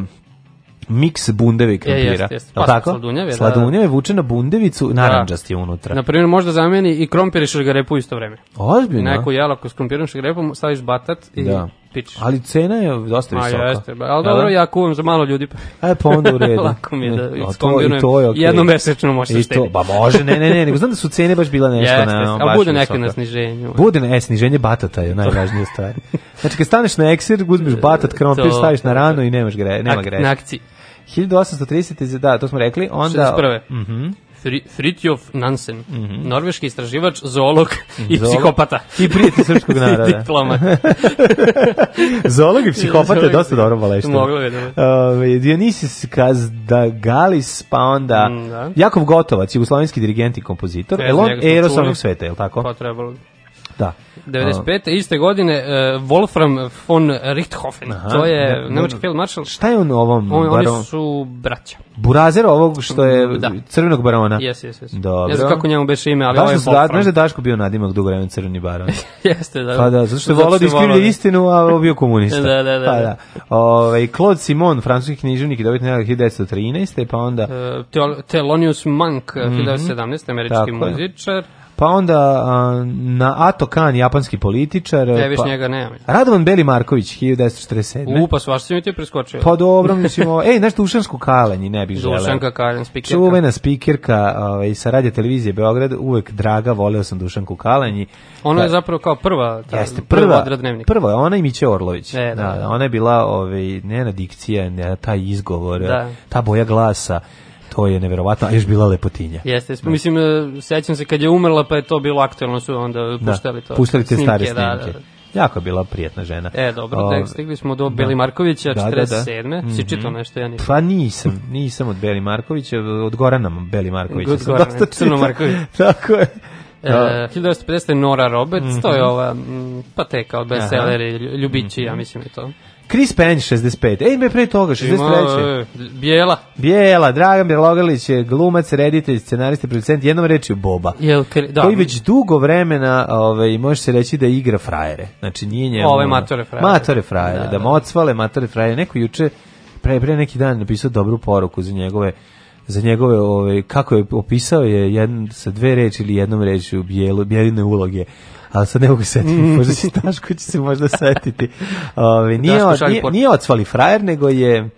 miks bundevi krompira. Je, jest, jest. Pa, tako? Sladunjave, sladunjave da, da. vuče na bundevicu, naranđast je da. unutra. Na primjer, možda zameni i krompir i šargarepu isto vreme. Ozbiljno? Neko jelo s krompirom šargarepom staviš batat i da pič. Ali cena je dosta visoka. A jeste, ali dobro, da? ja kuvam za malo ljudi. Pa- e, pa onda u redu. Lako mi je da iskombinujem. To, to je okay. Jednomesečno možeš štediti. Ba može, ne, ne, ne, nego znam da su cene baš bila nešto. Jeste, na, ali bude neke na sniženju. Bude, ne, e, sniženje batata je najvažnija stvar. Znači, kad staneš na eksir, uzmeš batat, krompir, staviš na ranu i nemaš gre, nema greša. Na akciji. 1830. da, to smo rekli, onda... 61. Mhm. Mm Fri, Fritjof Nansen, mm -hmm. norveški istraživač, zoolog i zoolog. psihopata. I prijatelj srpskog naroda. Diplomat. zoolog i psihopata je dosta dobro baleštvo. Moglo je da. Uh, Dionisis Kazdagalis, pa onda mm, da. Jakov Gotovac, jugoslovenski dirigent i kompozitor, Elon Eros sveta, je li tako? Pa trebalo Da. 95. Uh, iste godine uh, Wolfram von Richthofen. Aha, to je ne, da, da, nemački da. field marshal. Šta je on ovom? On, baron... Oni su braća. Burazer ovog što je mm, da. crvenog barona. Jes, jes, jes. Dobro. Ne znam kako njemu beše ime, ali Daško, ovaj je Wolfram. Znaš da Daško bio nadimak dugo vremena crveni baron? Jeste, da. Pa da, zato što je volao da iskrivlja istinu, a ovo bio komunista. da, da, da. Pa da. Ove, ovaj, Claude Simon, francuski književnik i dobiti nekog 1913. Pa onda... Uh, Thelonious Monk, mm -hmm. 1917. američki muzičar. Je pa onda a, na Ato Kan, japanski političar. Ne, više pa, njega nema. Radovan Beli Marković, 1947. U, pa svašta sam i ti preskočio. Pa dobro, mislim, ej, nešto Dušansko Kalenji ne bih želeo. Dušanka Kalen, spikirka. Čuvena spikirka ovaj, sa radija televizije Beograd, uvek draga, voleo sam Dušanku da Kalenji. Ona da, je zapravo kao prva, ta, jeste, prva, prva, prva ona i Miće Orlović. E, da, da, da, ona je bila, ovaj, njena dikcija, njena, taj izgovor, da. ta boja glasa to je neverovatno, a još bila lepotinja. Jeste, jesmo, da. mislim, e, sećam se kad je umrla, pa je to bilo aktuelno, su onda da. puštali to. Da, puštali te snimke, stare da, snimke. Da, da. Jako je bila prijatna žena. E, dobro, o, ovaj, tek stigli smo do da. Beli Markovića, 47. Da, da. Mm Si mhm. čitao nešto, ja nisam. Pa nisam, nisam od Beli Markovića, od Gorana Beli Markovića. Od Gorana, dosta Crno Marković. Tako je. E, da. Uh, 1950. Nora Roberts, mm -hmm. to je mhm. ova, mm, pa te kao bestselleri, ljubići, mm -hmm. ja mhm. mislim je to. Chris Pench 65. Ej, me pre toga 63. Bjela. Bjela, Dragan Bjelogalić je glumac, reditelj, scenarista, producent, jednom rečju Boba. Jel, da. Koji već dugo vremena, ovaj može se reći da igra frajere. Znači nije njemu. Ove matore frajere. Matore frajere, da, da, da. mocvale matore frajere. Neko juče pre pre neki dan napisao dobru poruku za njegove za njegove ove ovaj, kako je opisao je jedan sa dve reči ili jednom rečju bijelo bijeline uloge ali sad ne mogu setiti, mhm. možda si Daško će se možda setiti. Ove, nije, nije, nije, nije frajer, nego je...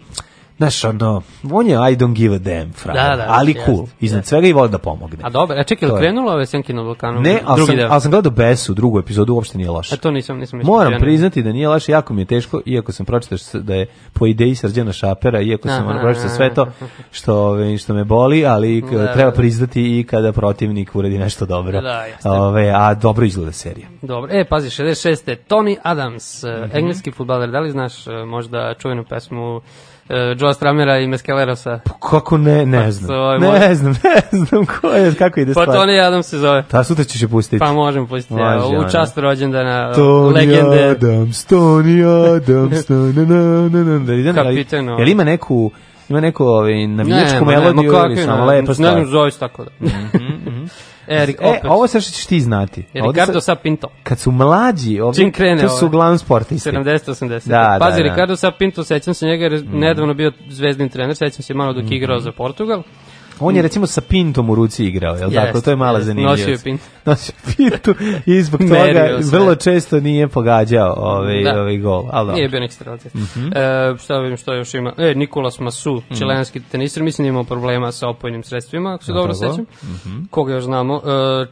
Znaš, ono, on je I don't give a damn, frajer, da, da, ali cool, jest, iznad jest. svega i voli da pomogne. A dobro, a čekaj, je krenulo ove senke na Balkanu? Ne, ali sam, al sam gledao Besu, drugu epizodu, uopšte nije loša. A to nisam, nisam da Moram krenuo. priznati da nije loša, jako mi je teško, iako sam pročitaš da je po ideji Srđana Šapera, iako sam ono pročitao sve to, što, što me boli, ali da, da treba da. priznati i kada protivnik uredi nešto dobro. Da, ove, a dobro izgleda serija. Dobro, e, pazi, 66. Tony Adams, mm -hmm. engleski futbaler, da li znaš e, možda čuvenu pesmu uh, Joe Stramera i Meskelerosa. Pa kako ne, ne pa znam. Pa, ne moj... znam, ne znam ko je, kako ide pa stvar. Pa Tony Adam se zove. Ta sutra ćeš je pustiti. Pa možemo pustiti, Može, ja, u čast rođendana, Tony legende. Adams, Tony Adams, na na na na. Da idem, Kapiteno. Jel ovaj. ima neku, ima neku ovaj, navijačku ne, melodiju ne, ili samo lepo stvar? Ne, ne, zove se tako da. Mm -hmm. Erik, e, ovo sad što ćeš ti znati. E, Ricardo Sapinto. Kad su mlađi, ovdje, krene to su ovaj uglavnom sportisti. 70-80. Da, Pazi, da, da. Ricardo Sapinto, sećam se njega, jer mm. nedavno bio zvezdni trener, sećam se malo dok mm. igrao mhm. za Portugal. On je recimo sa pintom u ruci igrao, jel yes, tako? To je mala yes, zanimljivost. Nosio je pintu. Nosio pintu i zbog toga vrlo često nije pogađao ovaj, da. ovaj gol. Ali nije bio neki strelac. Mm e, šta vidim što još ima? E, Nikolas Masu, čilenski mhm. mm -hmm. teniser, mislim da ima problema sa opojnim sredstvima, ako se dobro sećam. Mm -hmm. Koga još znamo? E,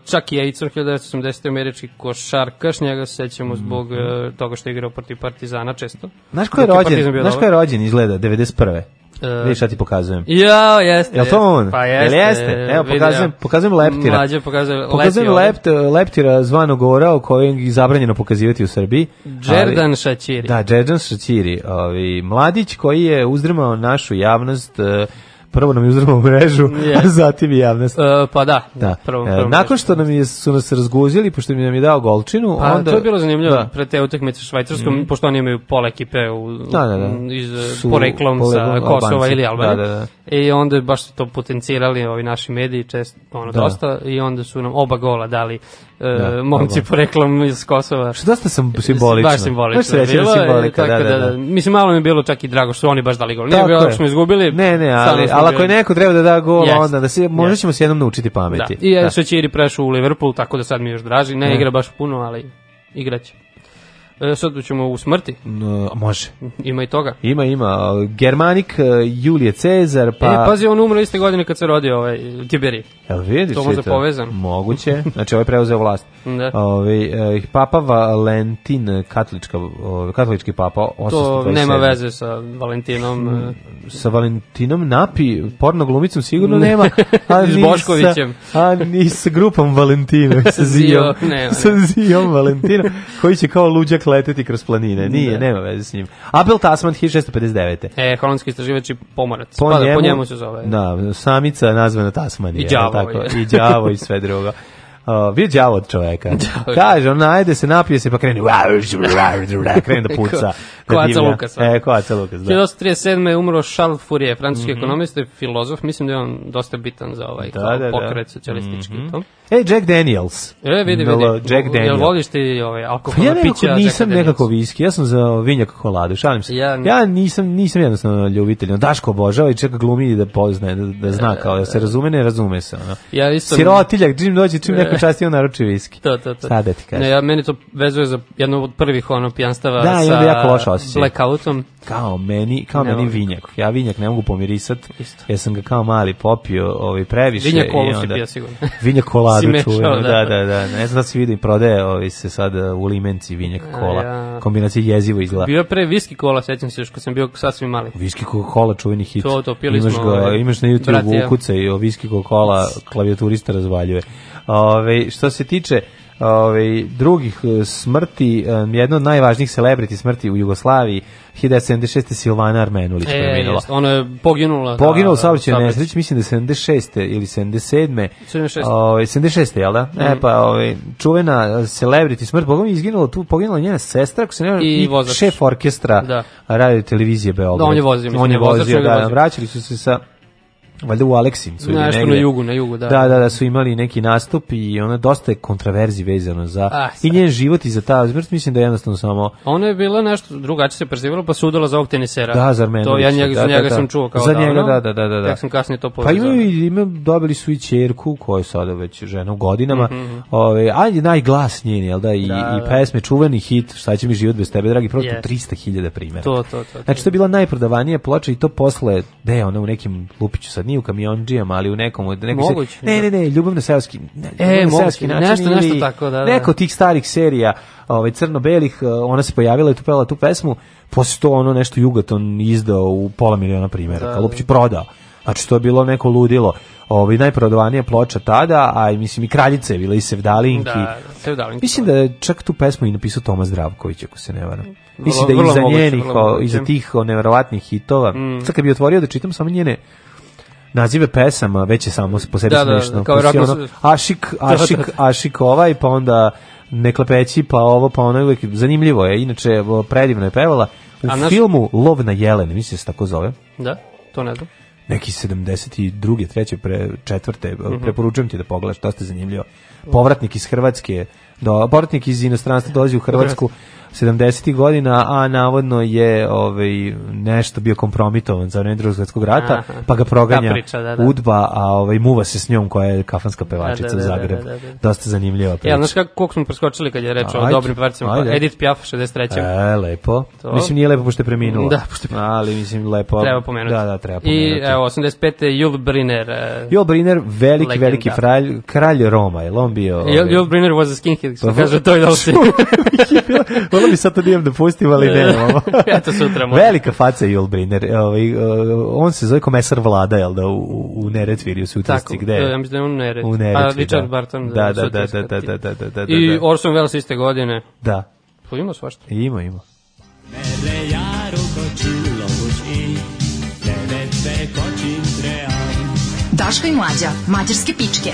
čak i Ejcor, 1980. američki košarkaš, njega se sećamo mhm. zbog mm -hmm. toga što je igrao protiv Partizana često. Znaš ko je rođen? Znaš ko je rođen izgleda 91. Uh, e, Vidiš šta ti pokazujem. Jo, jeste. Jel to on? Pa jeste. Jel jeste? Evo, pokazujem, pokazujem leptira. Mlađe pokazujem, pokazujem lept, leptira zvano gorao kojeg je zabranjeno pokazivati u Srbiji. Džerdan Šaćiri. Da, Džerdan Šaćiri. Ovi, mladić koji je uzdrmao našu javnost uh, prvo nam je uzrmo mrežu, yes. a zatim i javnost. E, pa da, da. Prvom, e, prvom nakon što nam je, su nas razguzili, pošto mi nam je dao golčinu, pa, onda... To je bilo zanimljivo, da. pre te utakmice Švajcarskom, mm. pošto oni imaju pola ekipe u, da, da, da. iz, su, poreklom, poreklom sa Kosova Albanci. ili Albanije. Da, da, da. I onda baš su to potencirali ovi naši mediji, često, ono, da. dosta, i onda su nam oba gola dali da, e, da momci da. poreklom iz Kosova. Što dosta sam simbolično. Baš simbolično. Baš reći, bilo, simbolika, da, da, da, da, Mislim, malo mi je bilo čak i drago što oni baš dali gol. Nije bilo što smo izgubili. Ne, ne, ali, ali ako je neko treba da da gol, yes. onda da se, možda ćemo se jednom naučiti pameti. Da. I da. Šećiri prešao u Liverpool, tako da sad mi još draži. Ne, igra baš puno, ali igraće. E, sad ćemo u smrti. No, može. Ima i toga. Ima, ima. Germanik, e, Julije Cezar, pa... E, pazi, on umro iste godine kad se rodio ovaj, Tiberi. Jel vidiš to? Možda to povezano. Moguće. Znači, ovaj preuzeo vlast. da. Ove, ovaj, papa Valentin, katolička, ove, ovaj, katolički papa, 827. To nema veze sa Valentinom. E. Sa Valentinom Napi, porno glumicom sigurno nema. A s Boškovićem. a ni sa grupom Valentino. Sa Zijom. Zio, nema, nema. Sa Zijom Valentino, koji će kao luđak leteti kroz planine. Nije, da. nema veze s njim. Abel Tasman 1659. E, holandski istraživač i pomorac. Po, Spada, njemu, po njemu se zove. Da, samica nazvana Tasmanija. I đavo. Tako, I đavo i sve drugo. Uh, bio đavo od čoveka. Kaže, on najde se, napije se, pa krene, krene da puca. Koaca Lukas. Da. E, Koaca Lukas, da. 1937. je umro Charles Fourier, francuski mm -hmm. ekonomista i filozof. Mislim da je on dosta bitan za ovaj da, da, da, pokret da. socijalistički. Mm -hmm. to. Jack Daniels. E, vidi, vidi. Jack Daniels. Jel voliš ti ovaj, alkoholna pa ja pića? Ja nisam nekako viski, ja sam za vinjak koladu, šalim se. Ja, ja nisam, nisam jednostavno ljubitelj. Daško obožava i čak glumi da poznaje, da, da zna e, kao, da se razume, ne razume se. Ono. Ja isto... Sirotiljak, čim dođe, čim e. neko časti, on naruči viski. To, to, to. Sada da ti kažem. Ne, ja, meni to vezuje za jedno od prvih ono pijanstava da, sa... Da, jako loša osjećaj. Blackoutom. Kao meni, kao ne meni vinjak. Ja vinjak ne mogu pomirisat, Isto. jer sam ga kao mali popio ovaj, previše. Vinjak kolu si pija sigurno. Vinjak koladu čuveno, da, da, da. Ne znam da si vidio i prodaje ovaj, se sad e, u limenci vinjak kola. Ja. Kombinacija jezivo izgleda. Bio pre viski kola, sećam se još kad sam bio sasvim mali. Viski kola čuveni hit. To, to, pili imaš smo. Ga, ovaj, imaš na YouTube i o viski kola klavijaturista razvaljuje. Ove, ovaj, što se tiče ovaj, drugih e, smrti, e, jedno od najvažnijih celebrity smrti u Jugoslaviji, 1976. Silvana Armenulić e, preminula. Jest, ona je poginula. Da, poginula u da, saobraćaju nesreć, mislim da je 76. ili 77. 76. Ovaj 76. jel da? Mm. E mhm. pa ovaj čuvena e, celebrity smrt, bogom izginula tu, poginula njena sestra, ako se ne i, vozač. šef orkestra da. radio televizije Beograd. Da, on je vozio, mislim, on je vozio, da, vozio. vraćali su se sa valjda u Aleksincu ili negde. Na jugu, na jugu, da. Da, da, da su imali neki nastup i ona dosta je kontraverzi vezano za ah, i njen život i za ta smrt, mislim da je jednostavno samo Ona je bila nešto drugačije se prezivalo, pa sudala za ovog tenisera. Da, za mene. To ja njega, da, za da, njega da, da, sam čuo kao za da. njega, da, da, da, da. Ja sam kasnije to povezao. Pa imaju ima dobili su i ćerku koja je sada već žena u godinama. Mm -hmm. Ove, a najglas njen, jel da, i, da, i da. pesme, čuveni hit, šta će mi život bez tebe, dragi, proto yes. 300.000 primjera. To, to, to, to. Znači, to je bila najprodavanija ploča i to posle, da je ona u nekim lupiću sad sad nije u kamionđijama, ali u nekom od nekom da. ne, ne, ne, ljubavno selski, ne, e, selski način, znači, nešto, ili, nešto tako, da, da. Neko tih starih serija, ovaj crno-belih, eh, ona se pojavila i tu pevala tu pesmu, posle to ono nešto Jugaton izdao u pola miliona primjera, da, da, uopće prodao. Znači, to je bilo neko ludilo. Ovaj najprodavanija ploča tada, a mislim i kraljica je bila i Sevdalinki. Da, da Sevdalinki. Mislim da je čak tu pesmu i napisao Tomas Zdravković, ako se ne varam. Mm. Mislim da iza njenih, iza tih neverovatnih hitova. Mm. Sad kad bi otvorio da čitam samo njene nazive pesama, već je samo po sebi da, da, da smešno. Pa da, kao da, Pusti, ono, ašik, ašik, ašik ovaj, pa onda neklepeći, pa ovo, pa ono, uvijek zanimljivo je, inače predivno je pevala. U naš... filmu Lov na jelene, mislim se tako zove. Da, to ne znam. Neki 72. treće, pre, četvrte, mm -hmm. preporučujem ti da pogledaš, to dosta zanimljivo. Povratnik iz Hrvatske, do, da, boratnik iz inostranstva dolazi u Hrvatsku 70. godina, a navodno je ovaj, nešto bio kompromitovan za vreme drugog rata, Aha, pa ga proganja priča, da, da. udba, a ovaj, muva se s njom koja je kafanska pevačica da, da u da, Zagreb. Dosta zanimljiva e, priča. Ja, znaš kako, koliko smo preskočili kad je reč o dobrim pevacima? Edith Piaf, 63. E, lepo. To. Mislim, nije lepo pošto je preminula. Da, pošto je Ali, mislim, lepo. Treba pomenuti. Da, da, treba pomenuti. I, evo, 85. Jul Briner. Uh, Jul Briner, veliki, legenda. veliki kralj, kralj Roma. Je on bio... Ovaj... Jul Briner was a skinhead Kid. Pa kažu to je da si. Vola bi sad to da nijem da pustim, ali ne. Eto sutra možda. Velika faca Jul Briner. Ovaj, e, on se zove komesar vlada, jel da, u, u Neretvirju se utrsti. Gde Tako, da, Ja mislim da je on Neret. U Neretvirju, da. Richard Barton. Da, da, da, da, da, da, da, da, da, da. I Orson Welles iste godine. Da. Pa ima svašta. Ima, ima. Mere jaru kočilo buči, tebe Daška i mlađa, mađarske pičke.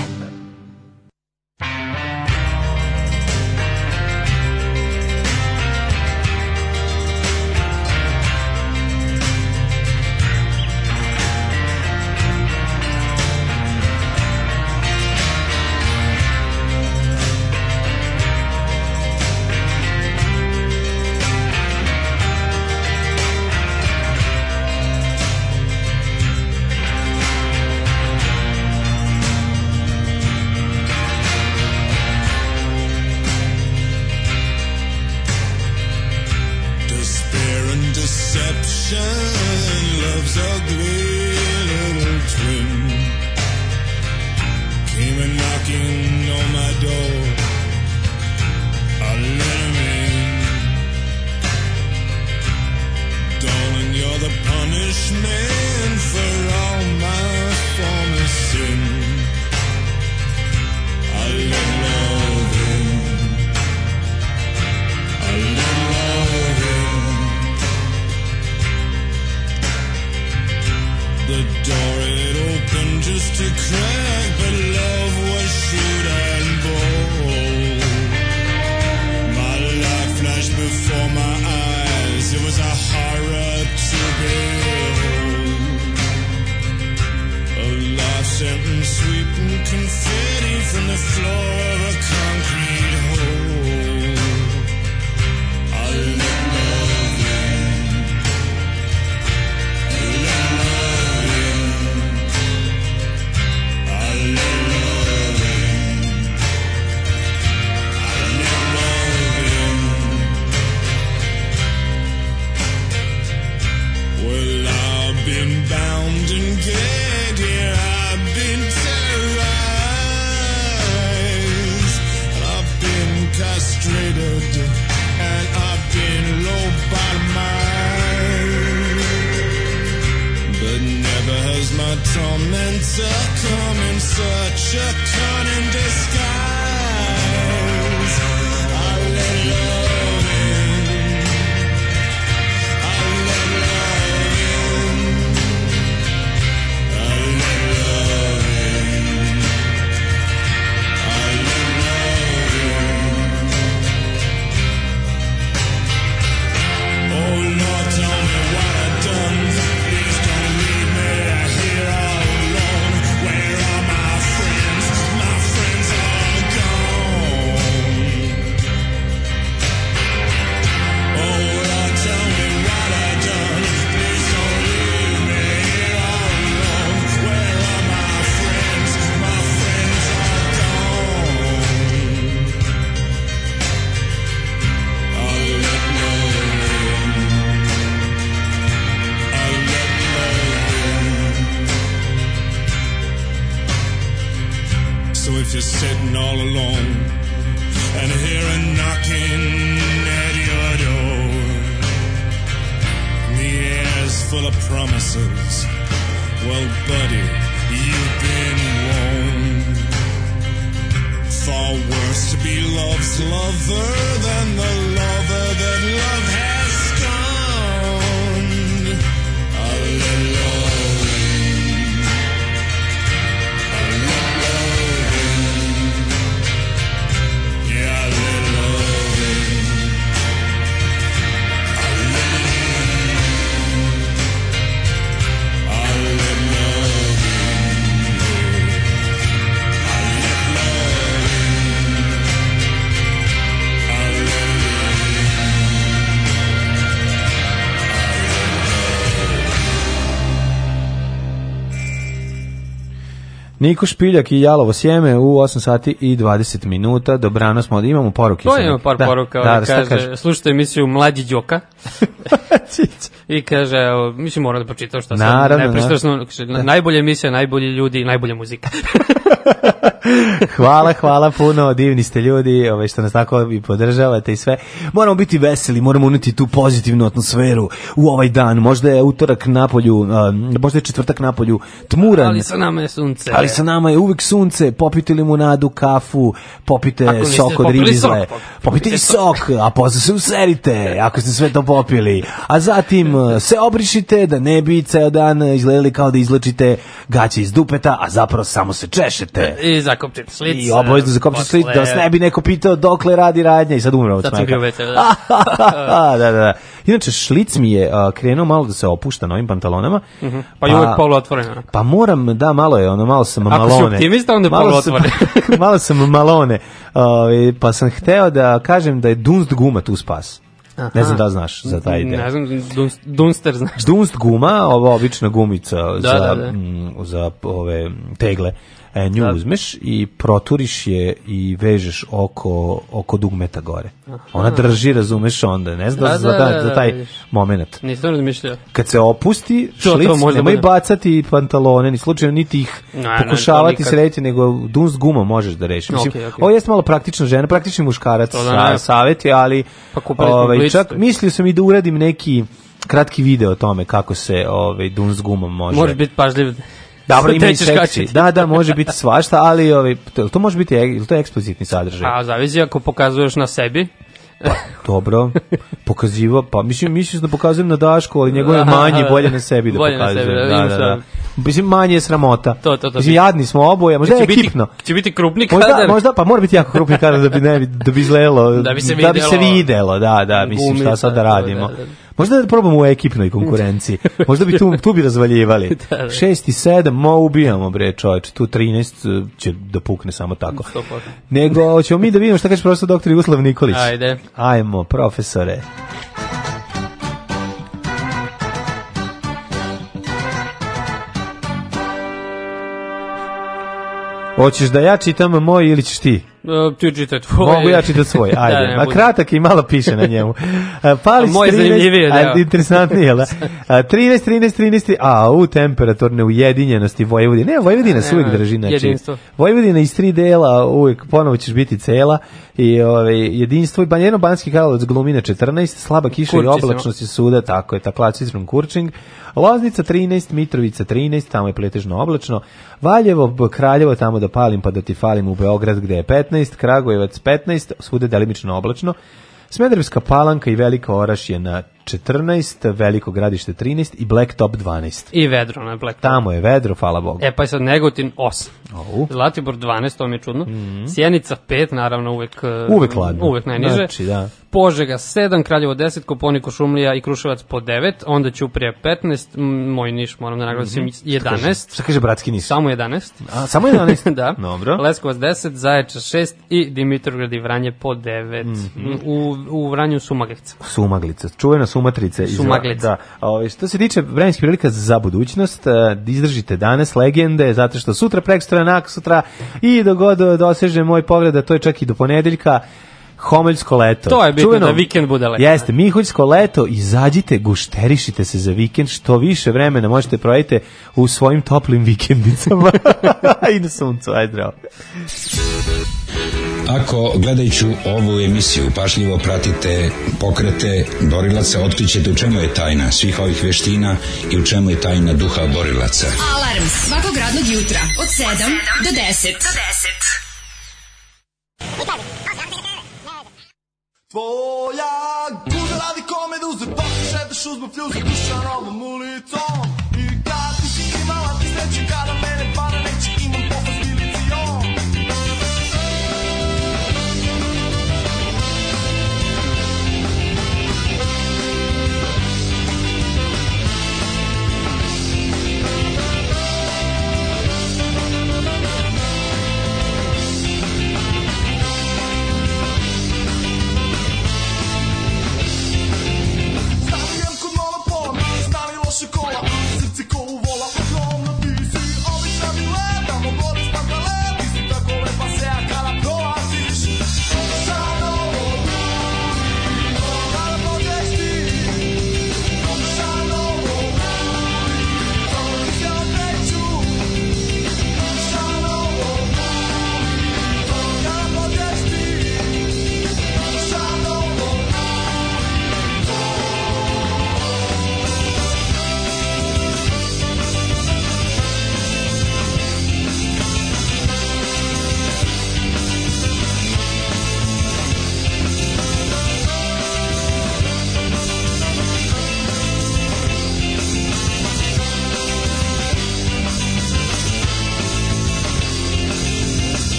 Niko Špiljak i Jalovo sjeme u 8 sati i 20 minuta. Dobrano smo, imamo poruke. To pa, imamo par da, poruka. Da, da, kaže, kaže, slušajte emisiju Mlađi Đoka. I kaže, mislim si da pročitam što sam. Naravno. Da. Da. najbolje emisija, najbolji ljudi najbolja muzika. hvala, hvala puno, divni ste ljudi, ovaj što nas tako i podržavate i sve. Moramo biti veseli, moramo uneti tu pozitivnu atmosferu u ovaj dan. Možda je utorak na polju, um, možda je četvrtak na polju tmuran. Ali sa nama je sunce. Ali sa nama je uvek sunce. Popite limunadu, kafu, popite sok od ribizle. Pop, popite i sok, a posle se userite ako ste sve to popili. A zatim se obrišite da ne bi ceo dan izgledali kao da izlačite gaće iz dupeta, a zapravo samo se češete. I zakopčen šlic. I obavezno eh, zakopčen šlic, da vas ne bi neko pitao dokle radi radnja i sad umrao od smeka. Da. da, da, da. Inače, šlic mi je uh, krenuo malo da se opušta na ovim pantalonama. Uh mhm. -huh. Pa, pa je uvek polu otvoreno. Pa moram, da, malo je, ono, malo sam Ako malone. Ako si optimist, onda je polu otvoreno. malo sam malone. Uh, pa sam hteo da kažem da je dunst guma tu spas. Aha. Ne znam da znaš za taj ide. Ne znam, dunst, dunster znaš. Dunst guma, ova obična gumica da, za, da, da. M, mm, za ove tegle. E, nju da. uzmeš i proturiš je i vežeš oko, oko dugmeta gore. Aha. Ona drži, razumeš onda, ne znam da, za, da, za taj da, da moment. Nisam razmišljao. Kad se opusti, šlic, nemoj bacati pantalone, ni slučajno, niti ih na, pokušavati srediti, nego dun s guma možeš da rešiš. Mislim, okay, okay. Ovo jeste malo praktična žena, praktični muškarac, da sa, savjeti, ali pa ovaj, čak mislio sam i da uradim neki kratki video o tome kako se ovaj, dun s gumom može... Može biti pažljiv Dobro, ima i seksi. Da, da, može biti svašta, ali ovi, to, to može biti, e, ili to je eksplicitni sadržaj? A, zavisi ako pokazuješ na sebi. Pa, dobro, pokaziva, pa mislim, mislim da pokazujem na Dašku, ali njegove je manje, bolje na sebi da bolje pokazujem. Bolje na sebi, da, da, da, da. Mislim, manje je sramota. To, to, to. Mislim, jadni smo oboje, možda je ekipno. Biti, će biti krupni kadar. Možda, možda, pa mora biti jako krupni kadar da bi, ne, da bi izlelo, da, da bi se videlo, da, bi se videlo da, da, mislim, šta sad da, da radimo. Da, da, da. Možda da probamo u ekipnoj konkurenciji. Možda bi tu, tu bi razvaljivali. da, da. i 7, mo ubijamo, bre, čovječe. Tu 13 e, će da pukne samo tako. Nego, ćemo mi da vidimo šta kaže profesor doktor Jugoslav Nikolić. Ajde. Ajmo, profesore. Hoćeš da ja čitam moj ili ćeš ti? E, ti čitaj tvoj. Mogu ja čitati svoj, da, ajde. da, Ma kratak i malo piše na njemu. E, Palić Moj 13, da. interesantnije, jel da? 13, 13, 13, a u temperaturne ujedinjenosti Vojvodine. Ne, Vojvodina su uvijek drži, znači. Jedinstvo. Vojvodina iz tri dela, uvijek ponovo ćeš biti cela i ovaj jedinstvo i Banjeno Banski Karlovac glumina 14, slaba kiša Kurčicima. i oblačnost i suda, tako je, ta klasičan Kurčing. Loznica 13, Mitrovica 13, tamo je pretežno oblačno. Valjevo, Kraljevo tamo da palim pa da ti falim u Beograd gde je 15, Kragujevac 15, svude delimično oblačno. Smederevska Palanka i Velika Oraš je na 14, Veliko gradište 13 i Black Top 12. I vedro na Blacktop. Tamo je vedro, hvala Bogu. E pa je sad Negotin 8. Oh. Zlatibor 12, to mi je čudno. Mm -hmm. Sjenica 5, naravno uvek... Uvek hladno. Uvek najniže. Znači, da. Požega 7, Kraljevo 10, Koponiko Šumlija i Kruševac po 9, onda Ćuprija 15, moj Niš moram da naglasim mm -hmm. 11. Šta kaže, šta kaže bratski Niš? Samo 11. A, samo 11? da. Dobro. Leskovac 10, Zaječar 6 i Dimitrovgrad i Vranje po 9. Mhm. Mm -hmm. u, u Vranju Sumaglica. Sumaglica, čuvena Sumatrice. Iz, Sumaglica. Da. O, ovaj, što se tiče vremenskih prilika za budućnost, e, izdržite danas legende, zato što sutra, prekstra, nak sutra i dogod doseže moj pogled, to je čak i do ponedeljka, Homeljsko leto. To je bitno Čuveno, da vikend bude leto. Jeste, Miholjsko leto, izađite, gušterišite se za vikend, što više vremena možete provajte u svojim toplim vikendicama. I na suncu, aj zdravo. Ako gledajuću ovu emisiju pašljivo pratite pokrete borilaca, otkrićete u čemu je tajna svih ovih veština i u čemu je tajna duha borilaca. Alarm svakog radnog jutra od 7 do 10. Do 10. Polja gude radi kome duze Posle šetaš uzbog pljuse Dušanovom ulicom I kad ti si imala ti sreće Kada mene para ne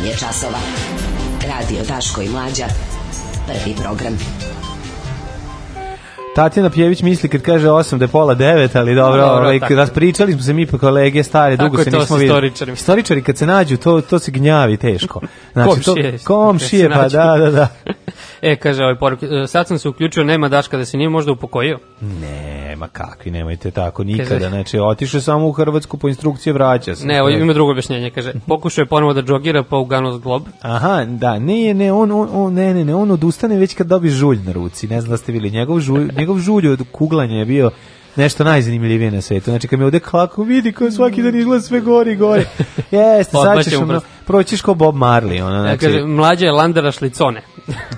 8 je časova. Radio Daško i Mlađa. Prvi program. Tatjana Pjević misli kad kaže 8 da je pola 9, ali dobro, no, dobro ovaj, raspričali smo se mi pa kolege stare, dugo se nismo videli. Istoričari? istoričari kad se nađu, to, to se gnjavi teško. Znači, komšije. To, komšije, pa da, da, da. e, kaže ovaj poruk, e, sad sam se uključio, nema Daška da se nije možda upokojio. Ne. Aj, ma kakvi, nemojte tako nikada. Znači, otišao samo u Hrvatsku po instrukcije, vraća se. Ne, ima drugo objašnjenje, kaže. Pokušao je ponovo da džogira pa uganuo glob. Aha, da, ne, ne, on, on, on, ne, ne, ne, on odustane već kad dobi žulj na ruci. Ne znam da ste bili, njegov žulj, njegov žulj od kuglanja je bio nešto najzanimljivije na svetu. Znači, kad me ovde kako vidi kao svaki dan izgleda sve gori i gori. Jeste, sad ćeš ono, proćiš ko Bob Marley. Ono, znači... Kaže, mlađa je landara šlicone.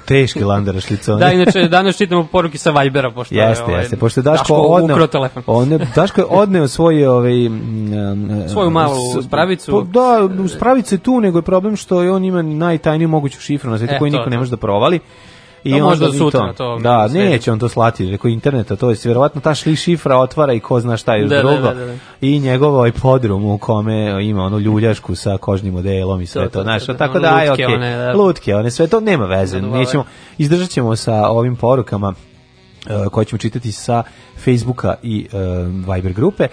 Teški landara šlicone. da, inače, danas čitamo poruke sa Vibera, pošto jeste, je, ovaj, jeste, pošto Daško, Daško odneo, telefon. On, Daško je odneo svoje, ovaj, um, svoju malu s, spravicu. Po, da, spravicu je tu, nego je problem što je on ima najtajniju moguću šifru na svetu e, koju niko to. ne može da provali. I da, možda sutra to. Da, neće on to slati preko interneta, to je vjerovatno ta šli šifra otvara i ko zna šta je da, da drugo. Da, da, da, I njegov ovaj podrum u kome ima onu ljuljašku sa kožnim odelom i sve to, to, to znaš, tako da aj okej. Okay, one, da. lutke, one sve to nema veze. Nećemo izdržat ćemo sa ovim porukama e, koje ćemo čitati sa Facebooka i e, Viber grupe,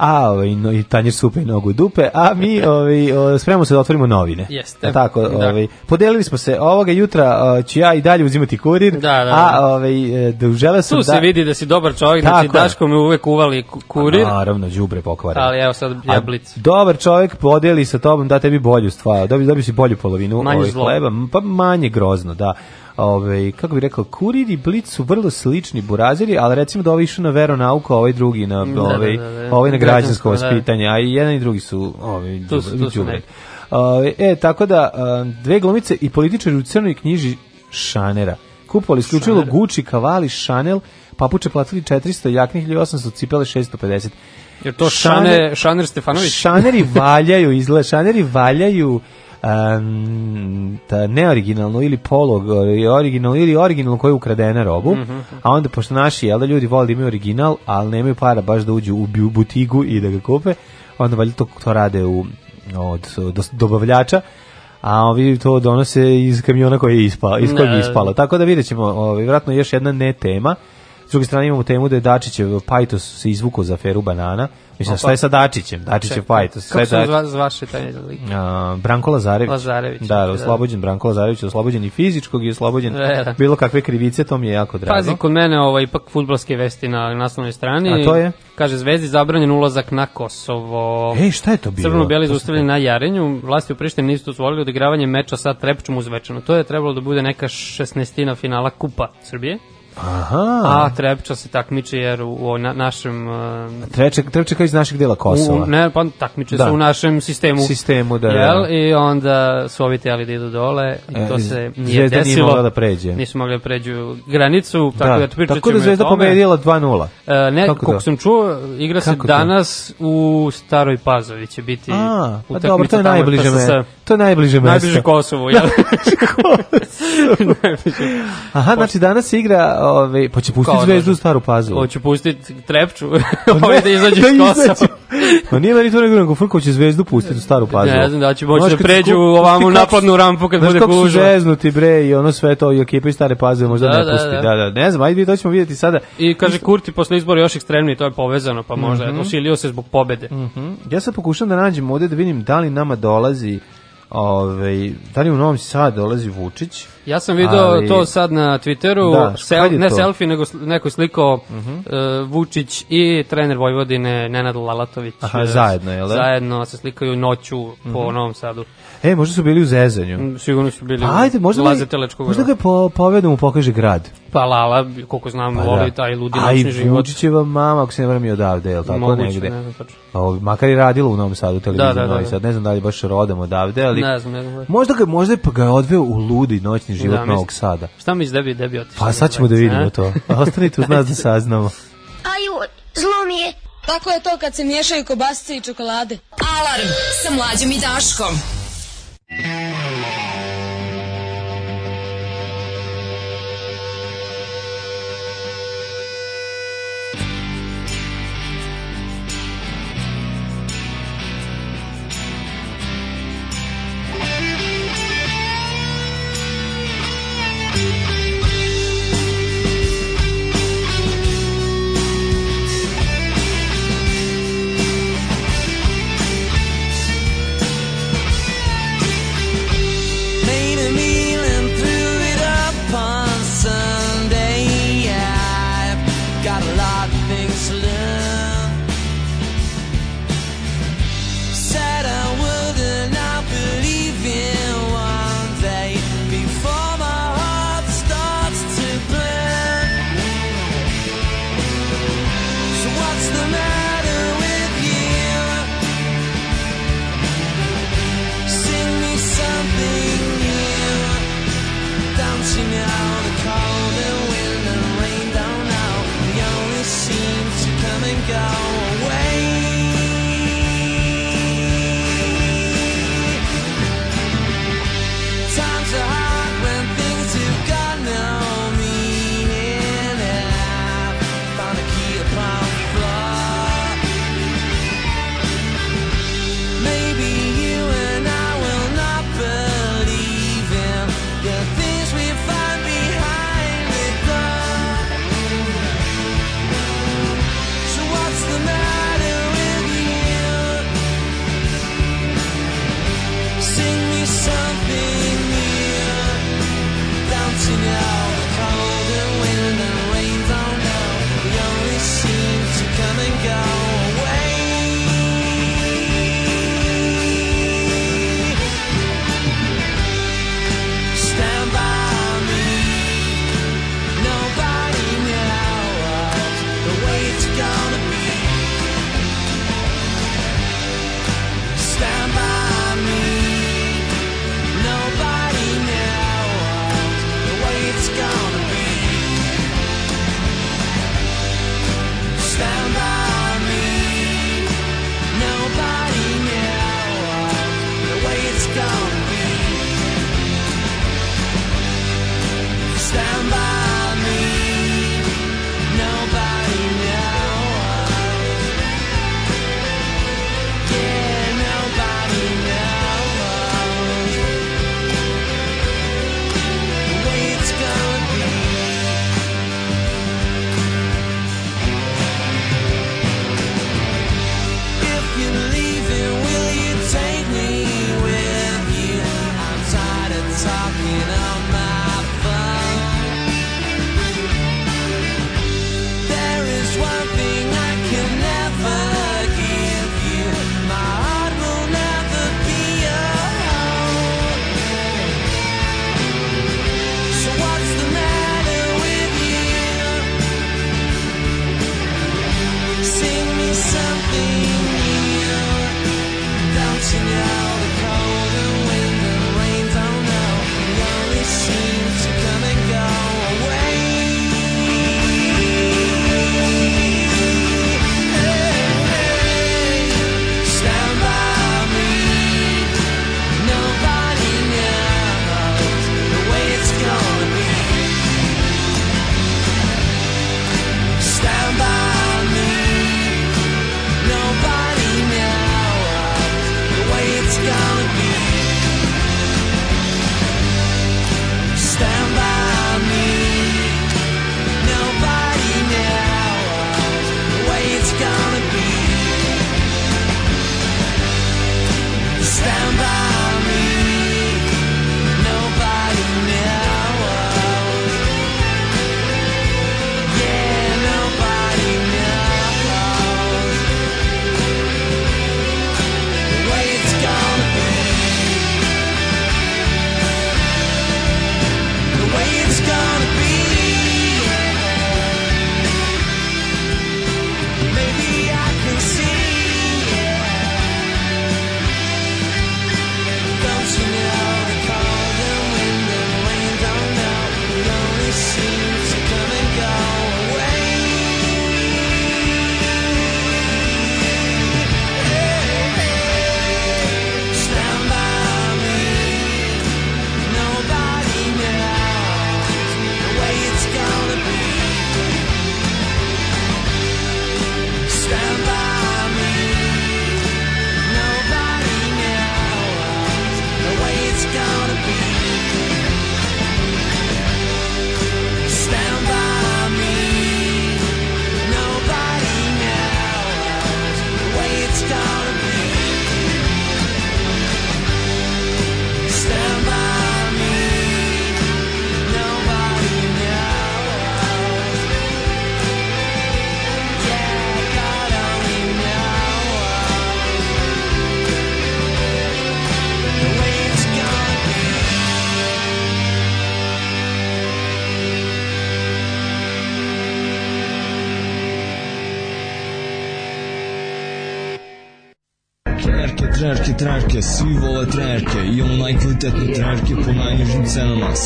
a ovaj, no, i tanjir supe i nogu dupe, a mi ovaj, spremamo se da otvorimo novine. Jeste. Tako, da. ovaj, podelili smo se, ovoga jutra o, ću ja i dalje uzimati kurir, da, da, da. a ovaj, e, da sam... Tu da se da... vidi da si dobar čovjek, da Tako, znači Daško mi uvek uvali kurir. A, pa naravno, džubre pokvare. Ali evo sad ja blic. dobar čovjek podeli sa tobom da tebi bolju stvar, da dobi, dobi si bolju polovinu manje ovaj, zlo. hleba, pa manje grozno, da. Ove, kako bi rekao, Kurir i Blic su vrlo slični buraziri, ali recimo da ovi išao na veronauku, a ovaj drugi na, da, da, ovaj, da, da, da, ovaj na građansko da. vaspitanje, a i jedan i drugi su ovaj, tu su, e, tako da, dve glumice i političari u crnoj knjiži Šanera. Kupovali slučajno Gucci, Cavalli, Chanel, papuče platili 400, jaknih 1800, cipele 650. Jer to Šaner, Šaner Stefanović? Šaneri valjaju, izgleda, Šaneri valjaju um, ta neoriginalnu ili polog ili ovaj, originalnu ili originalnu koja je ukradena robu, mm -hmm. a onda pošto naši jel, da, ljudi vole da imaju original, ali nemaju para baš da uđu u butigu i da ga kupe, onda valjda to, to rade u, od, od dobavljača, a ovi to donose iz kamiona koji je ispao, iz kojeg je ispalo. Tako da vidjet ćemo, ovaj, vratno još jedna ne tema. S druge strane imamo temu da je Dačićev Pajtos se izvukao za aferu banana, Mislim, šta je pa- sa Dačićem? Dačićev je pa, to sve da. Kako zvaše taj lik? Uh, Branko Lazarević. Lazarević. Da, da. oslobođen da. Branko Lazarević, oslobođen i fizičkog i oslobođen da, da. bilo kakve krivice, to mi je jako drago. Pazi, kod mene ovaj, ipak futbalske vesti na naslovnoj strani. A to je? Kaže, Zvezdi zabranjen ulazak na Kosovo. Ej, šta je to bilo? Crno-beli zaustavljeni na Jarenju, vlasti u Prištini nisu dozvolili odigravanje meča sa Trepčom uz To je trebalo da bude neka šestnestina finala Kupa Srbije. Aha. A Trepča se takmiče jer u, u na, našem uh, Trepča Trepča kao iz naših dela Kosova. U, ne, pa takmiče da. se u našem sistemu. Sistemu da. da jel? Da. I onda su ovi teli da idu dole i e, to se nije zvezda desilo. Nije da pređe. Nisu mogli da pređu granicu, da, tako da, da pričat Tako da Zvezda pobedila 2:0. E, ne, kako, kako sam čuo, igra se danas u Staroj Pazovi će biti A, pa dobro, to je najbliže mesto. To je najbliže mesto. Najbliže Kosovu, jel? Kosovu. Aha, znači danas se igra Ove, pa će pustiti zvezdu u staru pazu. Hoće pustiti trepču. Pa pa Hoće da, da izađe iz kosa. Pa Ma nije meni to nego nego Frko će zvezdu pustiti u staru pazu. Ne, znam da će moći da pređu ovamo napadnu rampu kad bude gužva. Znaš zeznuti bre i ono sve to i ekipa iz stare paze možda da, ne da, pusti. Da, da. da, ne znam, ajde to ćemo vidjeti sada. I kaže Kurti posle izbora još ekstremniji, to je povezano, pa možda mm -hmm. se zbog pobede. Mm -hmm. Ja sad pokušam da nađem ovde da vidim da li nama dolazi Ove, ovaj, da li u Novom Sadu dolazi Vučić? Ja sam video ali... to sad na Twitteru, da, sel, ne to? selfie, nego neko sliko uh mhm. -huh. E, Vučić i trener Vojvodine Nenad Lalatović. Aha, e, zajedno, jel? Da? Zajedno se slikaju noću uh -huh. po mhm. Novom Sadu. E, možda su bili u Zezanju. Mm, sigurno su bili. Pa, ajde, možda Laze Telečkog. Možda ga po povedom pokaže grad. Pa Lala, koliko znam, pa, voli da. taj ludi noćni život. A i Vučićeva mama, ako se ne vrem odavde, je tako Moguće, negde? Ne znam, tačno. Pa, makar je radila u Novom Sadu televiziju da, da, da, Novi da, Sad, da. ne znam da li baš rodom odavde, ali... Ne znam, ne znam. Možda ga, možda pa ga je odveo u ludi noćni današnji život da, Novog Sada. Šta misliš da bi, da bi otišao? Pa sad ćemo da vidimo a? to. Ostanite uz nas da saznamo. Aju, zlo mi je. Tako je to kad se miješaju kobasice i čokolade. Alarm sa mlađim i Daškom.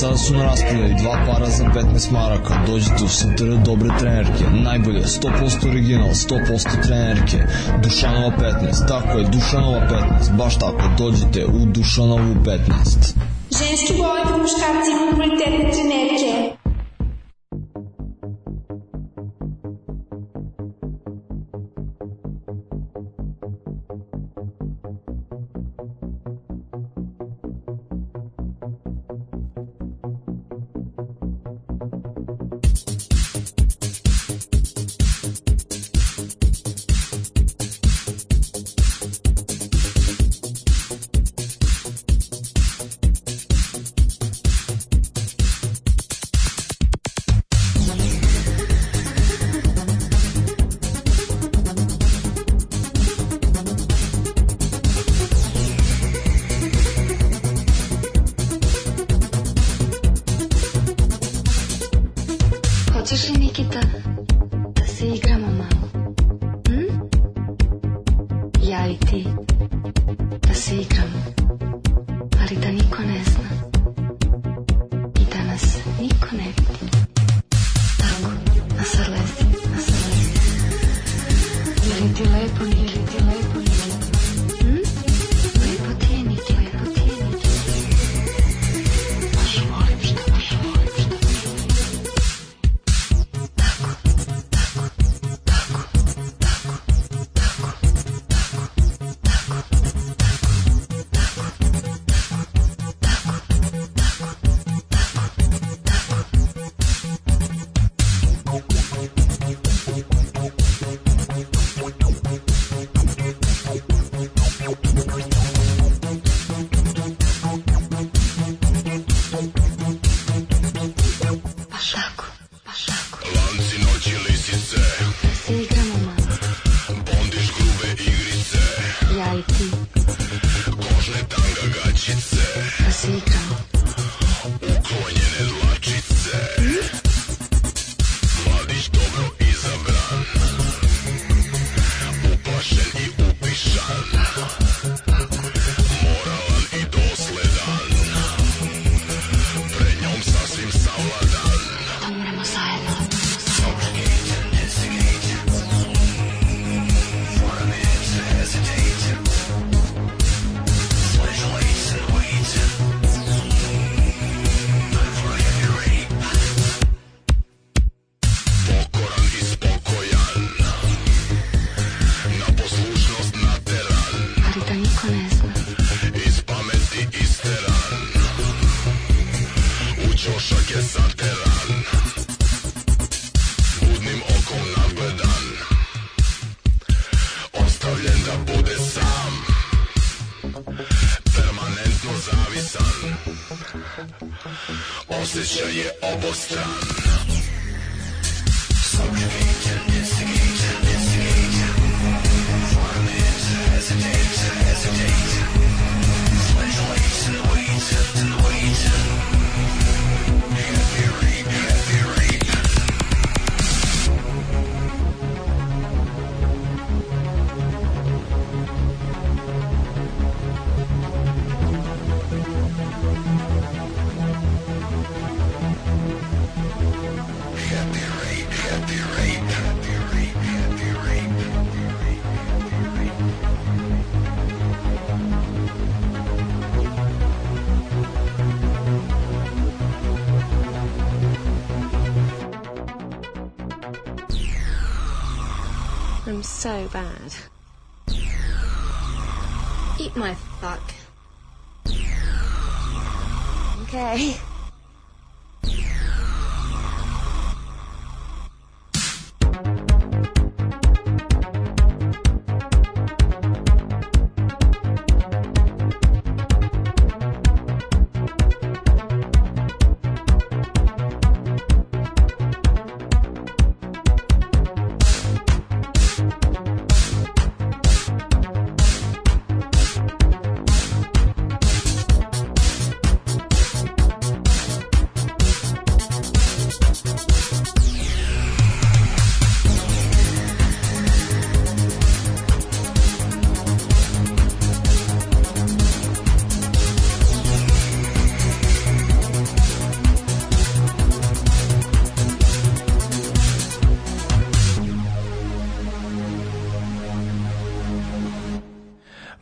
Sada su na raspodeli dva para za 15 maraka. Dođite u Santara dobre trenerke. Najbolje, 100% original, 100% trenerke. Dušanova 15, tako je, Dušanova 15. Baš tako, dođite u Dušanovu 15. Ženski boli po muškarci i kvalitetne trenerke.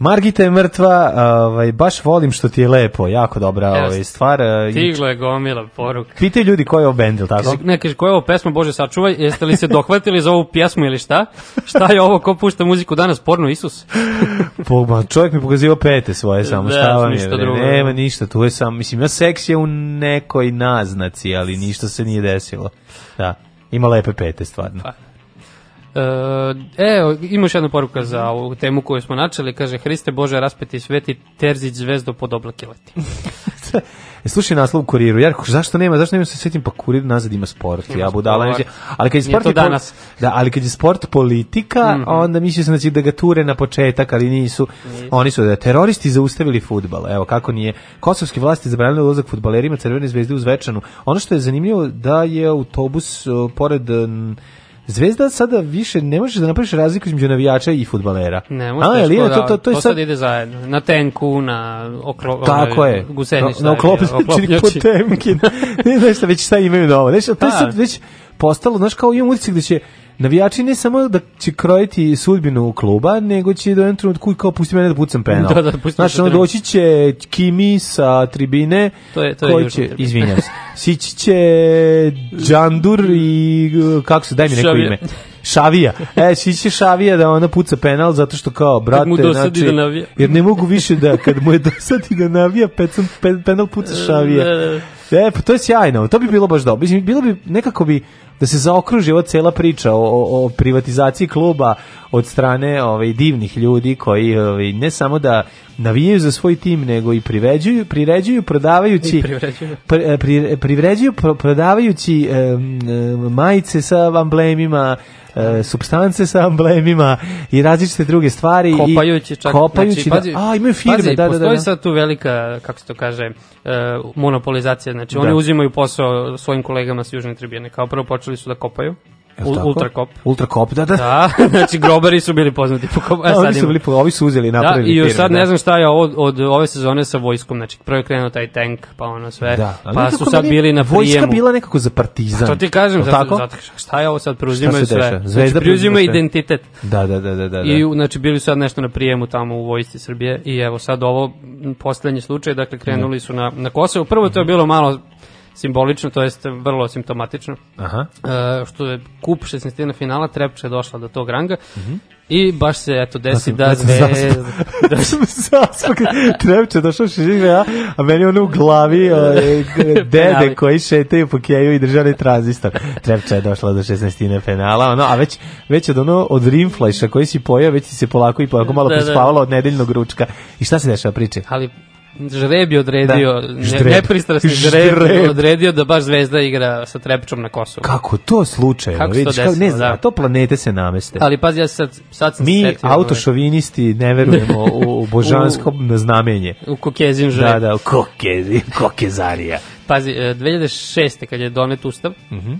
Margita je mrtva, ovaj, baš volim što ti je lepo, jako dobra ovaj, stvar. Stigla eh, je gomila poruka. Pite ljudi ko je ovo bendil, tako? Ne, kaže, koja je ovo pesma, Bože, sačuvaj, jeste li se dohvatili za ovu pjesmu ili šta? Šta je ovo, ko pušta muziku danas, porno Isus? Pogba, čovjek mi pokazivao pete svoje samo, da, šta vam je, drugo. nema ništa, tu je samo, mislim, ja seks je u nekoj naznaci, ali ništa se nije desilo. Da, ima lepe pete, stvarno. Pa. E, ima još jedna poruka za ovu temu koju smo načeli, kaže Hriste Bože raspeti sveti Terzić zvezdo pod oblake leti. E, slušaj naslov u kuriru. Jarko, zašto nema? Zašto nema se setim pa kurir nazad ima sport. Ima ja budala ne Ali kad je sport je danas. Da, ali kad je sport politika, mm -hmm. onda mislio sam znači, da ga ture na početak, ali nisu. Nije. Oni su da teroristi zaustavili fudbal. Evo kako nije. Kosovski vlasti zabranili ulazak fudbalerima Crvene zvezde u Zvečanu. Ono što je zanimljivo da je autobus pored Zvezda sada više ne možeš da napraviš razliku između navijača i fudbalera. Ne, možeš. A, ali da to to to je sad ide zajedno. Na tenku, na oklo ovaj, Tako je. Gusenić, na, na oklopljači Potemkin. ne znaš šta već šta imaju novo. Znaš, to je sad da. već postalo, znaš, kao imam utisak da će navijači ne samo da će krojiti sudbinu kluba, nego će do da jednog trenutku kao pusti mene da pucam penal. Da, da, pusti znači, ono doći će Kimi sa tribine, to je, to je koji će, izvinjam se, sići će Đandur i, kako se, daj mi neko Šavija. ime. Šavija. E, sići će Šavija da ona puca penal zato što kao, brate, da znači, da jer ne mogu više da, kad mu je dosadi da navija, pecam, penal puca Šavija. Da, da, da. E, pa to je sjajno, to bi bilo baš dobro. Mislim, bilo bi, nekako bi, da se zaokruži ova cela priča o, o, privatizaciji kluba od strane ovaj, divnih ljudi koji ovaj, ne samo da navijaju za svoj tim, nego i priveđuju, priređuju, prodavajući... Pri, pri, privređuju, pro, prodavajući um, majice sa amblemima, E, substance sa amblemima i različite druge stvari. Kopajući čak. Kopajući, znači, da. pazi, a imaju firme, pazi, da, da, da. Postoji da. sad tu velika, kako se to kaže, e, monopolizacija, znači da. oni uzimaju posao svojim kolegama sa južne tribine, kao prvo počeli su da kopaju, Ultrakop. Ultrakop, da, da. Da, znači grobari su bili poznati po kopu. E, da, ovi, su bili, ovi su uzeli i da, napravili. Da, i još sad ne da. znam šta je od, od ove sezone sa vojskom, znači prvo je krenuo taj tank, pa ono sve, da, pa su sad bili na prijemu. Vojska bila nekako za partizan. Pa to ti kažem, sad, zato, šta je ovo sad, znači, preuzimaju sve. Zvezda znači, preuzimaju identitet. Da, da, da, da, da. I znači bili su sad nešto na prijemu tamo u vojsci Srbije i evo sad ovo poslednji slučaj, dakle krenuli su na, na Kosovo. Prvo to je bilo malo simbolično, to jest vrlo simptomatično, Aha. E, što je kup 16. finala, Trepča je došla do tog ranga Mhm. -huh. I baš se eto desi da, sam, da zvezda... Da sam zaspao, trebče došao šižigre, a, a meni ono u glavi o, dede koji šetaju po keju i držali tranzistor. Trepča je došla do 16. finala ono, a već, već od ono, od rimflajša koji si pojao, već si se polako i polako malo da, da. prispavala od nedeljnog ručka. I šta se dešava priče? Ali Žreb je odredio, da. nepristrasni žreb, žreb odredio da baš zvezda igra sa Trepčom na Kosovu. Kako to slučajno, Kako vidiš, desilo, ne znam, da. to planete se nameste. Ali pazi, ja sad, sad sam Mi, setio, autošovinisti, ne verujemo u, u božansko u, znamenje. U kokezin žreb. Da, da, u kokezin, kokezarija. Pazi, 2006. E, kad je donet ustav, mm -hmm.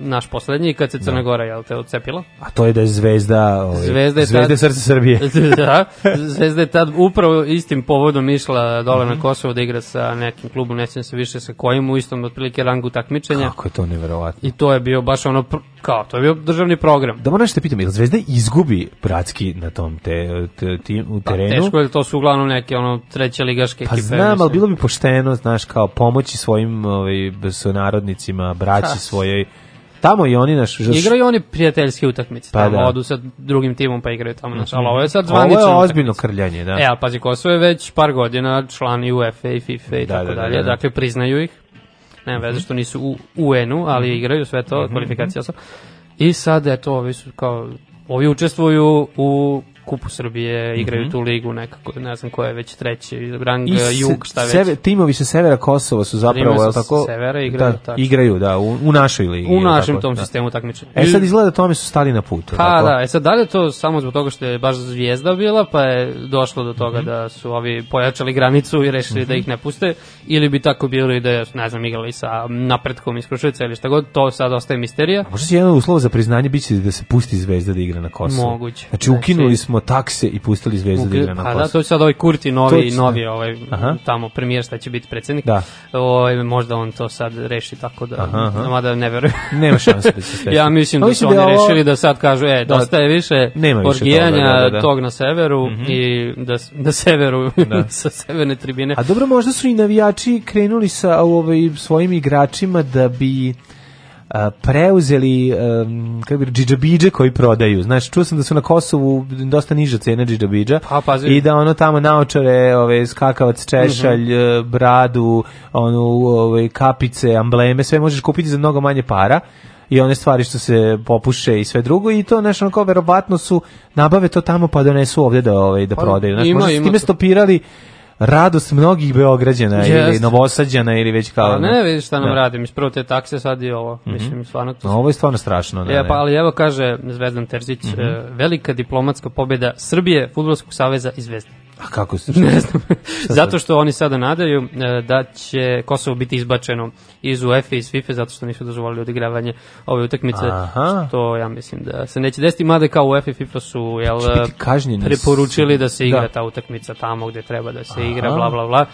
naš poslednji, kad se da. Crna da. Gora jel te, odcepila. A to je da je zvezda, ovaj, zvezda, je zvezda tad, srce Srbije. da, zvezda je tad upravo istim povodom išla dole mm -hmm. na mhm. Kosovo da igra sa nekim klubom, ne se više sa kojim, u istom otprilike rangu takmičenja. Kako je to neverovatno. I to je bio baš ono, kao, to je bio državni program. Da moram nešto da pitam, je li zvezda izgubi bratski na tom te, te, te, u pa terenu? Pa, teško je, to su uglavnom neke ono, treće ligaške pa, ekipe. Pa znam, mislim. ali bilo bi pošteno, znaš, kao pomoć pomoći svojim ovaj, sonarodnicima, braći svojoj tamo i oni naš žaš... igraju oni prijateljske utakmice pa tamo da. odu sa drugim timom pa igraju tamo naš, znači, ali mhm. ovo je sad zvanično ovo je ozbiljno utakmice. krljanje da. e al pazi Kosovo je već par godina član i UEFA i FIFA i da, tako da, da dalje da, da. dakle priznaju ih ne veze što nisu u UN-u ali mhm. igraju sve to mm -hmm. kvalifikacija i sad eto ovi su kao ovi učestvuju u kupu Srbije, igraju mm -hmm. tu ligu nekako, ne znam ko je već treći rang, I se, eh, jug, šta već. Seve, timovi sa severa Kosova su zapravo, timovi sa tako? severa da, igraju, da, tako. Igraju, da, u, u našoj ligi. U našem tako, tom da. sistemu takmičenja. E sad izgleda da tome su stali na putu. Pa tako? da, e sad da li je to samo zbog toga što je baš zvijezda bila, pa je došlo do toga mm -hmm. da su ovi pojačali granicu i rešili mm -hmm. da mhm. ih ne puste, ili bi tako bilo i da je, ne znam, igrali sa napretkom iz Kruševica ili šta god, to sad ostaje misterija. A možda je jedan uslov za priznanje biće da se pusti zvezda da igra na Kosovo. Moguće. Znači, ukinuli znači, smo smo takse i pustili zvezdu da igra na poslu. Pa da, to je sad ovaj Kurti, novi, Točno. novi ovaj, Aha. tamo premijer, šta će biti predsednik. Da. O, ovaj, možda on to sad reši tako da, Aha. mada ne verujem. Nema šanse da se Ja mislim pa da su da oni ovo... rešili da sad kažu, e, da. dosta je više Nema više orgijanja toga, da, da, da. tog na severu mm -hmm. i da, na da severu, da. sa severne tribine. A dobro, možda su i navijači krenuli sa ovaj, svojim igračima da bi preuzeli um, kako bi džidžabidže koji prodaju. Znaš, čuo sam da su na Kosovu dosta niža cena džidžabidža pa, pa, i da ono tamo naočare, ove skakavac, češalj, mm -hmm. bradu, onu ove kapice, ambleme, sve možeš kupiti za mnogo manje para i one stvari što se popuše i sve drugo i to nešto kao verovatno su nabave to tamo pa donesu ovde da ovaj da pa, prodaju. Znaš, ima, možda ima, stopirali radost mnogih Beograđana yes. ili Novosađana ili već kao... A pa ne, vidiš šta nam da. radim, ispravo te takse, sad i ovo. Mm -hmm. Mislim, stvarno... To... No, ovo je stvarno strašno. Da, e, pa, ali evo kaže Zvezdan Terzić, mm -hmm. velika diplomatska pobjeda Srbije, Futbolskog saveza i Zvezde. A kako se? Ne znam. zato što oni sada nadaju e, da će Kosovo biti izbačeno iz UEFA i iz FIFA zato što nisu dozvolili odigravanje ove utakmice. Aha. Što ja mislim da se neće desiti, mada kao UEFA i FIFA su jel, preporučili da se igra da. ta utakmica tamo gde treba da se Aha. igra, bla, bla, bla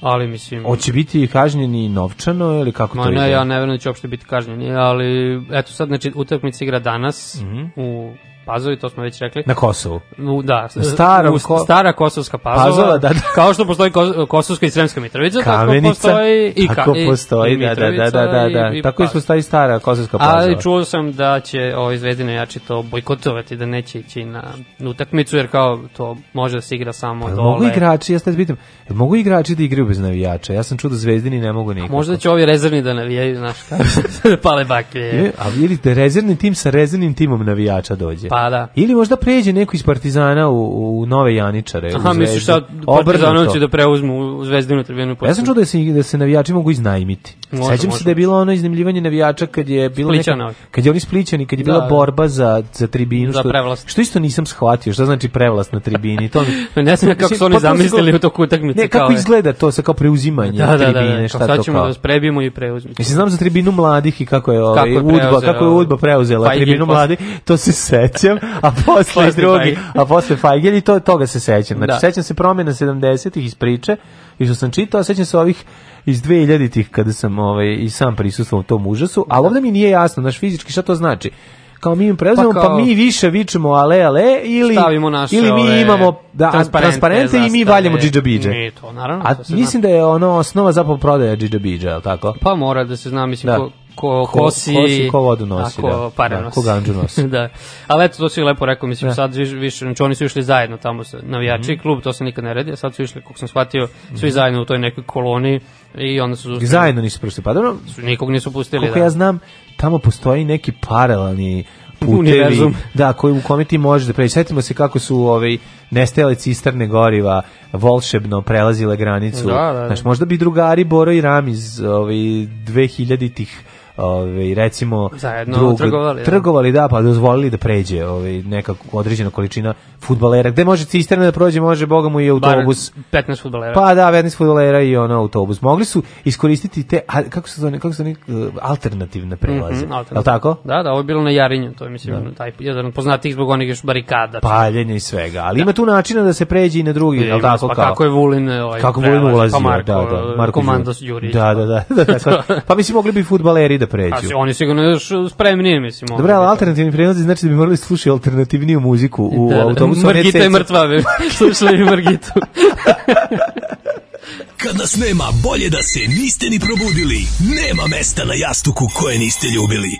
ali mislim... Hoće biti kažnjeni novčano ili kako to ne, ide? Ja ne vjerujem da će uopšte biti kažnjeni, ali eto sad, znači, utakmica igra danas mm -hmm. u pazovi, to smo već rekli. Na Kosovu. U, da, Starom, u, stara kosovska pazova. pazova da, da. Kao što postoji kosovska i sremska Mitrovica, Kamenica, tako postoji i ka, tako postoji, i, da, da, da, da, da, da, i, i tako i postoji stara kosovska pazova. Ali čuo sam da će ovo Zvezdine jači to bojkotovati, da neće ići na utakmicu, jer kao to može da se igra samo pa, dole. Mogu igrači, ja sad pitam, mogu igrači da igraju bez navijača? Ja sam čuo da Zvezdini ne mogu nikako. A možda će ovi rezervni da navijaju, znaš, da pale baklje. A ili rezervni tim sa rezervnim timom navijača dođe. Pa da. Ili možda pređe neko iz Partizana u, u Nove Janičare. Aha, misliš sad Partizanovci da preuzmu Zvezdinu tribinu. Ja sam čuo da se, da se navijači mogu iznajmiti. Sećam se da je bilo ono iznemljivanje navijača kad je bilo neka, kad je oni splićani, kad je da, bila da, borba za, za tribinu. Za što, prevlast. Što isto nisam shvatio, šta znači prevlast na tribini. To ne znam kako su oni zamislili u toku utakmice. Ne, kako izgleda to sa kao preuzimanje da, da, da tribine, šta to kao. Sad ćemo da vas i preuzmemo. Mislim, znam za tribinu mladih i kako je, ovaj udba, kako je udba preuzela tribinu mladih, to se seća Vučićem, a posle drugi, a posle Fajgelj i to, toga se sećam. Znači, da. sećam se promjena 70-ih iz priče i što sam čitao, sećam se ovih iz 2000-ih kada sam ovaj, i sam prisustvovao tom užasu, ali da. ovde mi nije jasno, naš fizički, šta to znači? kao mi im preuzmemo, pa, pa mi više vičemo ale, ale, ili, ili mi imamo da, transparente, transparente i mi valjamo džidžabidže. to, naravno. A to da mislim zna. da je ono osnova zapravo prodaja džidžabidža, je li tako? Pa mora da se zna, mislim, da. Ko, ko, ko kosi... Ko, ko vodu nosi, da. da ko pare da, Ko ganđu nosi. da. Ali eto, to si lepo rekao, mislim, da. sad više, više, znači oni su išli zajedno tamo, sa navijači, mm klub, to se nikad ne redi, a sad su išli, kako sam shvatio, svi mm zajedno u toj nekoj koloni i onda su zustali. Zajedno nisu prošli, pa dobro. Su, nikog nisu pustili, koliko da. Koliko ja znam, tamo postoji neki paralelni putevi, univerzum. da, koji u kome ti možeš da pređeš. Sjetimo se kako su ovaj, nestajale cisterne goriva volšebno prelazile granicu. Da, da, da. Znaš, možda bi drugari Boro i Ramiz ovaj, 2000-ih ovaj recimo Zajedno drug, trgovali, da. trgovali da pa dozvolili da pređe ovaj neka određena količina fudbalera. Gde može cisterna da prođe, može bogamu i autobus. Bar 15 fudbalera. Pa da, 15 fudbalera i ono autobus. Mogli su iskoristiti te a, kako se zove, kako se zove, uh, alternativne prelaze. Mm -hmm, Al tako? Da, da, ovo je bilo na Jarinju, to je mislim da. taj jedan poznati zbog onih još barikada. Paljenje i svega, ali da. ima tu načina da se pređe i na drugi, je, al tako pa kako je Vulin ovaj kako prelaz, Vulin ulazi, pa Marko, da, da, Marko Komandos Đurić. Da, da, da, da, da pa mislim mogli bi fudbaleri da pređu. A pa oni sigurno još spremniji mislim. Dobro, ali alternativni prelazi znači da bi morali slušati alternativniju muziku u da, da. autobusu usa one Margita je mrtva, već. Slušali Margitu. Kad nas nema, bolje da se niste ni probudili. Nema mesta na jastuku koje niste ljubili.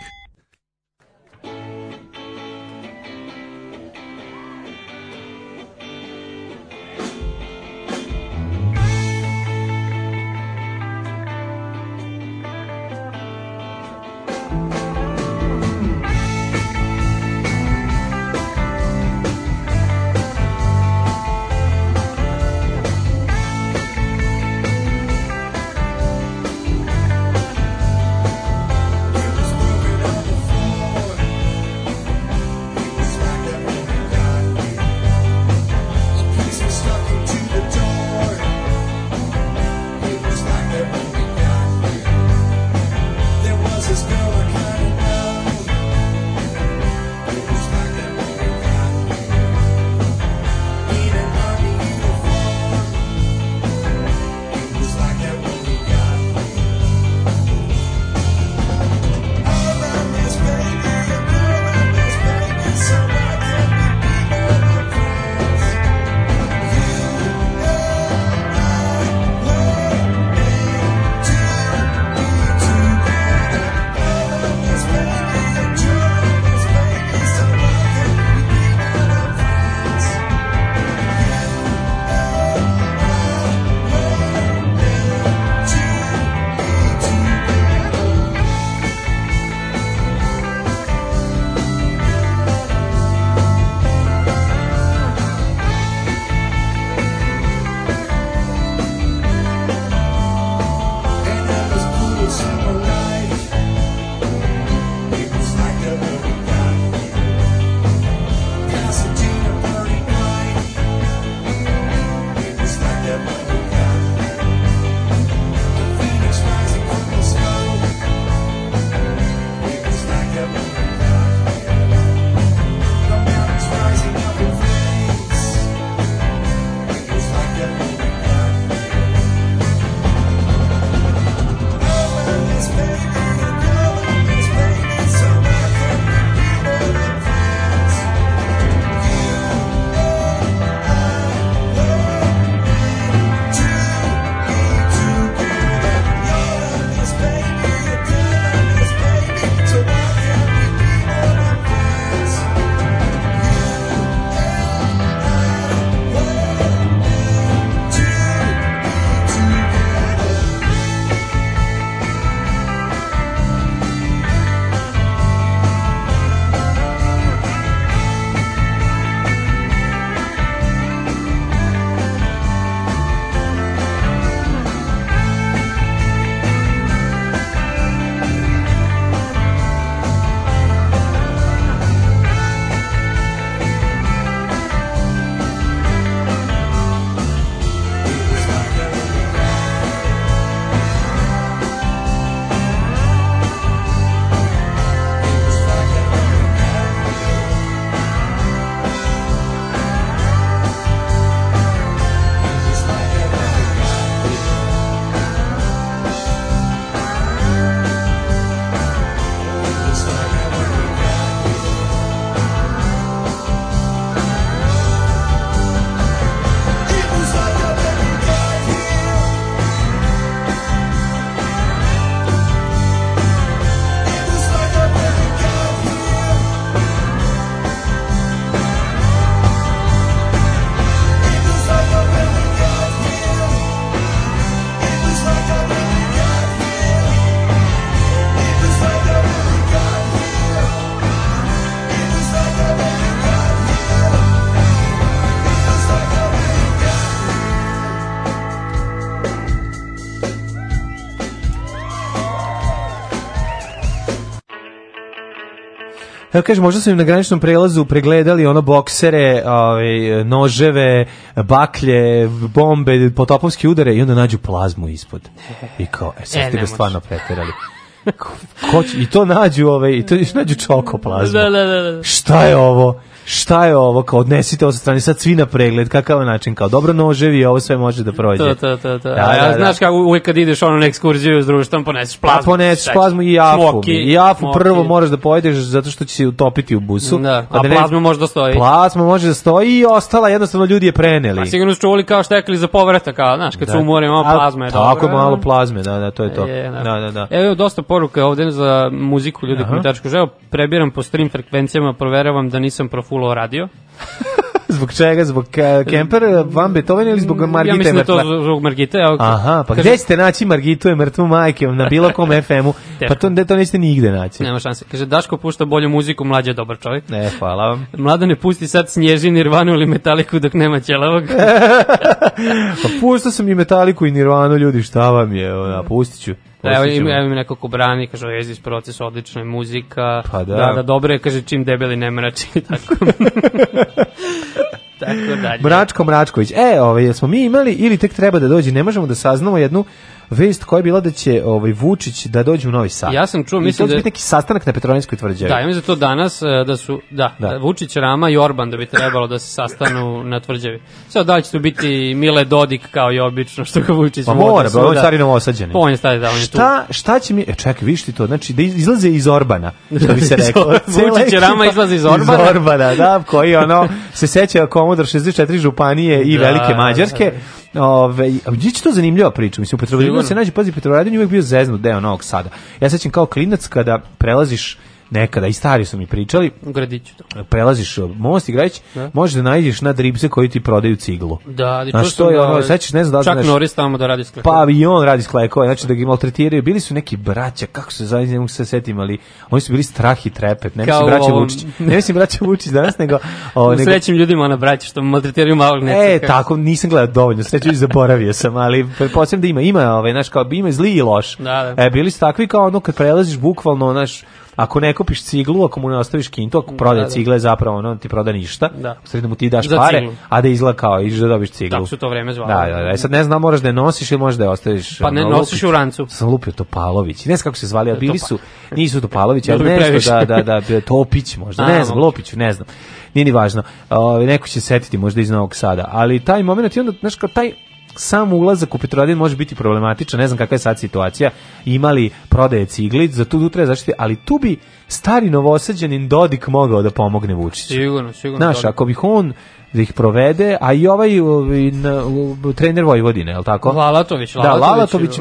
Evo kaže, možda su im na graničnom prelazu pregledali ono boksere, ovaj, noževe, baklje, bombe, potopovske udare i onda nađu plazmu ispod. I kao, e, sad e, ste ga stvarno preterali. Ko, I to nađu, ove, ovaj, i to nađu čokoplazmu. Da, da, da, da. Šta je ovo? šta je ovo, kao odnesite ovo sa strane, sad svi na pregled, kakav način, kao dobro noževi, ovo sve može da prođe. To, to, to, to. Da, A ja, da, da. znaš kako uvijek kad ideš ono na ekskurziju s društvom, poneseš plazmu. Pa poneseš plazmu i jafu. Smoki, I jafu smoki. prvo moraš da pojedeš zato što će se utopiti u busu. Da. A, A da plazma može da stoji. Plazma može da stoji i ostala, jednostavno ljudi je preneli. A sigurno su čuli kao štekli za povratak, a, znaš, kad da. se umore, malo plazme. Tako, dobro. malo plazme, da, da, to je to. Je, da. da, da, da. Evo, dosta poruka ovde za muziku ljudi komentačku. Ževo, prebiram po stream frekvencijama, proveravam da nisam profulao radio. zbog čega? Zbog uh, Kemper, eh, Van Beethoven ili zbog Margita? Ja mislim da to zbog Margite. Evo, Aha, pa kaže, gde ćete naći Margitu je mrtvu majke na bilo kom FM-u? pa to, to nećete nigde naći. Nema šanse. Kaže, Daško pušta bolju muziku, mlađe je dobar čovjek. Ne, hvala vam. Mlada ne pusti sad Snježi, Nirvanu ili Metaliku dok nema ćelavog. pa pušta sam i Metaliku i Nirvanu, ljudi, šta vam je? Ona, pustit ću. Evo im, evo neko ko brani, kaže, Oasis proces, odlična je muzika, pa da. da, da, dobro je, kaže, čim debeli ne mrači, tako. tako dalje. Mračko Mračković. E, ovaj, smo mi imali ili tek treba da dođe, ne možemo da saznamo jednu vest koja je bila da će ovaj Vučić da dođe u Novi Sad. Ja sam čuo, mislim da će biti neki sastanak na Petrovinskoj tvrđavi. Da, ja mislim da to danas e, da su da, da. Vučić, Rama i Orban da bi trebalo da se sastanu na tvrđavi. Sve da će to biti Mile Dodik kao i obično što ga Vučić pa mora, bro, pa on stari novosađeni. Pa on je stari da on je šta, tu. Šta će mi e, čekaj, viš ti to, znači da izlaze iz Orbana, što bi se reklo. Vučić i Rama izlaze iz Orbana. Iz Orbana, da, koji ono se seća komodor 64 županije i da, velike da, Mađarske. Da. Ove, a to zanimljiva priča, mislim, u Petrovinskoj se nađe, pazi, Petrovaradin je uvijek bio zeznut deo Novog Sada. Ja sećam kao klinac kada prelaziš nekada i stari su mi pričali. U gradiću. To. Prelaziš e, most i gradić, da. možeš da najdiš na dripse koji ti prodaju ciglu. Da, to što je ono, sećaš, ne znam da znaš Čak Noris tamo da radi sklekove. Pa i on radi sklekove, znači da ga maltretiraju. Bili su neki braća, kako se zove, ne mogu se setim, ali oni su bili strah i trepet. Ne Kao mislim braća Vučić. Ne mislim braća Vučić danas, nego... O, nego... Srećim ljudima na braća što maltretiraju malog e, neca. E, tako, nisam gledao dovoljno, sreću i zaboravio sam, ali pretpostavljam da ima, ima, ovaj, znaš, kao, ima zli i loš. Da, da. E, bili su takvi kao ono kad prelaziš bukvalno, znaš, Ako ne kupiš ciglu, ako mu ne ostaviš kintu, ako prodaje da, da. cigle, zapravo ono ti proda ništa. Da. U mu ti daš Za pare, ciglu. a da izgleda kao i da dobiš ciglu. Tako su to vreme zvali. Da, da, da. E, sad ne znam, da moraš da je nosiš ili možeš da je ostaviš. Pa ne, ono, nosiš lupić. u rancu. Sam lupio Topalović. Ne znam kako se zvali, ali bili su, nisu Topalović, ali nešto, da, da, da, da, Topić možda, ne znam, Lopić, ne znam. Nije ni važno. Uh, neko će setiti možda iz Novog Sada, ali taj momenat i onda, znaš, kao taj sam ulazak u Petrovaradin može biti problematičan, ne znam kakva je sad situacija, imali prodaje ciglic, za tu treba zaštiti, ali tu bi stari novosađanin Dodik mogao da pomogne Vučiću. Sigurno, sigurno. Znaš, ako bih on da ih provede, a i ovaj, ovaj na, trener Vojvodine, je li tako? Lalatović, Lalatović, da, Lalatović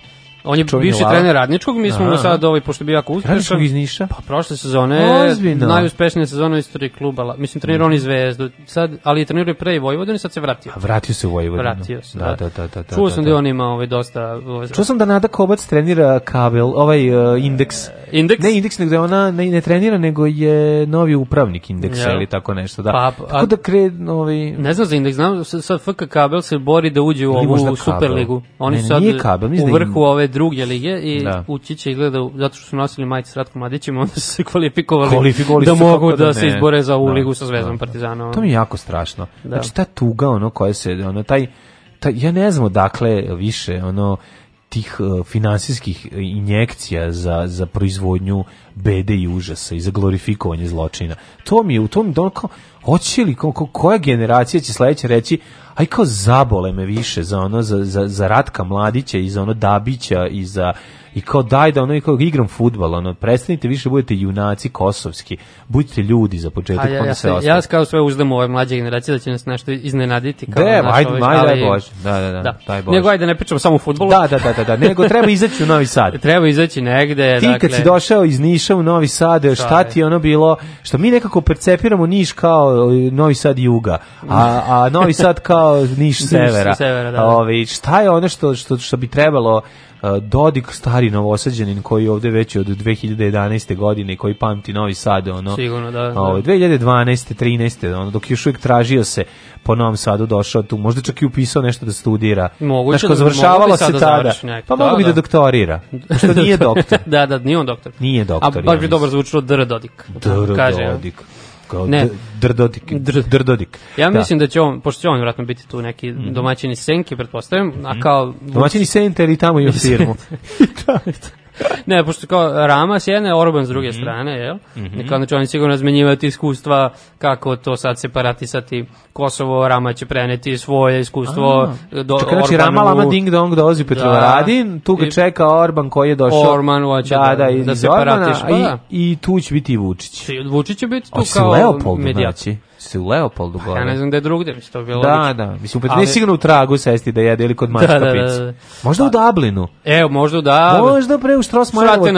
bi, On je bivši lava. trener Radničkog, mi smo mu sad ovaj pošto je bio jako uspešan. Radničkog iz Niša? Pa prošle sezone, Ozbiljno. najuspešnija sezona u istoriji kluba. Mislim trenirao on i Zvezdu, sad ali je trenirao pre i Vojvodinu, sad se vratio. A vratio se u Vojvodinu. Vratio se. Da, da, da, da. da, da, da Čuo sam da, da, da on ima ovaj dosta ovaj Čuo sam da Nada Kobac trenira kabel, ovaj uh, indeks. E, indeks? Ne indeks, nego da ona ne, ne trenira, nego je novi upravnik indeksa ili tako nešto, da. Pa, a, tako da kre novi ovaj- Ne znam za indeks, znam sad FK Kabel se bori da uđe u ovu Superligu. Oni su sad u da vrhu ove druge lige i da. ući će izgleda, zato što su nosili majice s Ratkom Mladićem, onda su se kvalifikovali, da mogu da, da se izbore za ovu da, ligu sa da, Zvezdom da, Partizanom. To mi je jako strašno. Da. Znači ta tuga, ono, koja se, ono, taj, taj, ja ne znam odakle više, ono, tih uh, finansijskih e, injekcija za, za proizvodnju bede i užasa i za glorifikovanje zločina. To mi je u tom, ono, kao, hoće li, ko, koja generacija će sledeće reći, aj kao zabole me više za ono, za, za, za Ratka Mladića i za ono Dabića i za i kao daj da ono i kao igram fudbal ono prestanite više budete junaci kosovski budite ljudi za početak ja, pa ja, se ja, ja kao sve uzdam u ove mlađe generacije da će nas nešto iznenaditi kao De, naš, ajde, ovaj, ajde, ali, bože. da da da, da. Taj bože. nego ajde ne pričamo samo o fudbalu da da da da, da. nego treba izaći u Novi Sad treba izaći negde ti dakle... kad si došao iz Niša u Novi Sad šta je. ti ono bilo što mi nekako percepiramo Niš kao e, Novi Sad juga a, a Novi Sad kao kao Niš severa. severa da. Ovi, ovaj, šta je ono što, što, što bi trebalo uh, Dodik stari novosađanin koji je ovde već od 2011. godine koji pamti Novi Sad ono sigurno da, da. 2012. Ovaj, 13. ono dok još uvijek tražio se po Novom Sadu došao tu možda čak i upisao nešto da studira moguće znači, da završavalo se tada nek, pa da, mogu bi da, da doktorira što da, nije doktor da da nije on doktor nije doktor a baš bi dobro zvučalo Dr Dodik Dr da Dodik Kao ne. Drdodik. drdodik. Ja da. mislim da će on, pošto će on vratno biti tu neki mhm. domaćini senki, pretpostavljam, a mhm. kao... Domaćini senter i tamo i firmu. Da, ne, pošto kao Rama s jedne, Orban s druge mm -hmm. strane, jel? Mm -hmm. Kao, znači, oni sigurno ti iskustva kako to sad separatisati Kosovo, Rama će preneti svoje iskustvo A, do Čekaj, znači, Rama Lama Ding Dong dolazi da. Petrovaradin, da, tu ga čeka Orban koji je došao. Orban hoće da, da, da, da separatiš. Pa, i, da. I tu će biti i Vučić. Vučić će biti tu Osim kao medijator. Znači se u Leopoldu gore. Ja ne znam da je drugde, mislim, to bi bilo Da, da, mislim, upet, ali... nije sigurno u tragu sesti da jede ili kod da, mačka da, da, da, da. Možda u pa- Dublinu. Evo, možda u Dublinu. Možda pre u Strossmayerovo 5.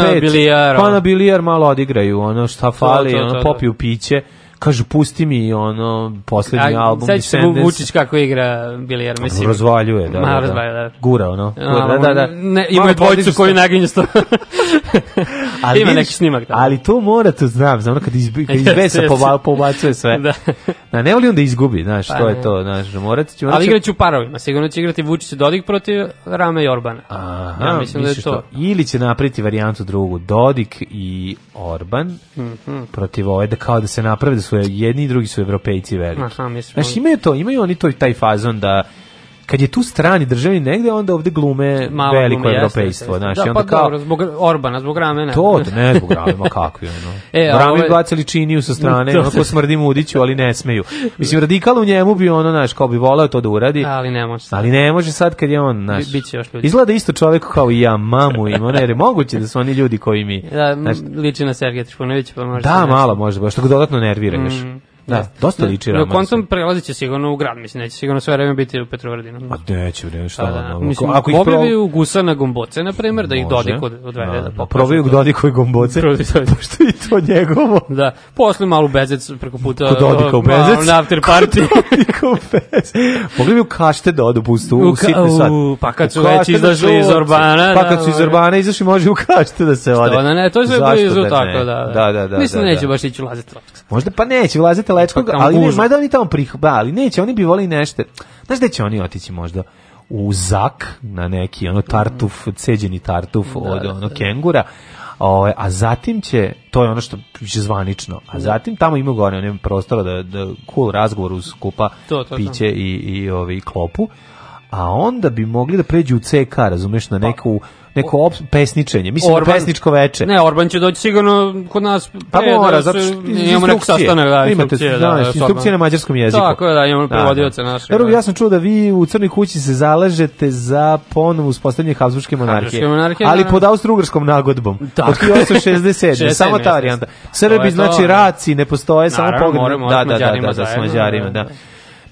na Pa na bilijar malo odigraju, ono šta fali, to, to, to, ono popiju piće kažu pusti mi ono poslednji album sad ću Vučić kako igra bilijar erm, mislim razvaljuje da, Ma, da, da. razvaljuje, da. gura ono gura, da, da, da, Ne, ima dvojicu koji naginju sto ali ima neki snimak da. ali to mora to znam znam kad, izbi, kad izbesa pova, pobacuje sve da. na da, ne voli onda izgubi znaš pa, to je to znaš morat će, ali igraću parovima sigurno će igrati Vučić i Dodik protiv Rame i Orbana Aha, ja mislim da je to što, ili će napraviti varijantu drugu Dodik i Orban mm -hmm. protiv ove da kao da se naprave da su jedni i drugi su evropejci veliki. Aha, mislim. Znači, imaju to, imaju oni to taj fazon da kad je tu strani državni negde, onda ovde glume Malo veliko glume, evropejstvo. Jeste, znaš, da, onda pa kao, dobro, zbog Orbana, zbog Ramena. To, da, ne zbog Ramena, kakvi ono. E, Ramen ove... Ovaj- bacili činiju sa strane, onako smrdi mudiću, ali ne smeju. Mislim, radikal u njemu bi ono, znaš, kao bi voleo to da uradi. Ali ne može. Sad. Ali ne može sad kad je on, znaš. biće još ljudi. Izgleda isto čovek kao i ja, mamu im, ono, je moguće da su oni ljudi koji mi... Da, znaš, liči na Sergeja Trifunovića, pa možda... Da, malo može baš tako dodatno nervira još. Mm. Da, dosta da. liči Raman. Kontom prelazit će sigurno u grad, mislim, neće sigurno sve vreme biti u Petrovaradinu. Pa neće, vreme, šta pa da, da. Mislim, ako ih probiju gusa na gomboce, na primer, da ih Dodik odvede. Da, pa da ih da. Dodikove gomboce, pošto je to njegovo. Da, posle malu bezec preko puta. Kod Dodika u bezec? Na after party. Dodika u bezec. Mogli bi u kašte da odu pustu, u, sitni sad. pa kad su već da izašli iz Orbana. Da, pa kad su iz Orbana izašli, može u kašte da se ode. Što ne, to je sve blizu tako, da. Da, da, da. Mislim, neće baš ići ulaziti. Lazet Možda pa neće, Lazet Lečkog, pa ali ne, mada oni tamo prih, ba, ali neće, oni bi voleli nešto. Znaš gde će oni otići možda? U zak na neki ono tartuf, ceđeni tartuf da, od da, ono da. kengura. O, ovaj, a zatim će, to je ono što piše zvanično, a da. zatim tamo ima gore onem prostora da, da cool razgovor uz kupa to, to, to. piće i, i, ovi, klopu, a onda bi mogli da pređu u CK, razumeš, na pa. neku neko op, pesničenje, mislim Orban, pesničko veče. Ne, Orban će doći sigurno kod nas. Pa da mora, da zato što imamo neki sastanak, da, imate, da, da, instrukcije na mađarskom jeziku. Tako da, imamo da, prevodioce da, naše. Jer da. ja sam čuo da vi u Crnoj kući se zalažete za ponovo uspostavljanje Habsburgske monarhije. monarhije ali pod austrougarskom nagodbom. Tako. Od 1867, samo ta varijanta. Srbi znači raci ne postoje, samo pogled. Da, da, da, da, sa Mađarima, da.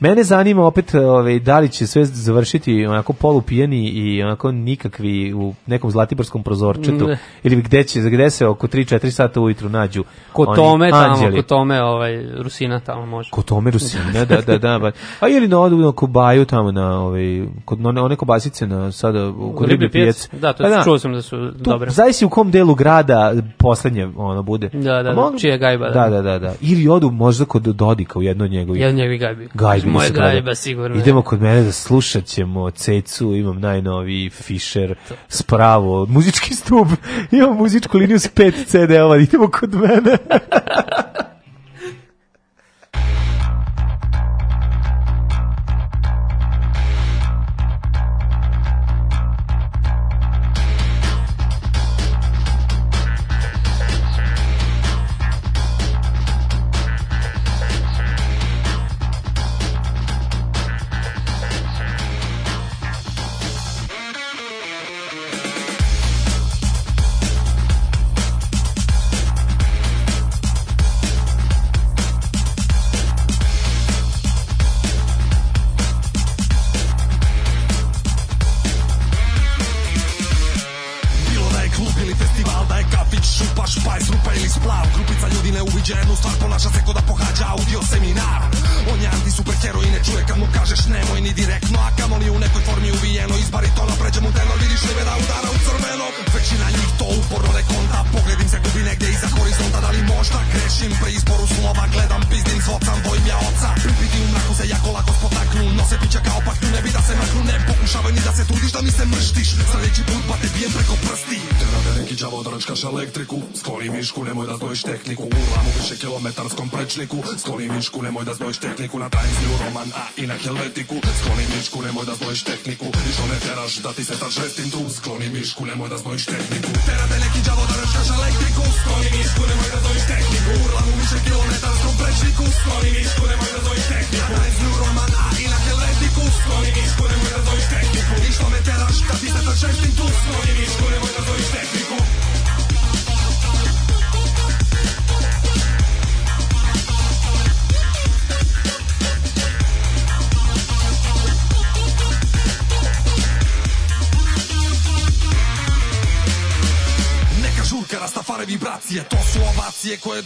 Mene zanima opet ovaj, da li će sve završiti onako polupijeni i onako nikakvi u nekom zlatiborskom prozorčetu mm. ili gde će gde se oko 3-4 sata ujutru nađu. Ko tome anđeli. tamo, ko tome ovaj Rusina tamo može. Ko tome Rusina, da da da. da ba. A ili na odu ko Kobaju tamo na ovaj kod na one kobasice na sada kod riblje pijace. Da, to pa da, čuo sam da su tu, dobre. Zavisi u kom delu grada poslednje ono bude. Da, da, pa da, mogu, čija gajba. Da. da, da, da, da. Ili odu možda kod Dodika u jedno njegovih. Jedno njegovih gajbi. Gajbi moje da zgajba, sigurno. Idemo kod mene da slušat ćemo Cecu, imam najnoviji Fischer, spravo, muzički stup, imam muzičku liniju s pet CD-ova, idemo kod mene.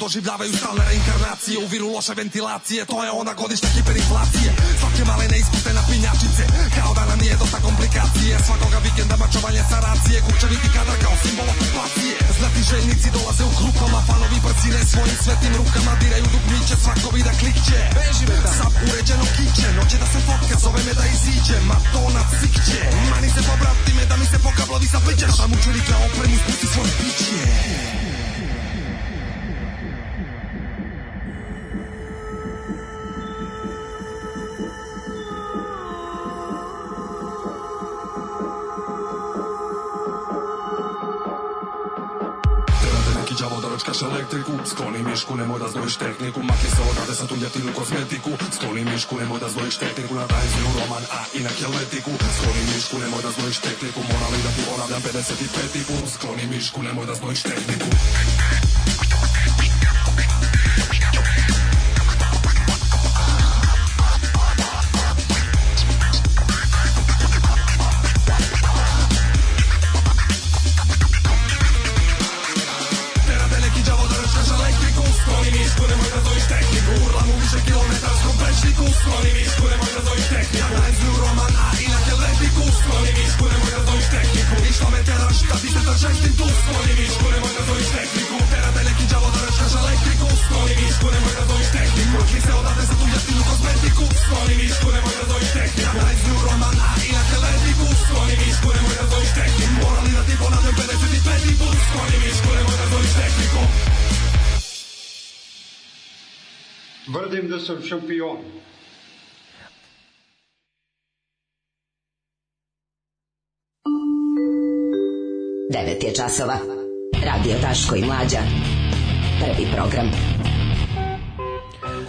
doživljavaju stalne reinkarnacije U viru loše ventilacije To je ona godišnja hiperinflacije Svake male neiskuste na pinjačice Kao da nam nije dosta komplikacije Svakoga vikenda mačovanje saracije Kučeviti kadar kao simbol okupacije Znati željnici dolaze u grupama Fanovi brcine svojim svetim rukama Diraju dugmiće, svako vida klikće Beži me tam Sam uređeno kiće Noće da se fotka, zove me da iziđe Ma to na cikće Mani se pobrati me da mi se pokablovi sapliće Šta mu čurika opremu, spusti svoje piće Skloni mišku, nemoj da zvojiš tehniku Makni se odavde sa tu ljetinu kozmetiku Skloni mišku, nemoj da zvojiš tehniku Na tajziju roman, a i na helvetiku Skloni mišku, nemoj da zvojiš tehniku Morali da ti ponavljam 55-iku Skloni mišku, nemoj da zvojiš tehniku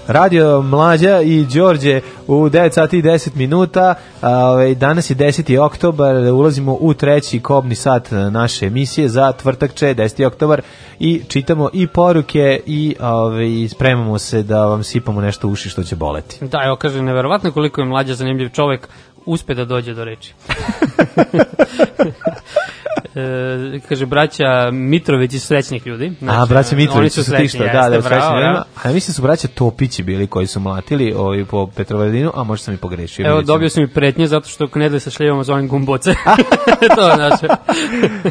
Radio Mlađa i Đorđe u 9 sati i 10 minuta. Ovaj danas je 10. oktobar, ulazimo u treći kobni sat e, naše emisije za tvrtak će 10. oktobar i čitamo i poruke i ovaj spremamo se da vam sipamo nešto uši što će boleti. Da, evo kažem, neverovatno koliko je mlađa zanimljiv čovjek uspe da dođe do reči. e, kaže braća Mitrović iz srećnih ljudi. Znači, a braća Mitrović oni su, su srećni, da, da, da srećni ljudima. A ja mislim da su braća Topići bili koji su mlatili ovaj po Petrovaradinu, a možda sam i pogrešio. Evo dobio sam i pretnje zato što knedle sa šljivama zovem gomboce. to znači.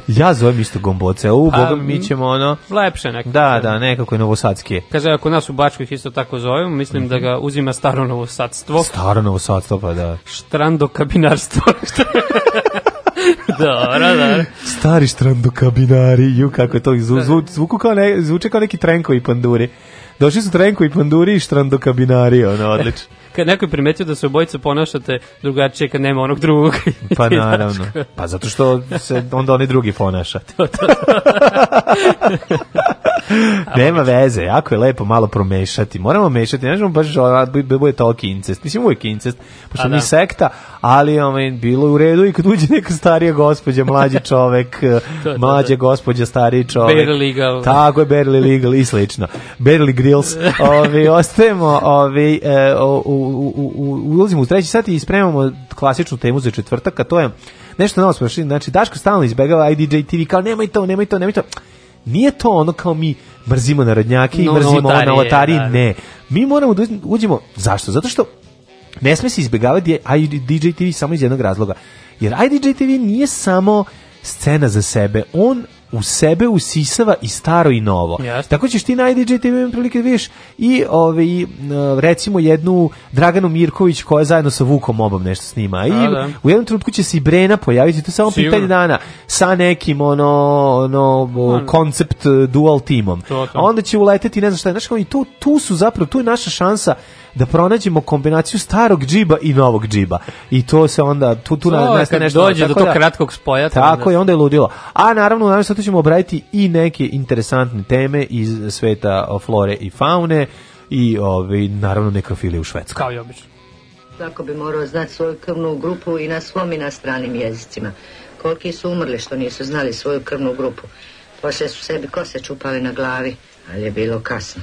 ja zovem isto gomboce. U pa, boga mi ćemo ono lepše nekako. Da, da, nekako je novosadski. Kaže ako nas u Bačkoj isto tako zovemo, mislim mm -hmm. da mhm. ga uzima staro novosadstvo. Staro novosadstvo pa da. Štrando kabinarstvo. dobro, dobro. Stari štrandokabinari, ju kako to da. zvu, zvuku kao ne, zvuče kao neki trenkovi panduri. Došli su trenkovi panduri i štrandokabinari, ono, odlično. kad neko je primetio da se obojica ponašate drugačije kad nema onog drugog. Pa naravno. Pa zato što se onda oni drugi ponaša. to, to, to. Nema veze, jako je lepo malo promešati. Moramo mešati, ne možemo baš bude toliki incest. Mislim, uvijek incest, pošto mi da. sekta, ali ovaj, bilo u redu i kad uđe neka starija gospođa, mlađi čovek, to, mlađa gospođa, stariji čovek. Barely legal. Tako je, barely legal i slično. Barely grills. Ovi, ostajemo, ovi, e, u, u, u, u, ulazimo u treći sat i spremamo klasičnu temu za četvrtak, a to je nešto novo smo znači Daško stalno izbegava IDJ TV, kao nemoj to, nemoj to, nemoj to. Nije to ono kao mi mrzimo narodnjake no, i mrzimo no, ovo na da, da. ne. Mi moramo da uđemo, zašto? Zato što ne sme se izbjegavati IDJ TV samo iz jednog razloga. Jer IDJ TV nije samo scena za sebe, on u sebe usisava i staro i novo. Yes. Tako ćeš ti na IDJ TV prilike da vidiš i ove, e, recimo jednu Draganu Mirković koja zajedno sa Vukom obom nešto snima. I A, da, da. u jednom trenutku će se i Brena pojaviti, to samo Sigurno. pitanje dana, sa nekim ono, ono koncept e, dual timom. To, to. A onda će uleteti, ne znam šta je, znaš, i to, tu su zapravo, tu je naša šansa da pronađemo kombinaciju starog džiba i novog džiba. I to se onda tu tu na nastaje nešto dođe do tog da, kratkog spoja. Tako je onda je ludilo. A naravno u nastavku ćemo obraditi i neke interesantne teme iz sveta flore i faune i ovaj naravno nekrofilije u Švedskoj. Kao i obično. Tako bi morao znati svoju krvnu grupu i na svom i na stranim jezicima. Koliki su umrli što nisu znali svoju krvnu grupu. Poslije su sebi kose čupali na glavi, ali je bilo kasno.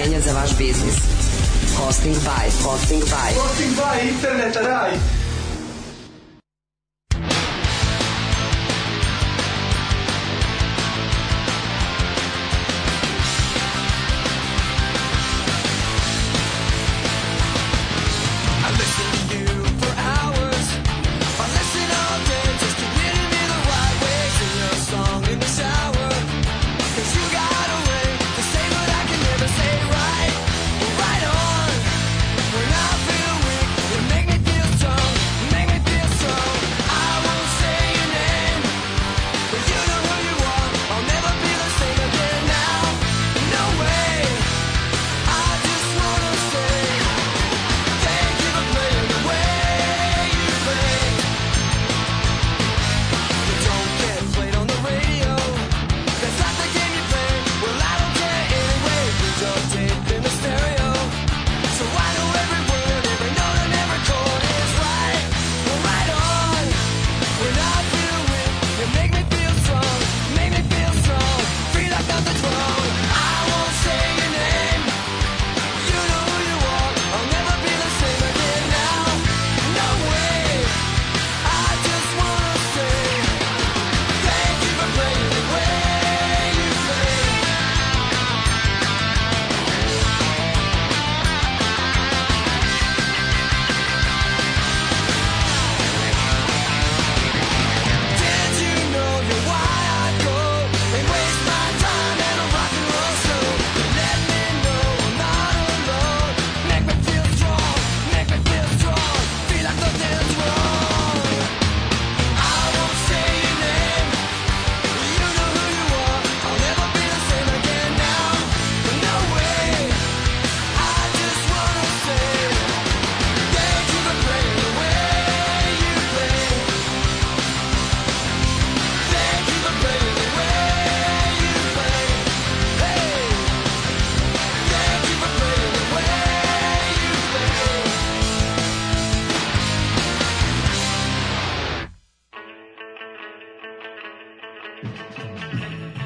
rešenja za vaš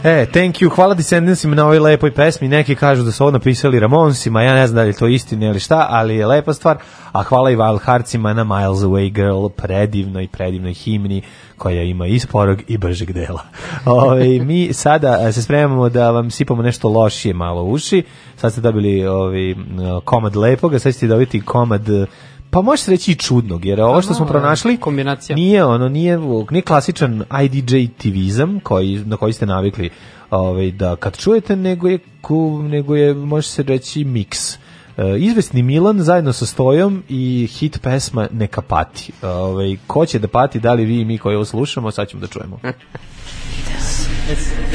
E, thank you, hvala Descendantsima na ovoj lepoj pesmi, neki kažu da su ovo napisali Ramonsima, ja ne znam da li je to istina ili šta, ali je lepa stvar, a hvala i Valharcima na Miles Away Girl, predivnoj, predivnoj himni koja ima i sporog i bržeg dela. Ove, ovaj, mi sada e, se spremamo da vam sipamo nešto lošije malo uši, sad ste dobili ovi, ovaj, komad lepoga, sad ćete dobiti komad Pa možeš reći i čudnog, jer ovo što smo pronašli kombinacija. nije ono, nije, nije klasičan IDJ-tivizam koji, na koji ste navikli ovaj, da kad čujete, nego je, nego je može se reći, miks. E, izvesni Milan zajedno sa Stojom i hit pesma Neka pati. Ovaj, ko će da pati, da li vi i mi koji ovo slušamo, sad ćemo da čujemo.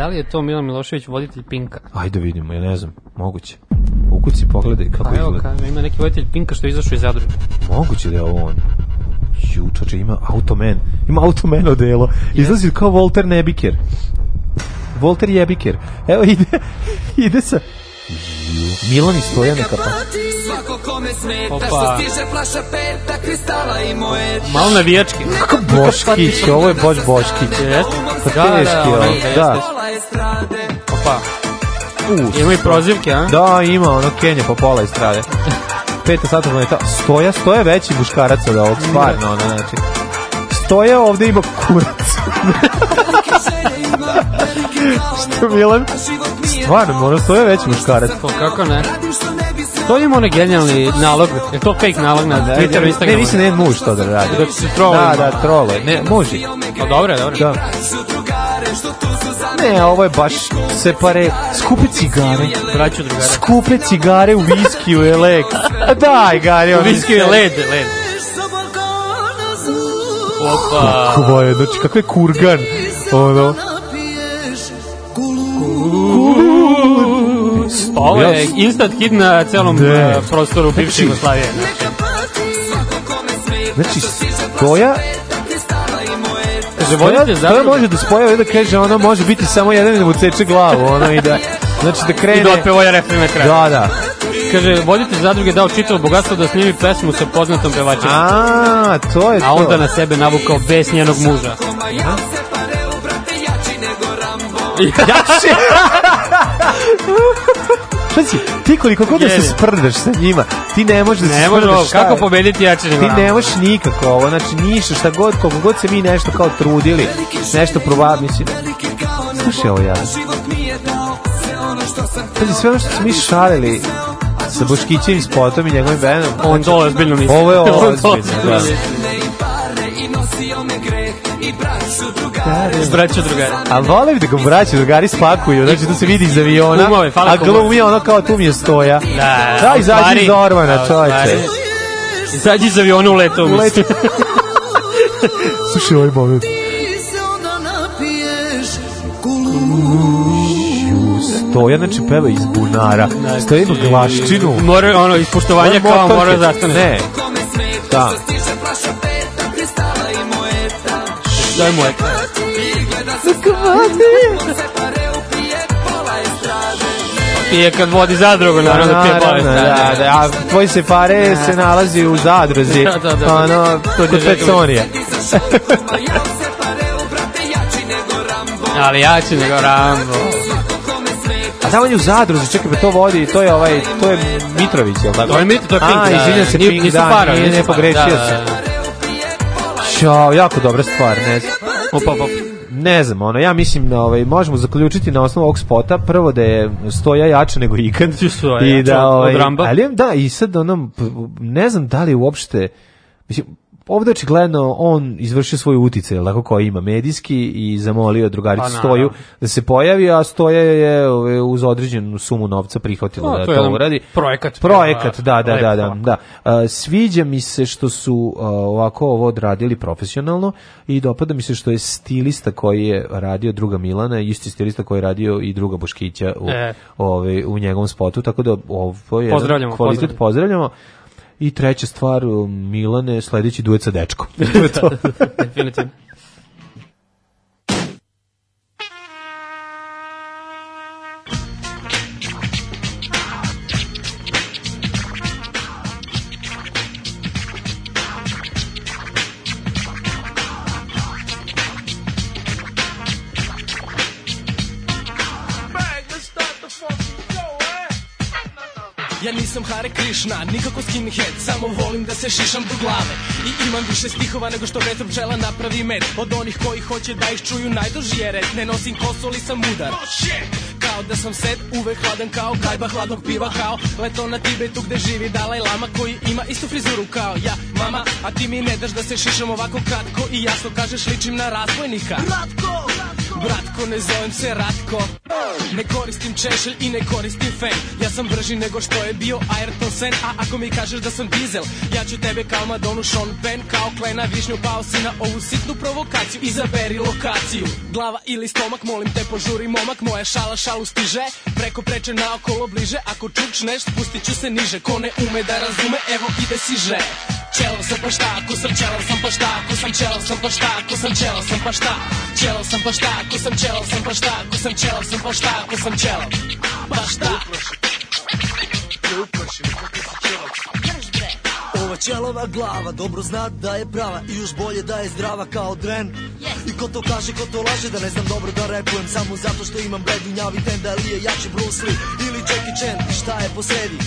Da li je to Milan Milošević voditelj Pinka? Ajde vidimo, ja ne znam, moguće. Ukuci pogledaj pa kako pa izgleda. Evo, kažem, ima neki voditelj Pinka što je izašao iz zadruge. Moguće da je ovo on. Jučače, ima Automan. Ima Automan odelo. Yes. Izlazi kao Walter Nebiker. Walter Jebiker. Evo ide, ide sa, Milan i Stojane Kapa. Svako kome smeta Opa. što stiže flaša peta, kristala i moje. Malo navijački. Kako Boškić, pa ovo je da Boš Boškić. Jeste? Pa da, da, ovo, da. Opa. U, ima i prozivke, a? Da, ima, ono Kenja po pola istrade. Peta sata planeta. Stoja, stoja veći buškarac od ovog, stvarno, ono, znači. Stoja ovde ima kurac. što Milan? Stvarno, to je veći muškarac. Pa, kako ne? To ima onaj genijalni nalog, je to fake nalog na da, da Twitteru, da. Instagramu? Ne, mislim, ne muž to da radi. Da se trolo Da, da, da trolo Ne, muži. Pa dobro, dobro. Da. Ne, ovo je baš se pare skupe cigare. Braću drugara. Skupe cigare u viskiju je lek. Daj, gari. U viskiju je led, led. Opa. Kako je, znači, kako je kurgan. Ono. Ovo je instant hit na celom uh, prostoru bivše Jugoslavije. Znači, koja Kaže, volite za... Koja može da spoja i da kaže, ona može biti samo jedan i da mu ceče glavu, ono i da... Znači da krene... I da otpevoja ovaj refren na kraju. Da, da. Kaže, vodite zadruge dao čitav bogatstvo da snimi pesmu sa poznatom pevačem. A, to je to. A onda na sebe navukao bes njenog muža. Aha. Jakše! Šta si, ti koliko god da se sprdeš sa njima, ti ne možeš da se ne možeš, kako pobediti jače nego Ti ne možeš nikako ovo, znači ništa, šta god, koliko god se mi nešto kao trudili, nešto probavili, mislim. Slušaj ovo ja. Pazi, sve ono što smo mi šalili sa Boškićevim spotom i njegovim benom. On znači, to ozbiljno misli. Ovo je ozbiljno, da. Vraća da, da, da. drugari. A volim da ga vraća drugari spakuju, znači da se vidi iz aviona, Umove, a glumi ono kao tu mi je stoja. Da, da izađi iz Ormana, čovječe. Izađi iz aviona u leto, mislim. Slušaj ovaj moment. stoja, znači peva iz bunara. Znači, stoja ima glaščinu. Mora, ono, ispoštovanja kao mora zastane. Ne. Da. to je moje. Pije kad vodi zadrugu, naravno, da pije bolest. Da, da, a tvoj se pare se nalazi u zadruzi, da, da, da. Pa ono, pet Peconija. Ali ja ću nego Rambo. A tamo da, je u zadruzi, čekaj, pa to vodi, to je ovaj, to je Mitrović, je tako? To je Mitrović, to je Pink, da. A, izvinjam se, Pink, da, nije, nije pogrešio da, da, se. Ćao, jako dobra stvar, ne znam. Opa, opa. Ne znam, ono, ja mislim da ovaj, možemo zaključiti na osnovu ovog spota, prvo da je stoja jača nego ikad. Stoja I da, od, ovaj, od ramba. Ali, da, i sad ono, ne znam da li uopšte, mislim, ovdje očigledno on izvršio svoj uticaj, lako koji ima medijski i zamolio drugaricu pa, Stoju da se pojavi, a Stoja je ove, uz određenu sumu novca prihvatila no, pa, da to, to uradi. Projekat. Projekat, da, da, da, da, da, da. A, sviđa mi se što su a, ovako ovo odradili profesionalno i dopada mi se što je stilista koji je radio druga Milana, isti stilista koji je radio i druga Boškića u, e. ove, u njegovom spotu, tako da ovo je pozdravljamo, kvalitet pozdravljamo. pozdravljamo I treća stvar, um, Milane, sledeći duet sa dečkom. to je to. sam Hare Krishna, nikako skinhead Samo volim da se šišam do glave I imam više stihova nego što vetru pčela napravi med Od onih koji hoće da ih čuju najduži je red Ne nosim kosoli sam mudar kao da sam sed, uvek hladan kao kajba hladnog piva kao Leto na Tibetu gde živi Dalaj Lama koji ima istu frizuru kao ja Mama, a ti mi ne daš da se šišam ovako kratko i jasno kažeš ličim na razvojnika Ratko! Bratko, ne zovem se Ratko Ne koristim češelj i ne koristim fen Ja sam brži nego što je bio Ayrton Sen A ako mi kažeš da sam dizel Ja ću tebe kao Madonu Sean Penn Kao klena višnju pao si na ovu sitnu provokaciju Izaberi lokaciju Glava ili stomak, molim te požuri momak Moja šala šalu stiže Preko preče naokolo bliže Ako čučneš, spustit ću se niže Ko ne ume da razume, evo ide si že Čelo sam pa šta, ko sam čelo sam pa šta, ko sam čelo sam pa šta, ko sam čelo sam pa šta. Čelo sam pa šta, ko sam čelo sam pa šta, ko sam čelo sam pa šta, ko sam čelo. Pa šta? Ne uplaši, ne uplaši, kako si čelo ćelava glava Dobro zna da je prava i još bolje da je zdrava kao dren yes. I ko to kaže, ko to laže da ne znam dobro da repujem Samo zato što imam bledu njavi tenda li je jači Bruce Lee Ili Jackie Chan, šta je po posredi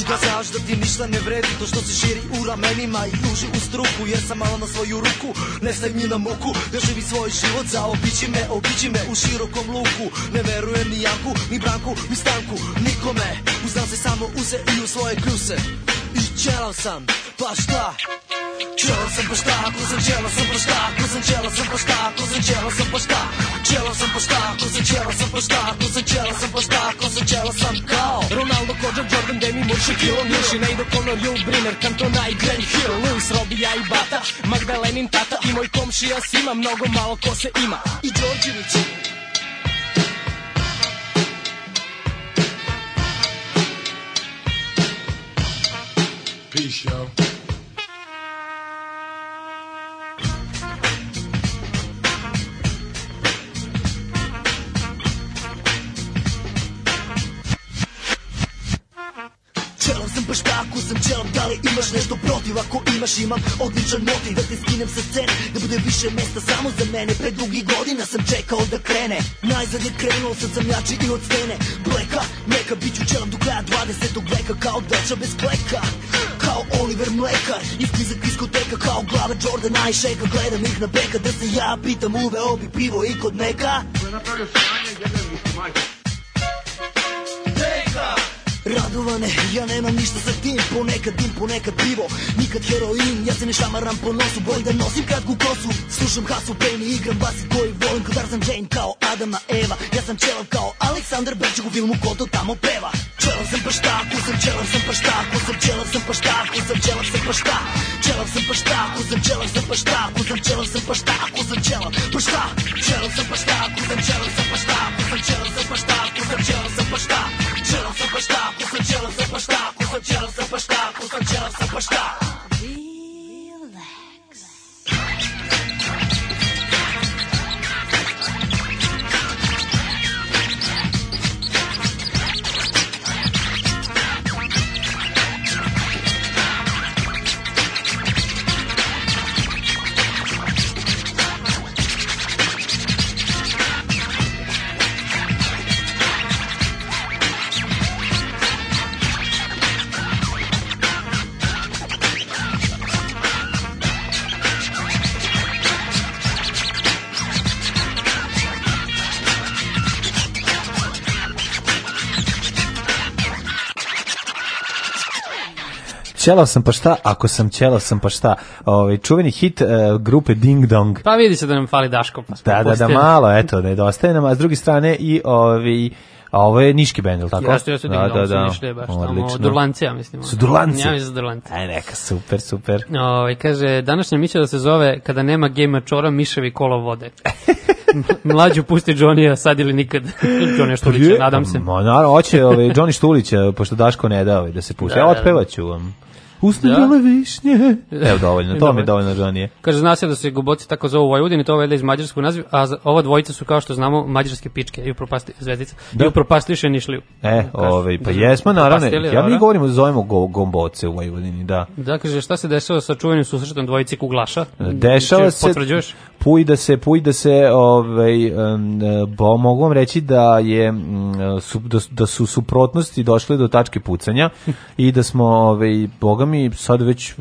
I da znaš da ti ništa ne vredi To što se širi u ramenima i uži u struku Jer sam malo na svoju ruku, ne stegni na muku da živi svoj život, zaobići me, obići me u širokom luku Ne verujem ni Janku, ni Branku, ni Stanku, nikome Uznam se samo u se i u svoje kljuse I čelav sam, pa šta? Čelo sam pa šta, ako sam čelo sam pa šta, ako sam čelo sam pa šta, ako sam čelo sam pa šta, čelo sam pa šta, ako sam čelo sam pa šta, ako sam čelo sam pa šta, ako sam čelo sam kao Ronaldo, Kođa, Jordan, Demi, Murši, Kilo, Mirši, Nejdo, Conor, Lou, Briner, Cantona i Grant Hill, Lewis, ja i Bata, Magdalenin tata i moj komšija Sima, mnogo malo ko se ima i Đorđević. show. Da li imaš nešto protiv, ako imaš imam odličan motiv Da te skinem sa scene, da bude više mesta samo za mene Pre drugi godina sam čekao da krene Najzad je krenuo sad sam jači i od stene Bleka, neka, bit ću čelam do kraja 20. veka Kao deča bez pleka Kao Oliver Mlekar Iz klizak diskoteka kao glava Jordana i Šeka Gledam ih na beka da se ja pitam uveo bi pivo i kod neka Ko je napravio sranje, jedan muslimanjka Radovane, ja nemam ništa sa tim Ponekad dim, ponekad pivo, nikad heroin Ja se ne šamaram po nosu, bolj da nosim kratku kosu Slušam Hasu Payne i igram basi koji volim Kod Arzan Jane kao Adama Eva Ja sam čelav kao Aleksandar Berčuk u filmu Ko to tamo peva Čelav sam pa šta, ko sam čelav sam pa šta Ko sam čelav sam pa šta, ko sam čelav sam pa šta Čelav sam pa šta, ko sam čelav sam pa šta Ko sam čelav sam pa šta, ko sam čelav pa šta Čelav sam pa šta, ko sam čelav sam pa šta Ko sam čelav sam pa šta, ko sam čelav sam pa šta Chillin' superstar, cause I'm chillin' superstar, cause I'm chillin' superstar, cause I'm chillin' superstar. Ćelav sam pa šta, ako sam ćelav sam pa šta. Ovaj čuveni hit uh, grupe Ding Dong. Pa vidi se da nam fali Daško. Pa da, da, da, malo, eto, nedostaje nam, a s druge strane i ovi a ovo je niški bend, tako? Jeste, jeste, da, da, da. Nišle, baš, tamo, Durlancija, mislim. Su Durlanci? Ja mislim da Durlanci. Aj, e, neka, super, super. O, ovaj, i kaže, današnja mića da se zove, kada nema gejma čora, miševi kolo vode. Mlađu pusti Johnny-a sad ili nikad. Johnny Štulića, pa nadam se. Ma, naravno, hoće ovaj, Johnny Štulića, pošto Daško ne da ovaj, da se puši. Da, ja da, da. otpevaću vam. Usnedele da? višnje. Evo dovoljno, to mi je dovoljno žanije. Kaže, zna se da se guboci tako zovu Vojvodini, to je vede iz mađarskog naziva, a ova dvojica su, kao što znamo, mađarske pičke i upropasti, zvezdica. Da. I še Nišliju. E, da. ovaj, pa jesmo, naravno. Ja mi govorimo da zovemo go, gomboce u Vojvodini, da. Da, kaže, šta se dešava sa čuvenim susretom dvojici kuglaša? Dešava se, Potvrđuješ? pujda se, pujda se, ovaj, bo, mogu vam reći da, je, mm, da, da, su suprotnosti došle do tačke pucanja i da smo, ovaj, bogami sad već,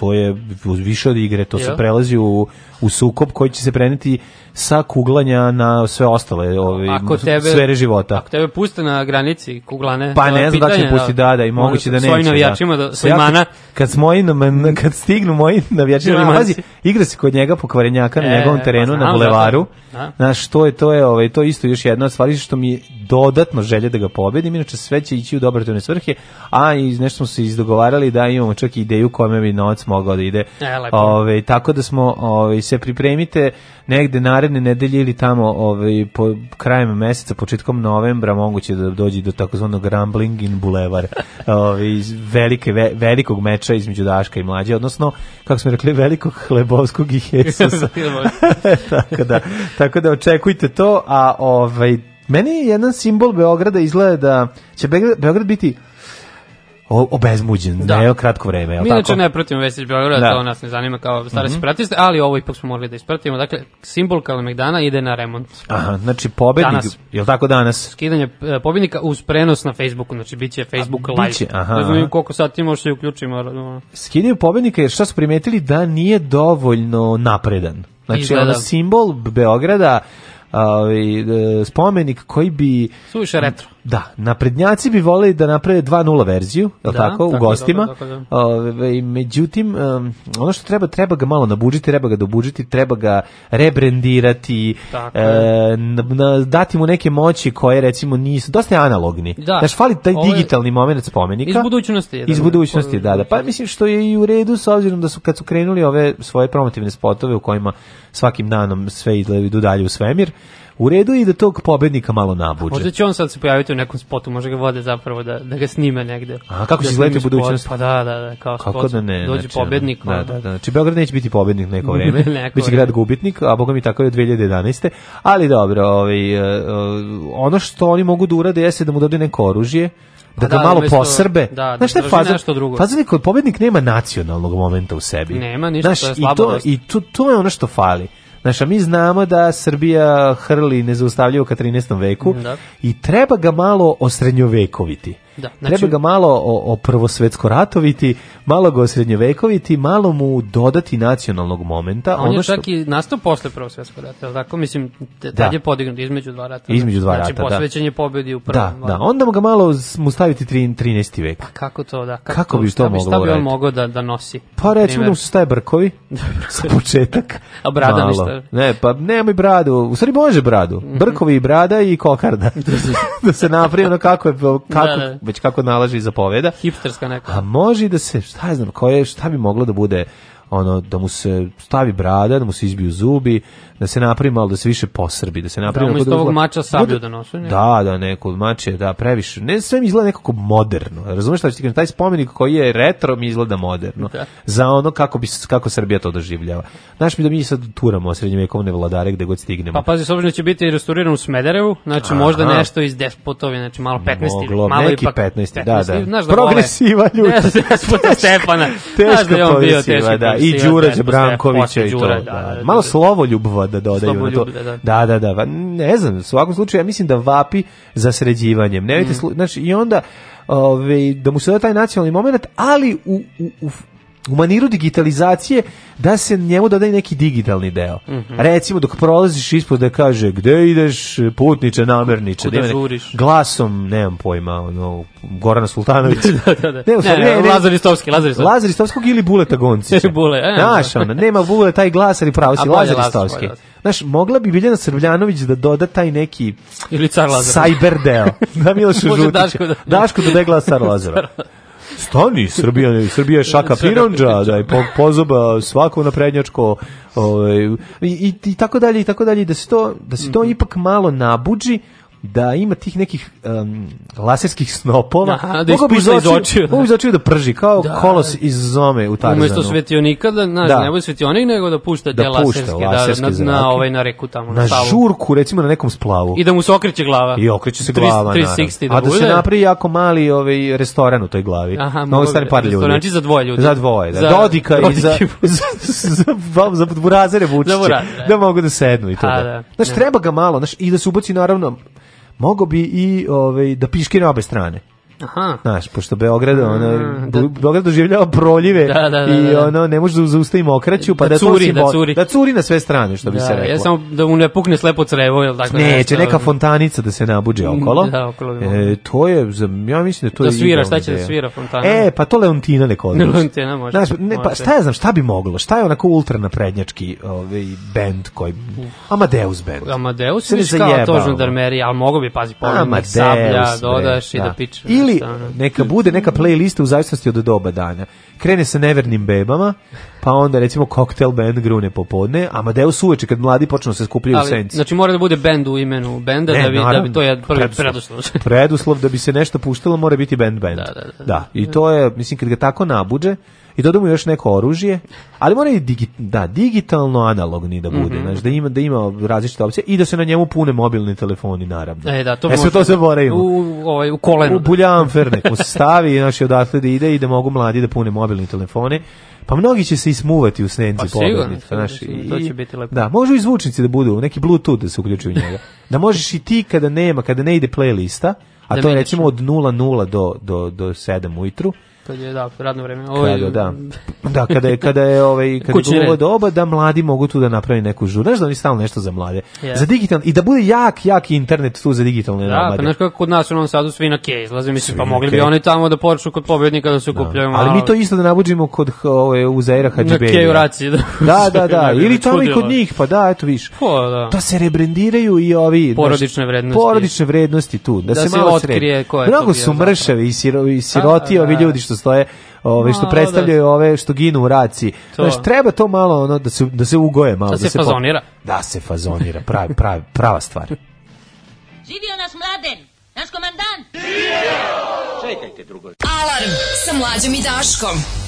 to je više od igre, to se prelazi u, u sukob koji će se preneti sa kuglanja na sve ostale ovi, ako tebe, sfere života. Ako tebe puste na granici kuglane, pa ne znam da će pusti da. da, da i moguće da neće. Svojim da. navijačima, da, pa svojim mana. Kad, smo kad stignu moji navijačima, na pazi, igra se kod njega pokvarenjaka na e, njegovom pa terenu, na bulevaru. Da. Znaš, to je, to je, ovaj, to isto još jedna stvari što mi dodatno želje da ga pobedim, inače sve će ići u dobrotovne svrhe, a i nešto smo se izdogovarali da imamo čak i ideju kome bi novac mogao da ide. E, ove, ovaj, tako da smo, ove, ovaj, se pripremite, negde naredne nedelje ili tamo ovaj, po krajem meseca, početkom novembra moguće da dođe do takozvanog rambling in bulevar ovaj, velike, ve, velikog meča između Daška i Mlađe, odnosno, kako smo rekli, velikog Hlebovskog i Hesusa. tako, da, tako da očekujte to, a ovaj, meni jedan simbol Beograda izgleda da će Beograd biti obezmuđen, da. je kratko vreme, je Mi tako? ne pratimo Vesić Beograd, da. to nas ne zanima kao stare mm -hmm. pratiste, ali ovo ipak smo morali da ispratimo. Dakle, simbol Kalemegdana ide na remont. Aha, znači pobednik, danas. je li tako danas? Skidanje e, pobednika uz prenos na Facebooku, znači bit će Facebook A, live. Biće, aha. Ne znam koliko sati možeš da uključimo. Skidanje pobednika je šta su primetili da nije dovoljno napredan. Znači, ono simbol Beograda, ovaj, e, spomenik koji bi... Suviše retro Da, naprednjaci bi voleli da naprave 2.0 verziju, je da, tako, u gostima. Dobro, tako da. Ove, međutim, um, ono što treba, treba ga malo nabuđiti, treba ga dobuđiti, treba ga rebrendirati, e, dati mu neke moći koje, recimo, nisu, dosta je analogni. Da. Znaš, fali taj Ove, digitalni moment spomenika. Iz budućnosti. Je, Iz budućnosti, da, da. Pa mislim što je i u redu, s obzirom da su, kad su krenuli ove svoje promotivne spotove u kojima svakim danom sve idu dalje u svemir, U redu je i da tog pobednika malo nabuđe. Možda će on sad se pojaviti u nekom spotu, može ga vode zapravo da, da ga snime negde. A kako da će izgledati u budućnosti? Pa da, da, da, kao kako spot, da ne, dođe znači, pobednik. Da, da, da, znači Beograd neće biti pobednik neko vreme, neko biće grad gubitnik, a boga mi tako je od 2011. Ali dobro, ovaj, e, e, ono što oni mogu da urade jeste da mu dodaju neko oružje, da pa ga da, da malo mesto, posrbe. Da, da, Znaš da faza? Nešto drugo. Faza pobednik nema nacionalnog momenta u sebi. Nema ništa, Znaš, to je slabost. I, to, i to, to je ono što fali. Znaš, a mi znamo da Srbija hrli nezaustavljivo ka 13. veku da. i treba ga malo osrednjovekoviti. Da, znači... Treba ga malo o, o oprvosvetsko ratoviti, malo ga osrednjovekoviti, malo mu dodati nacionalnog momenta. On ono je što... i nastao posle prvosvetskog rata, jel tako? Mislim, tad da. je podignut između dva rata. Između dva znači, da. znači, posvećen je pobedi u da, prvom. Da, da, onda mu ga malo mu staviti 13. vek. Pa kako to, da? Kako, kako bi to šta moglo Šta bi on mogao da, da nosi? Pa recimo da mu se staje brkovi sa početak. A brada malo. ništa? Ne, pa nemoj bradu. U stvari može bradu. Brkovi i brada i kokarda. da se napravi ono kako je, da, kako, da, da već kako nalaže i zapoveda. Hipsterska neka. A može da se, šta je znam, koje, šta bi moglo da bude ono da mu se stavi brada, da mu se izbiju zubi, da se napravi malo da se više posrbi, da se napravi da, da ovog mača sablju da nosu, ne? Da, da, neko od mače, da, previše. Ne, sve mi izgleda nekako moderno. Razumeš šta ti kažem? Taj spomenik koji je retro mi izgleda moderno. Da. Za ono kako bi kako Srbija to doživljava. Znaš mi da mi sad turamo srednjevekovne vladare gde god stignemo. Pa pazi, s obzirom da će biti restauriran u Smederevu, znači Aha. možda nešto iz Despotovi, znači malo 15 Moglo, malo neki ipak 15, 15, da, da. da Progresiva ljudi. Despota Stefana. Teško, znaš da je on bio teško. Da, I Đura Brankovića i to. Đura, da da, da, da, da, Malo slovo ljubva da dodaju na to. Da, da, da. Ne znam, u svakom slučaju ja mislim da vapi za sređivanjem. Ne mm. znači i onda ove, ovaj, da mu se da taj nacionalni moment, ali u, u, u u maniru digitalizacije da se njemu dodaje neki digitalni deo. Mm -hmm. Recimo dok prolaziš ispod da kaže gde ideš putniče namerniče, da žuriš. glasom, nemam pojma, ono Gorana Sultanović. da, da, da. Ne, ne, ne, ne, Lazar Istovski, Lazar Istovski. Lazar Istovskog ili Buleta Goncića. Bule, e, Naš, ona, nema Bule taj glas ali pravo si Lazar Istovski. Znaš, mogla bi Biljana Srbljanović da doda taj neki ili car Lazar. Cyber deo. da Milošu Žutića. Daško da, Daško da glas car Lazara. Stani, Srbija, Srbija je šaka pironđa, da je po, pozoba svako na prednjačko, ovaj, i, i, i, tako dalje, i tako dalje, da se to, da se to mhm. ipak malo nabuđi, da ima tih nekih um, laserskih snopova, Aha, da mogu bi iz očiju, mogu iz očiju da prži, kao da. kolos iz zome u Tarzanu. Umesto svetionika, da, znaš, da. ne bude svetionik, nego da pušta da pušta, laserske, da, na, na, ovaj, na reku tamo. Na, na žurku, recimo na nekom splavu. I da mu se okreće glava. I okreće se glava, 360, da A da bude. se napravi jako mali ovaj, restoran u toj glavi. Aha, Novo stane par ljudi. Znači za dvoje ljudi. Za dvoje, da. Za, Dodika i za, za, za, za, za burazere Vučiće. Da mogu da sednu i to. Da. da. Znaš, treba ga malo, znaš, i da se ubaci naravno mogo bi i ovaj, da piški na obe strane. Aha. Znaš, pošto Beograd, ono, mm, da, Beograd doživljava proljive da, da, da i da, da. ono, ne može da zaustavimo okraću, pa da, curi, da, curi. da curi na sve strane, što bi se reklo. Ja samo da mu ne pukne slepo crevo, jel tako? Neće, neka fontanica da se nabuđe mm, okolo. Da, okolo bi e, to je, ja mislim da to je... Da svira, šta će da svira fontana? E, pa to Leontina neko odnosi. Leontina može. Znaš, ne, pa šta ja znam, šta bi moglo? Šta je onako ultra naprednjački ovaj, band koji... Amadeus band. Amadeus, misliš kao to žandarmerija, ali mogo bi, pazi, polovnik sablja, dodaš i da piče ili neka bude neka playlista u zavisnosti od doba dana. Krene sa nevernim bebama, pa onda recimo koktel Band grune popodne, a Amadeus uveče kad mladi počnu da se skupljaju u senci. Znači mora da bude bend u imenu benda ne, da bi naravno, da bi to je prvi preduslov. Preduslov, da bi se nešto puštalo mora biti bend band. Da, da, da. da. I to je mislim kad ga tako nabuđe i dodamo još neko oružje, ali mora i digi, da, digitalno analogni da bude, mm -hmm. znači da ima da ima različite opcije i da se na njemu pune mobilni telefoni naravno. E da, to e, možda, to da- zaboravimo. U ovaj u kolenu. U buljanfer neku stavi, znači odatle da ide i da mogu mladi da pune mobilni telefone. Pa mnogi će se ismuvati u senci pa, pobednika, znaš, i, to će biti lepo. Da, može i zvučnici da budu, neki bluetooth da se uključi u njega. da možeš i ti kada nema, kada ne ide playlista, a da to je recimo od 00 do do do 7 ujutru, kad je da radno vreme. Ovo kada, da. Da, kada je kada je ovaj kada je ovo doba da mladi mogu tu da naprave neku žuru. Znaš da oni stalno nešto za mlade. Yeah. Za digital i da bude jak jak internet tu za digitalne da, namade. Da, pa znaš kako kod nas u Novom Sadu svi na kej izlaze, mislim pa mogli bi oni tamo da počnu kod pobednika da se da. okupljaju. Da. Ali mi to isto da nabudžimo kod ove ovaj, u Zaira Hadžibeja. Na kej u raciji, da. Da, da, da. Ili da tamo i kod njih, pa da, eto viš. Ho, da. Da se rebrendiraju i ovi porodične vrednosti. Porodične vrednosti tu, da, da se, se malo otkrije ko je. Mnogo su mršavi i sirovi, siroti ovi da. ljudi što postoje, ove, ovaj, što da. predstavljaju ove što ginu u raci. Znaš, treba to malo ono, da, se, da se ugoje malo. Da, da se, fazonira. Po... Da se fazonira, pravi, pravi, prava stvar. Živio nas mladen, naš komandant! Živio! Čekajte drugo. Alarm sa mlađom i Daškom.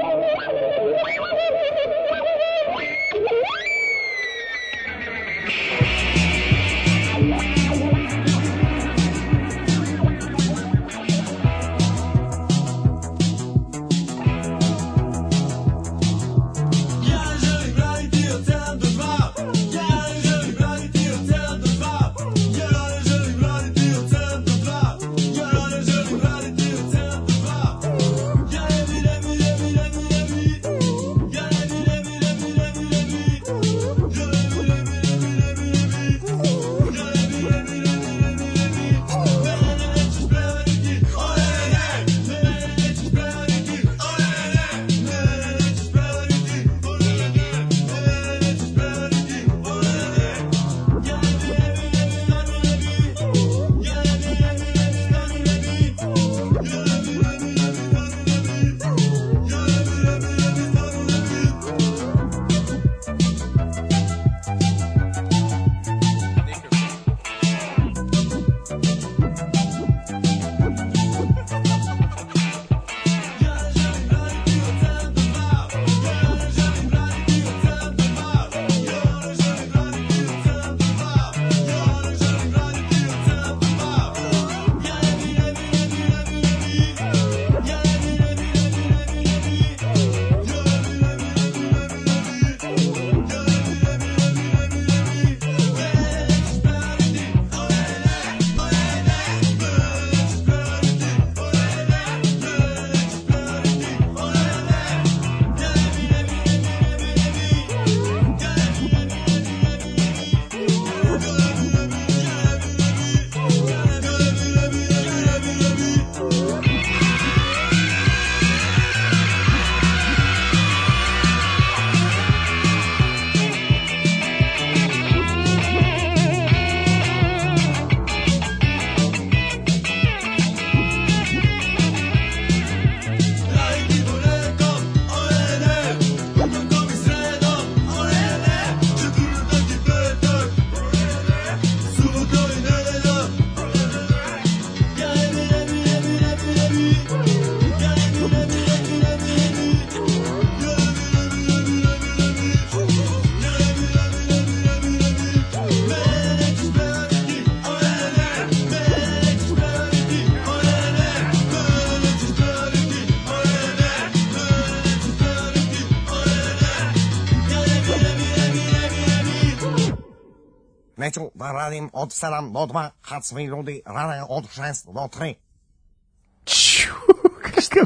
neću da radim od 7 do 2, kad svi ljudi rade od 6 do 3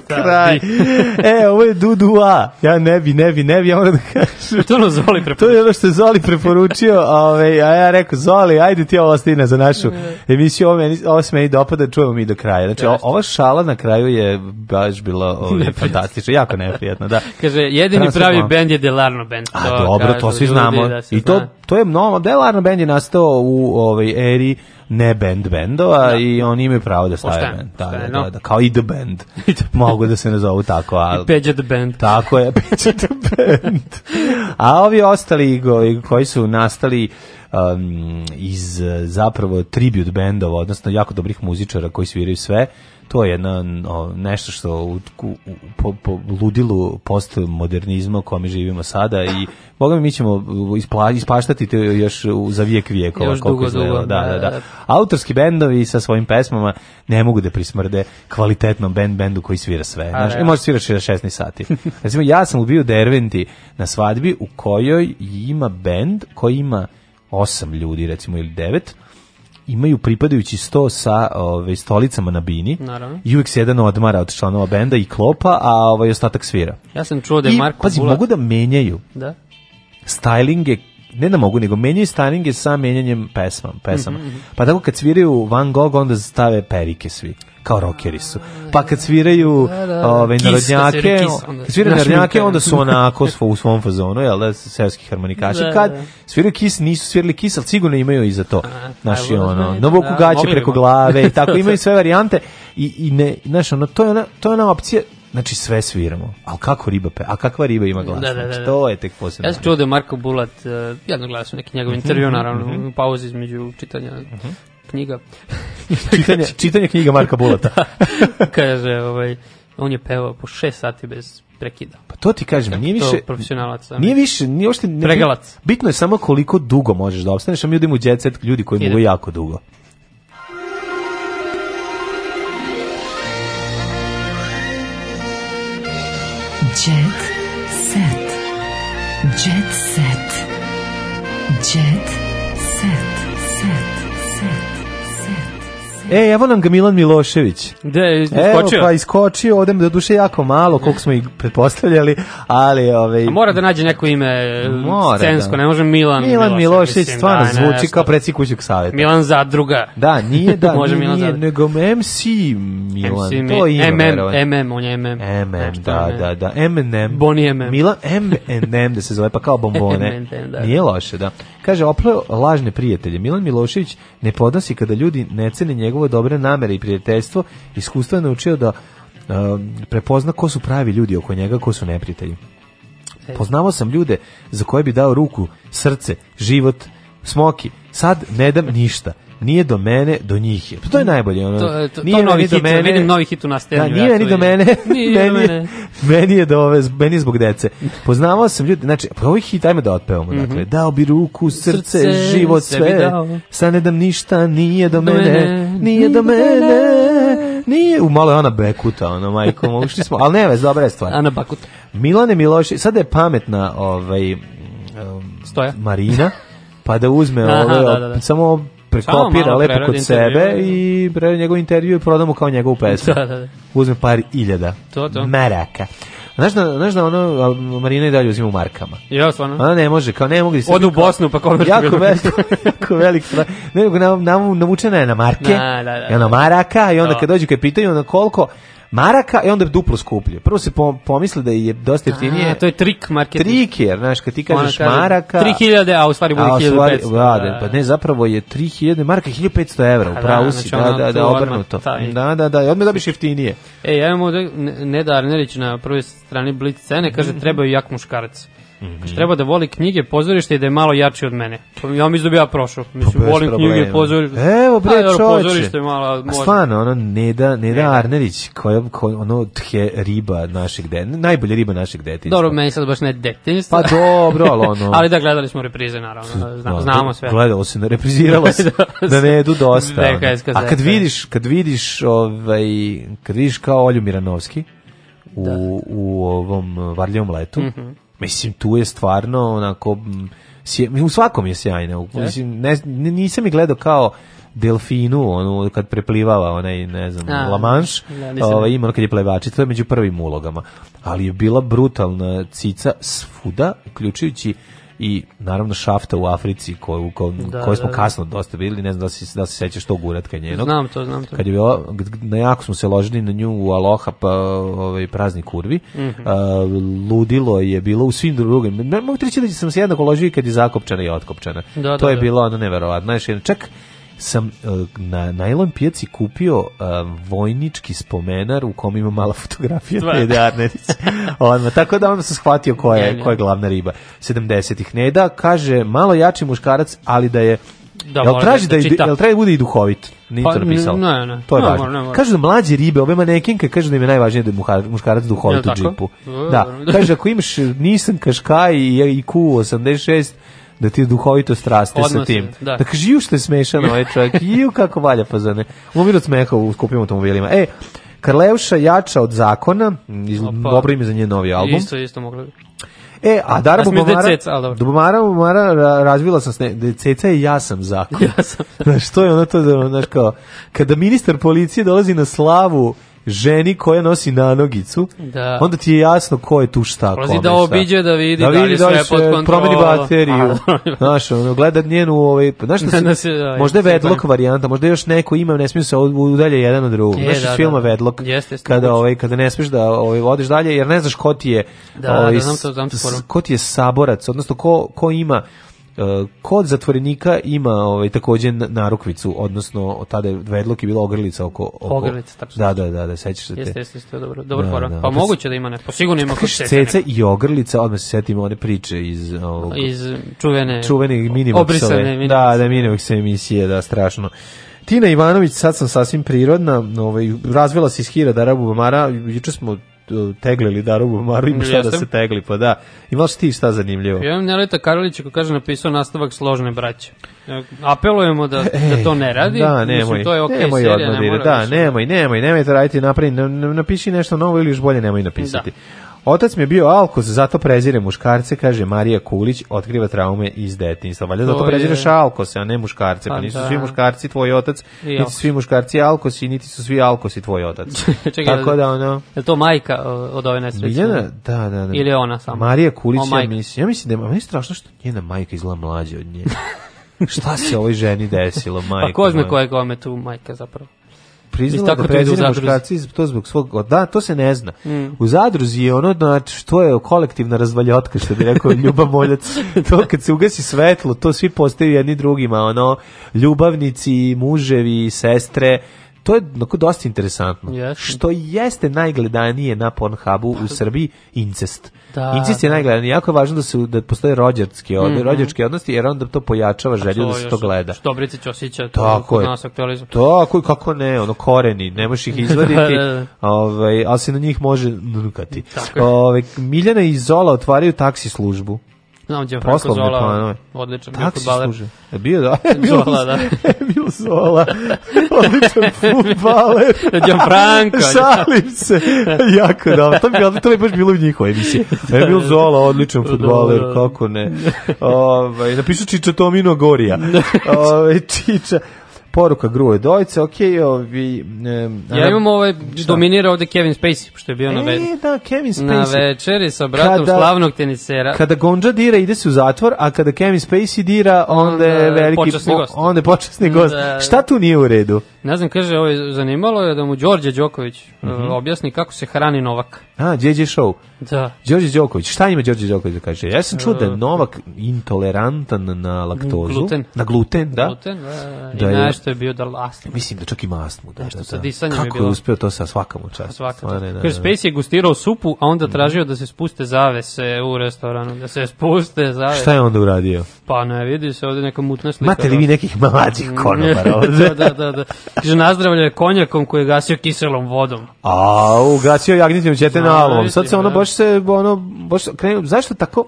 kraj. e, ovo je Dudua. Ja ne bi, ne bi, ne bi, ja moram da kažem. To ono Zoli preporučio. To je ono što je Zoli preporučio, ove, ovaj, a ja rekao, Zoli, ajde ti ovo stine za našu emisiju, ovo, meni, ovo se meni dopada, čujemo mi do kraja. Znači, ova šala na kraju je baš bila ove, ovaj, fantastična, jako neprijatno, da. Kaže, jedini pravi bend je Delarno bend. A, to, dobro, to svi znamo. Da I to, to je mnogo, Delarno bend je nastao u ovoj eri ne band bendova da. i oni imaju pravo da stave band. Da, da, da, da, kao i The Band. Mogu da se ne zovu tako. Ali, I Peđa The Band. Tako je, Peđa The Band. A ovi ostali koji su nastali um, iz eh, zapravo tribute bendova, odnosno jako dobrih muzičara koji sviraju sve, to je jedno nešto što u, u, po, po ludilu postmodernizma u kome živimo sada i boga mi, mi ćemo ispla, ispaštati te još za vijek vijekova. Još dugo, dugo. Da da, da, da, da. Autorski bendovi sa svojim pesmama ne mogu da prismrde kvalitetnom band bendu koji svira sve. Znaš, ja. može sviraš 16 sati. Recimo, ja sam bio u Derventi na svadbi u kojoj ima bend koji ima osam ljudi recimo ili devet imaju pripadajući sto sa ove, stolicama na bini Naravno. i uvijek se jedan odmara od članova benda i klopa, a ovaj ostatak svira. Ja sam čuo da je I, Marko pazi, Bulat... mogu da menjaju da? stylinge ne da mogu, nego menjaju stylinge sa menjanjem pesma, pesama. Mm -hmm. Pa tako kad sviraju Van Gogh, onda stave perike svi kao rokeri su. Pa kad sviraju da, da, da. ove, narodnjake, kad pa sviraju narodnjake, onda su onako u svom fazonu, jel da, seoski harmonikaši. Kad sviraju kis, nisu svirali kis, ali sigurno imaju i za to. Pa Naši, ono, novoku gaće preko glave i tako, imaju sve varijante i, i ne, znaš, ono, to je ona, to je ona opcija Znači sve sviramo, ali kako riba pe, a kakva riba ima glas, da, da, da. Znači, to je tek posebno. Ja sam čuo da je Marko Bulat, uh, eh, jedno gledao sam neki njegov intervju, mhm, naravno, mhm. u pauzi između čitanja uh mhm. -huh knjiga. čitanje, čitanje knjiga Marka Bulata. kaže, ovaj, on je pevao po 6 sati bez prekida. Pa to ti kažem, nije više profesionalac. Sam nije više, ni uopšte ne, pregalac. Bitno je samo koliko dugo možeš da opstaneš, a mi idemo u jet set, ljudi koji Idem. mogu jako dugo. Jet set. Jet set. Jet set. E, evo nam ga Milošević. Da, iskočio. Evo, pa iskočio, odem do duše jako malo, koliko smo ih pretpostavljali, ali... Ovaj, A mora da nađe neko ime e, mora, scensko, da. ne može Milan Milan Milošević, Milošević stvarno da, zvuči kao predsjednik kućnog savjeta. Milan Zadruga. Da, nije, da, može nije, Milan nego MC Milan, MC, to ime, MM, MM, on je MM. MM, da, da, da, MNM. Boni MM. Milan MNM, da se zove, pa kao bombone. Da. Nije loše, da. Kaže, opleo lažne prijatelje. Milan Milošević ne podnosi kada ljudi ne cene njegove dobre namere i prijateljstvo. Iskustvo je naučio da uh, prepozna ko su pravi ljudi oko njega, ko su neprijatelji. Poznavao sam ljude za koje bi dao ruku, srce, život, smoki. Sad ne dam ništa nije do mene, do njih je. Pa to je najbolje. Ono, to, to, nije novi do hit, mene, vidim novi hit u nastavljanju. Da, nije ni do mene, meni, meni je do ove, meni zbog dece. Poznavao sam ljudi, znači, pa ovaj hit, ajme da otpevamo, mm -hmm. dakle, dao bi ruku, srce, srce život, sve, sa ne dam ništa, nije do, do mene, mene, nije do mene, nije, u malo je ona bekuta, ono, majko, ušli smo, ali ne vez, dobra je stvar. Ana Bakuta. Milane Miloši, sada je pametna, ovaj, um, Stoja. Marina, pa da uzme Aha, ovo, da, da, da. samo prekopira lepo kod sebe da, da, da. i preradi njegov intervju i prodamu kao njegovu pesmu. Da, da, da. Uzme par iljada. To, to. Meraka. Znaš da, znaš da ono, Marina i dalje uzima u markama. Ja, stvarno. Ona ne može, kao ne mogu da se... Odu u Bosnu, pa komerš. Jako veliko, jako veliko. Ne, nam, nam, navučena je na marke, na, da, da, da. na maraka i onda kad dođu kad pitaju na koliko, maraka i e, onda je duplo skuplje. Prvo se pomisli da je dosta jeftinije. A, to je trik marketing. Trik jer, znaš, kad ti kažeš kaže, maraka... 3000, a u stvari bude 1500. Da, da, pa da. ne, zapravo je 3000 maraka 1500 evra, u da, pravu znači si, da, da, da, obrnuto. Da, da, da, i odmah dobiš jeftinije. E, ja imam ovdje Neda Arnerić na prvoj strani Blitz cene, kaže mhm. trebaju jak muškarac. Mm -hmm. treba da voli knjige, pozorište i da je malo jači od mene. Ja mislim da bi ja prošao. Mislim, volim problema. knjige, pozorište. Evo, bre, pa, čoče. Pozorište malo. možda. A stvarno, ono, Neda, Neda ne. Arnerić, koja, koja, ono, tje riba našeg detinjstva. najbolje riba našeg detinjstva. Dobro, meni sad baš ne detinjstva. Pa dobro, ali ono... ali da, gledali smo reprize, naravno. Da, zna, znamo sve. Gledalo se, repriziralo se. da ne jedu da, dosta. A kad vidiš, kad vidiš, ovaj, kad vidiš kao Olju Miranovski, u, da. u ovom Varljivom letu, mm -hmm Mislim, tu je stvarno onako... U svakom je sjajna. Mislim, ne, nisam je gledao kao delfinu, onu kad preplivava onaj, ne znam, A, La Manche, da, ovaj, ima kad je plevačica, to je među prvim ulogama. Ali je bila brutalna cica svuda, uključujući i naravno šafta u Africi koju, ko, da, koju smo da, da, kasno dosta videli, ne znam da se da se sećaš tog uratka njenog. Znam to, znam to. Kad je bilo, na jako smo se ložili na nju u Aloha pa ovaj praznik kurvi. Mm -hmm. uh, ludilo je bilo u svim drugim. Ne mogu reći da sam se jednako ložio i kad je zakopčana i otkopčana. Da, to da, je da. bilo ono neverovatno. Znači, čak sam e, na najlon pijaci kupio uh, vojnički spomenar u kom ima mala fotografija Nede Arnerić. Odmah, tako da on se shvatio ko je, ko je glavna riba 70-ih. Neda kaže malo jači muškarac, ali da je da, jel traži da, da, čita. da, bude i duhovit? Nije pa, to napisalo. Ne, ne. To je no, važno. Ne, ne, Kažu da mlađe ribe, ove manekinke, kažu da im je najvažnije da je muškarac duhovit u džipu. Da. Kaže, ako imaš Nissan, Kaškaj i IQ 86, da ti duhovito straste Odnosno, sa tim. Da. Dakle, pa žiju što je smešan ovaj čovjek, ju kako valja fazane. Pa Umiru od smeha u skupim automobilima. E, Karlevša jača od zakona, iz, Opa. dobro ime za njen novi album. Isto, isto mogla bi. E, a Dara Bubamara, Bubamara, Bubamara razvila sam sne, Ceca je ja zakon. Ja sam. Znaš, to je ono to, da, znaš kao, kada ministar policije dolazi na slavu ženi koja nosi nanogicu, da. onda ti je jasno ko je tu šta Prolazi da obiđe, da vidi da, da vidi, da li sve pod kontrolom. Promeni bateriju. Da. znaš, ono, gleda njenu, ovaj, znaš šta da se, da, možda je vedlok varijanta, možda još neko ima, ne smiju se udalje jedan od drugog. Je, znaš, da, filma da. vedlok, jeste, kada, ovaj, kada ne smiješ da ovaj, odeš dalje, jer ne znaš ko ti je, da, ovaj, da, znam to, znam ko ti je saborac, odnosno ko, ko ima E, kod zatvorenika ima ovaj takođe narukvicu, odnosno tada je vedlok je bila ogrlica oko, oko ogrlica, tačno. Da, da, da, da, sećaš se te. Jeste, jeste, jeste, dobro, dobro da, fora. Da. Pa moguće da ima ne, pa sigurno ima kod ceca. i ogrlica, odmah se setimo one priče iz ovog, iz čuvene čuvene minimaksove. Da, da, minimaks emisije, da, strašno. Tina Ivanović, sad sam sasvim prirodna, ovaj, razvila se iz Hira Darabu Bamara, juče smo teglili Daru Maru, ima mm, šta da Jeste. da se tegli, pa da. Imaš ti šta zanimljivo? Ja imam Neleta Karolića ko kaže napisao nastavak složne braće. Apelujemo da, da to ne radi. Da, nemoj. Mislim, to je okay nemoj serija, odmah, ne da, da, više. nemoj, nemoj, nemoj to raditi, napravi, napiši nešto novo ili još bolje nemoj napisati. Da. Otac mi je bio alkos, zato prezire muškarce, kaže Marija Kulić, otkriva traume iz detinjstva. Valjda zato prezireš alkose, a ne muškarce, pa, pa nisu da. svi muškarci tvoj otac, niti su svi muškarci alkosi, niti su svi alkosi tvoj otac. Čekaj, Tako da ono... Je to majka od ove nesreće? Biljana, da, da, da. Ili ona sama? Marija Kulić, o, ja mislim, ja mislim da je, meni strašno što njena majka izgleda mlađa od nje. Šta se ovoj ženi desilo, majka? Pa ko zna koja je kome tu majka zapravo? priznala tako da prezira muškarci to zbog svog... Da, to se ne zna. Mm. U zadruzi je ono, znači, što je kolektivna razvaljotka, što bi rekao Ljuba Moljac. to kad se ugasi svetlo, to svi postaju jedni drugima, ono, ljubavnici, muževi, sestre, to je dosta interesantno. Yes. Što jeste najgledanije na Pornhubu u pa da. Srbiji incest. Da, incest je da. najgledanije. Jako je važno da se da postoje rođački od mm -hmm. odnosi jer onda to pojačava želju to da se to gleda. Što Bricić osjeća tako je. nas aktualizam. Tako je, kako ne, ono koreni, ne možeš ih da, izvaditi, da, da, ovaj, ali se na njih može nukati. Ove, ovaj, Miljana i Zola otvaraju taksi službu. Znam gdje Franko Poslovne Zola, planove. odličan bio futbaler. Služe. E, bio da. Emil Zola, e, da. E, bio Zola, odličan futbaler. Gianfranco. Šalim se. jako da. To bi, to bi baš bilo u njihovoj emisiji. Da bio Zola, odličan da, futbaler, da. kako ne. Ovaj, napišu Čiča Tomino Gorija. Ovaj, Čiča poruka gruje dojce, ok, ovi... E, ja imam ovaj, šta? dominira ovde Kevin Spacey, što je bio e, na večeri. E, da, Kevin Spacey. Na večeri sa bratom kada, slavnog tenisera. Kada Gonđa dira, ide se u zatvor, a kada Kevin Spacey dira, onda je veliki... Počasni gost. Onda je počasni da, gost. Da, da, šta tu nije u redu? Ne znam, kaže, ovo ovaj, je zanimalo je da mu Đorđe Đoković mm -hmm. objasni kako se hrani Novak. A, Đeđe Show. Da. Đorđe Đoković. Šta ima Đorđe Đoković da kaže? Ja sam čuo da je e, Novak intolerantan na laktozu. Gluten. Na gluten, da. Gluten, e, da. da I je, nešto je bio da astma. Mislim da čak ima astmu. Da, nešto da, da. sa disanjem je, bilo. je uspio to sa svakom čast. Svaka čast. Da, da, da. Space je gustirao supu, a onda mhm. tražio da se spuste zavese u restoranu. Da se spuste zavese. Šta je onda uradio? Pa ne, vidi se ovde neka mutna slika. Imate li vi da. nekih mlađih konobara da, ovde? da, da, da. Kaže, nazdravlja je konjakom koji je gasio kiselom vodom. A, ugasio jagnjetim ćete kriminalom. Da, Sad da, da. se ono baš se ono baš krenu, zašto tako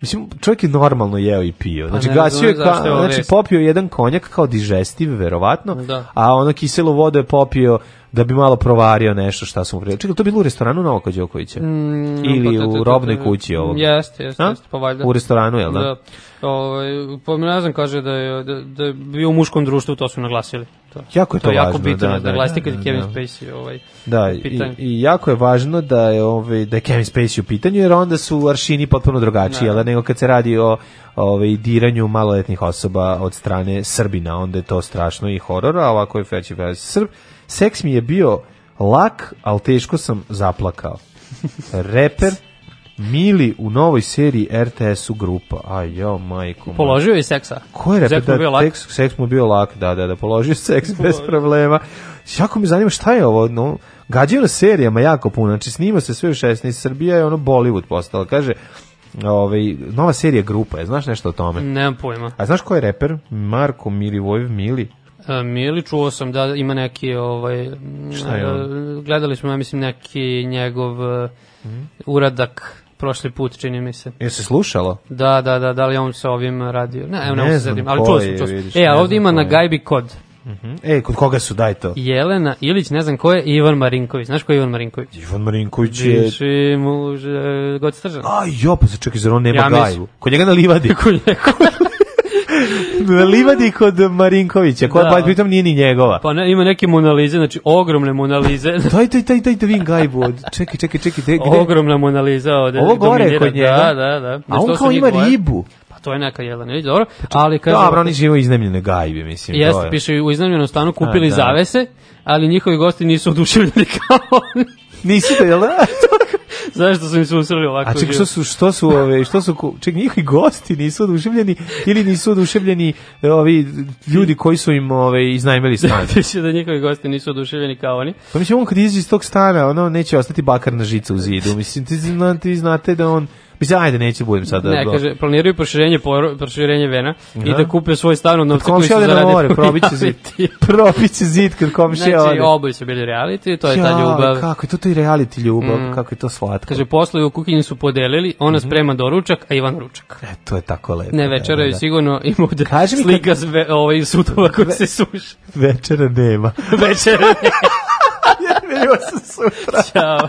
Mislim, čovjek je normalno jeo i pio. Pa znači, pa ne, je, ka, znači, popio jedan konjak kao digestiv, verovatno, da. a ono kiselu vodu je popio da bi malo provario nešto šta su mu priče. Čekaj, to bilo u restoranu Novaka Đokovića? Mm, Ili pa u robnoj kući ovo? Jeste, jeste, jeste, pa valjda. U restoranu, jel da? Da. Ovaj, pa ne znam, kaže da je, da, da je bio u muškom društvu, to su naglasili. To, jako je to, to je jako bitno, da, da, da, da, da, Kevin da. Spacey ovaj, da, i, i jako je važno da je, ovaj, da je Kevin Spacey u pitanju, jer onda su aršini potpuno drugačiji, da. da. nego kad se radi o ovaj, diranju maloletnih osoba od strane Srbina, onda je to strašno i horor, a ovako je Feći Srb, Seks mi je bio lak, ali teško sam zaplakao. Reper Mili u novoj seriji RTS-u grupa. Aj, jo, majko. Položio je seksa. Ko je reper? Seks mu da, bio lak. Seks, seks mu bio lak, da, da, da, položio seks bez problema. Jako mi zanima šta je ovo, no, gađaju na serijama jako puno, znači snima se sve u 16, Srbija je ono Bollywood postala, kaže, ovaj, nova serija grupa, je, znaš nešto o tome? Nemam pojma. A znaš ko je reper? Marko Milivojev Mili. Mili, čuo sam da ima neki ovaj Šta je on? gledali smo ja mislim neki njegov mm. uradak prošli put čini mi se. Je se slušalo? Da, da, da, da li on sa ovim radio? Ne, evo ne, ne znam, ali čuo sam, čuo sam. e, a ovdje ima na gajbi kod. Uh mhm. -huh. E, kod koga su daj to? Jelena Ilić, ne znam ko je, Ivan Marinković. Znaš ko je Ivan Marinković? Ivan Marinković je... Bivši muž, e, god stržan. A, jo, pa se čekaj, zar on nema ja, gajbu? Kod njega na livadi. kod njega na livadi kod Marinkovića, koja da. pa pritom nije ni njegova. Pa ne, ima neke monalize, znači ogromne monalize. taj, taj, taj, taj, da vidim gajbu čekaj, čekaj, čekaj, gde, gde? Ogromna monaliza ovde. Ovo gore kod njega? Da, da, da. A on kao ima ribu pa to je neka Jelena dobro, pa ali kaže Dobro, oni živo u gajbe, mislim. Jeste, je. piše u iznajmljenom stanu kupili a, da. zavese, ali njihovi gosti nisu oduševljeni kao oni. Nisi da, jel da? Znaš Zašto su mi susreli usrali ovako? A ček, što su, što su, ove, što su, ček, njihovi gosti nisu oduševljeni ili nisu oduševljeni e, ovi ljudi koji su im ove, iznajmili stan? Piše da njihovi gosti nisu oduševljeni kao oni. Pa mislim, on kad izađe iz tog stana, ono neće ostati bakar na žicu u zidu. Mislim, ti, zna, ti znate da on Mislim, ajde, neće budem sada. Ne, kaže, planiraju proširenje, poro, proširenje Vena Aha. i da kupe svoj stan od novca koji se da zarade. More, probiće zid. probiće zid kad komšija znači, ode. Znači, oboji su bili reality, to je ja, ta ljubav. Kako je to, to i reality ljubav, mm. kako je to slatko. Kaže, posle u kuhinji su podelili, ona mm -hmm. sprema doručak, a Ivan ručak. E, to je tako lepo. Ne, da, večeraju da, da. sigurno ima da Kaži slika ovaj, kad... Ve, ovaj, sutova koji se suši. Večera nema. večera nema. ja, vidio sam sutra. Ćao.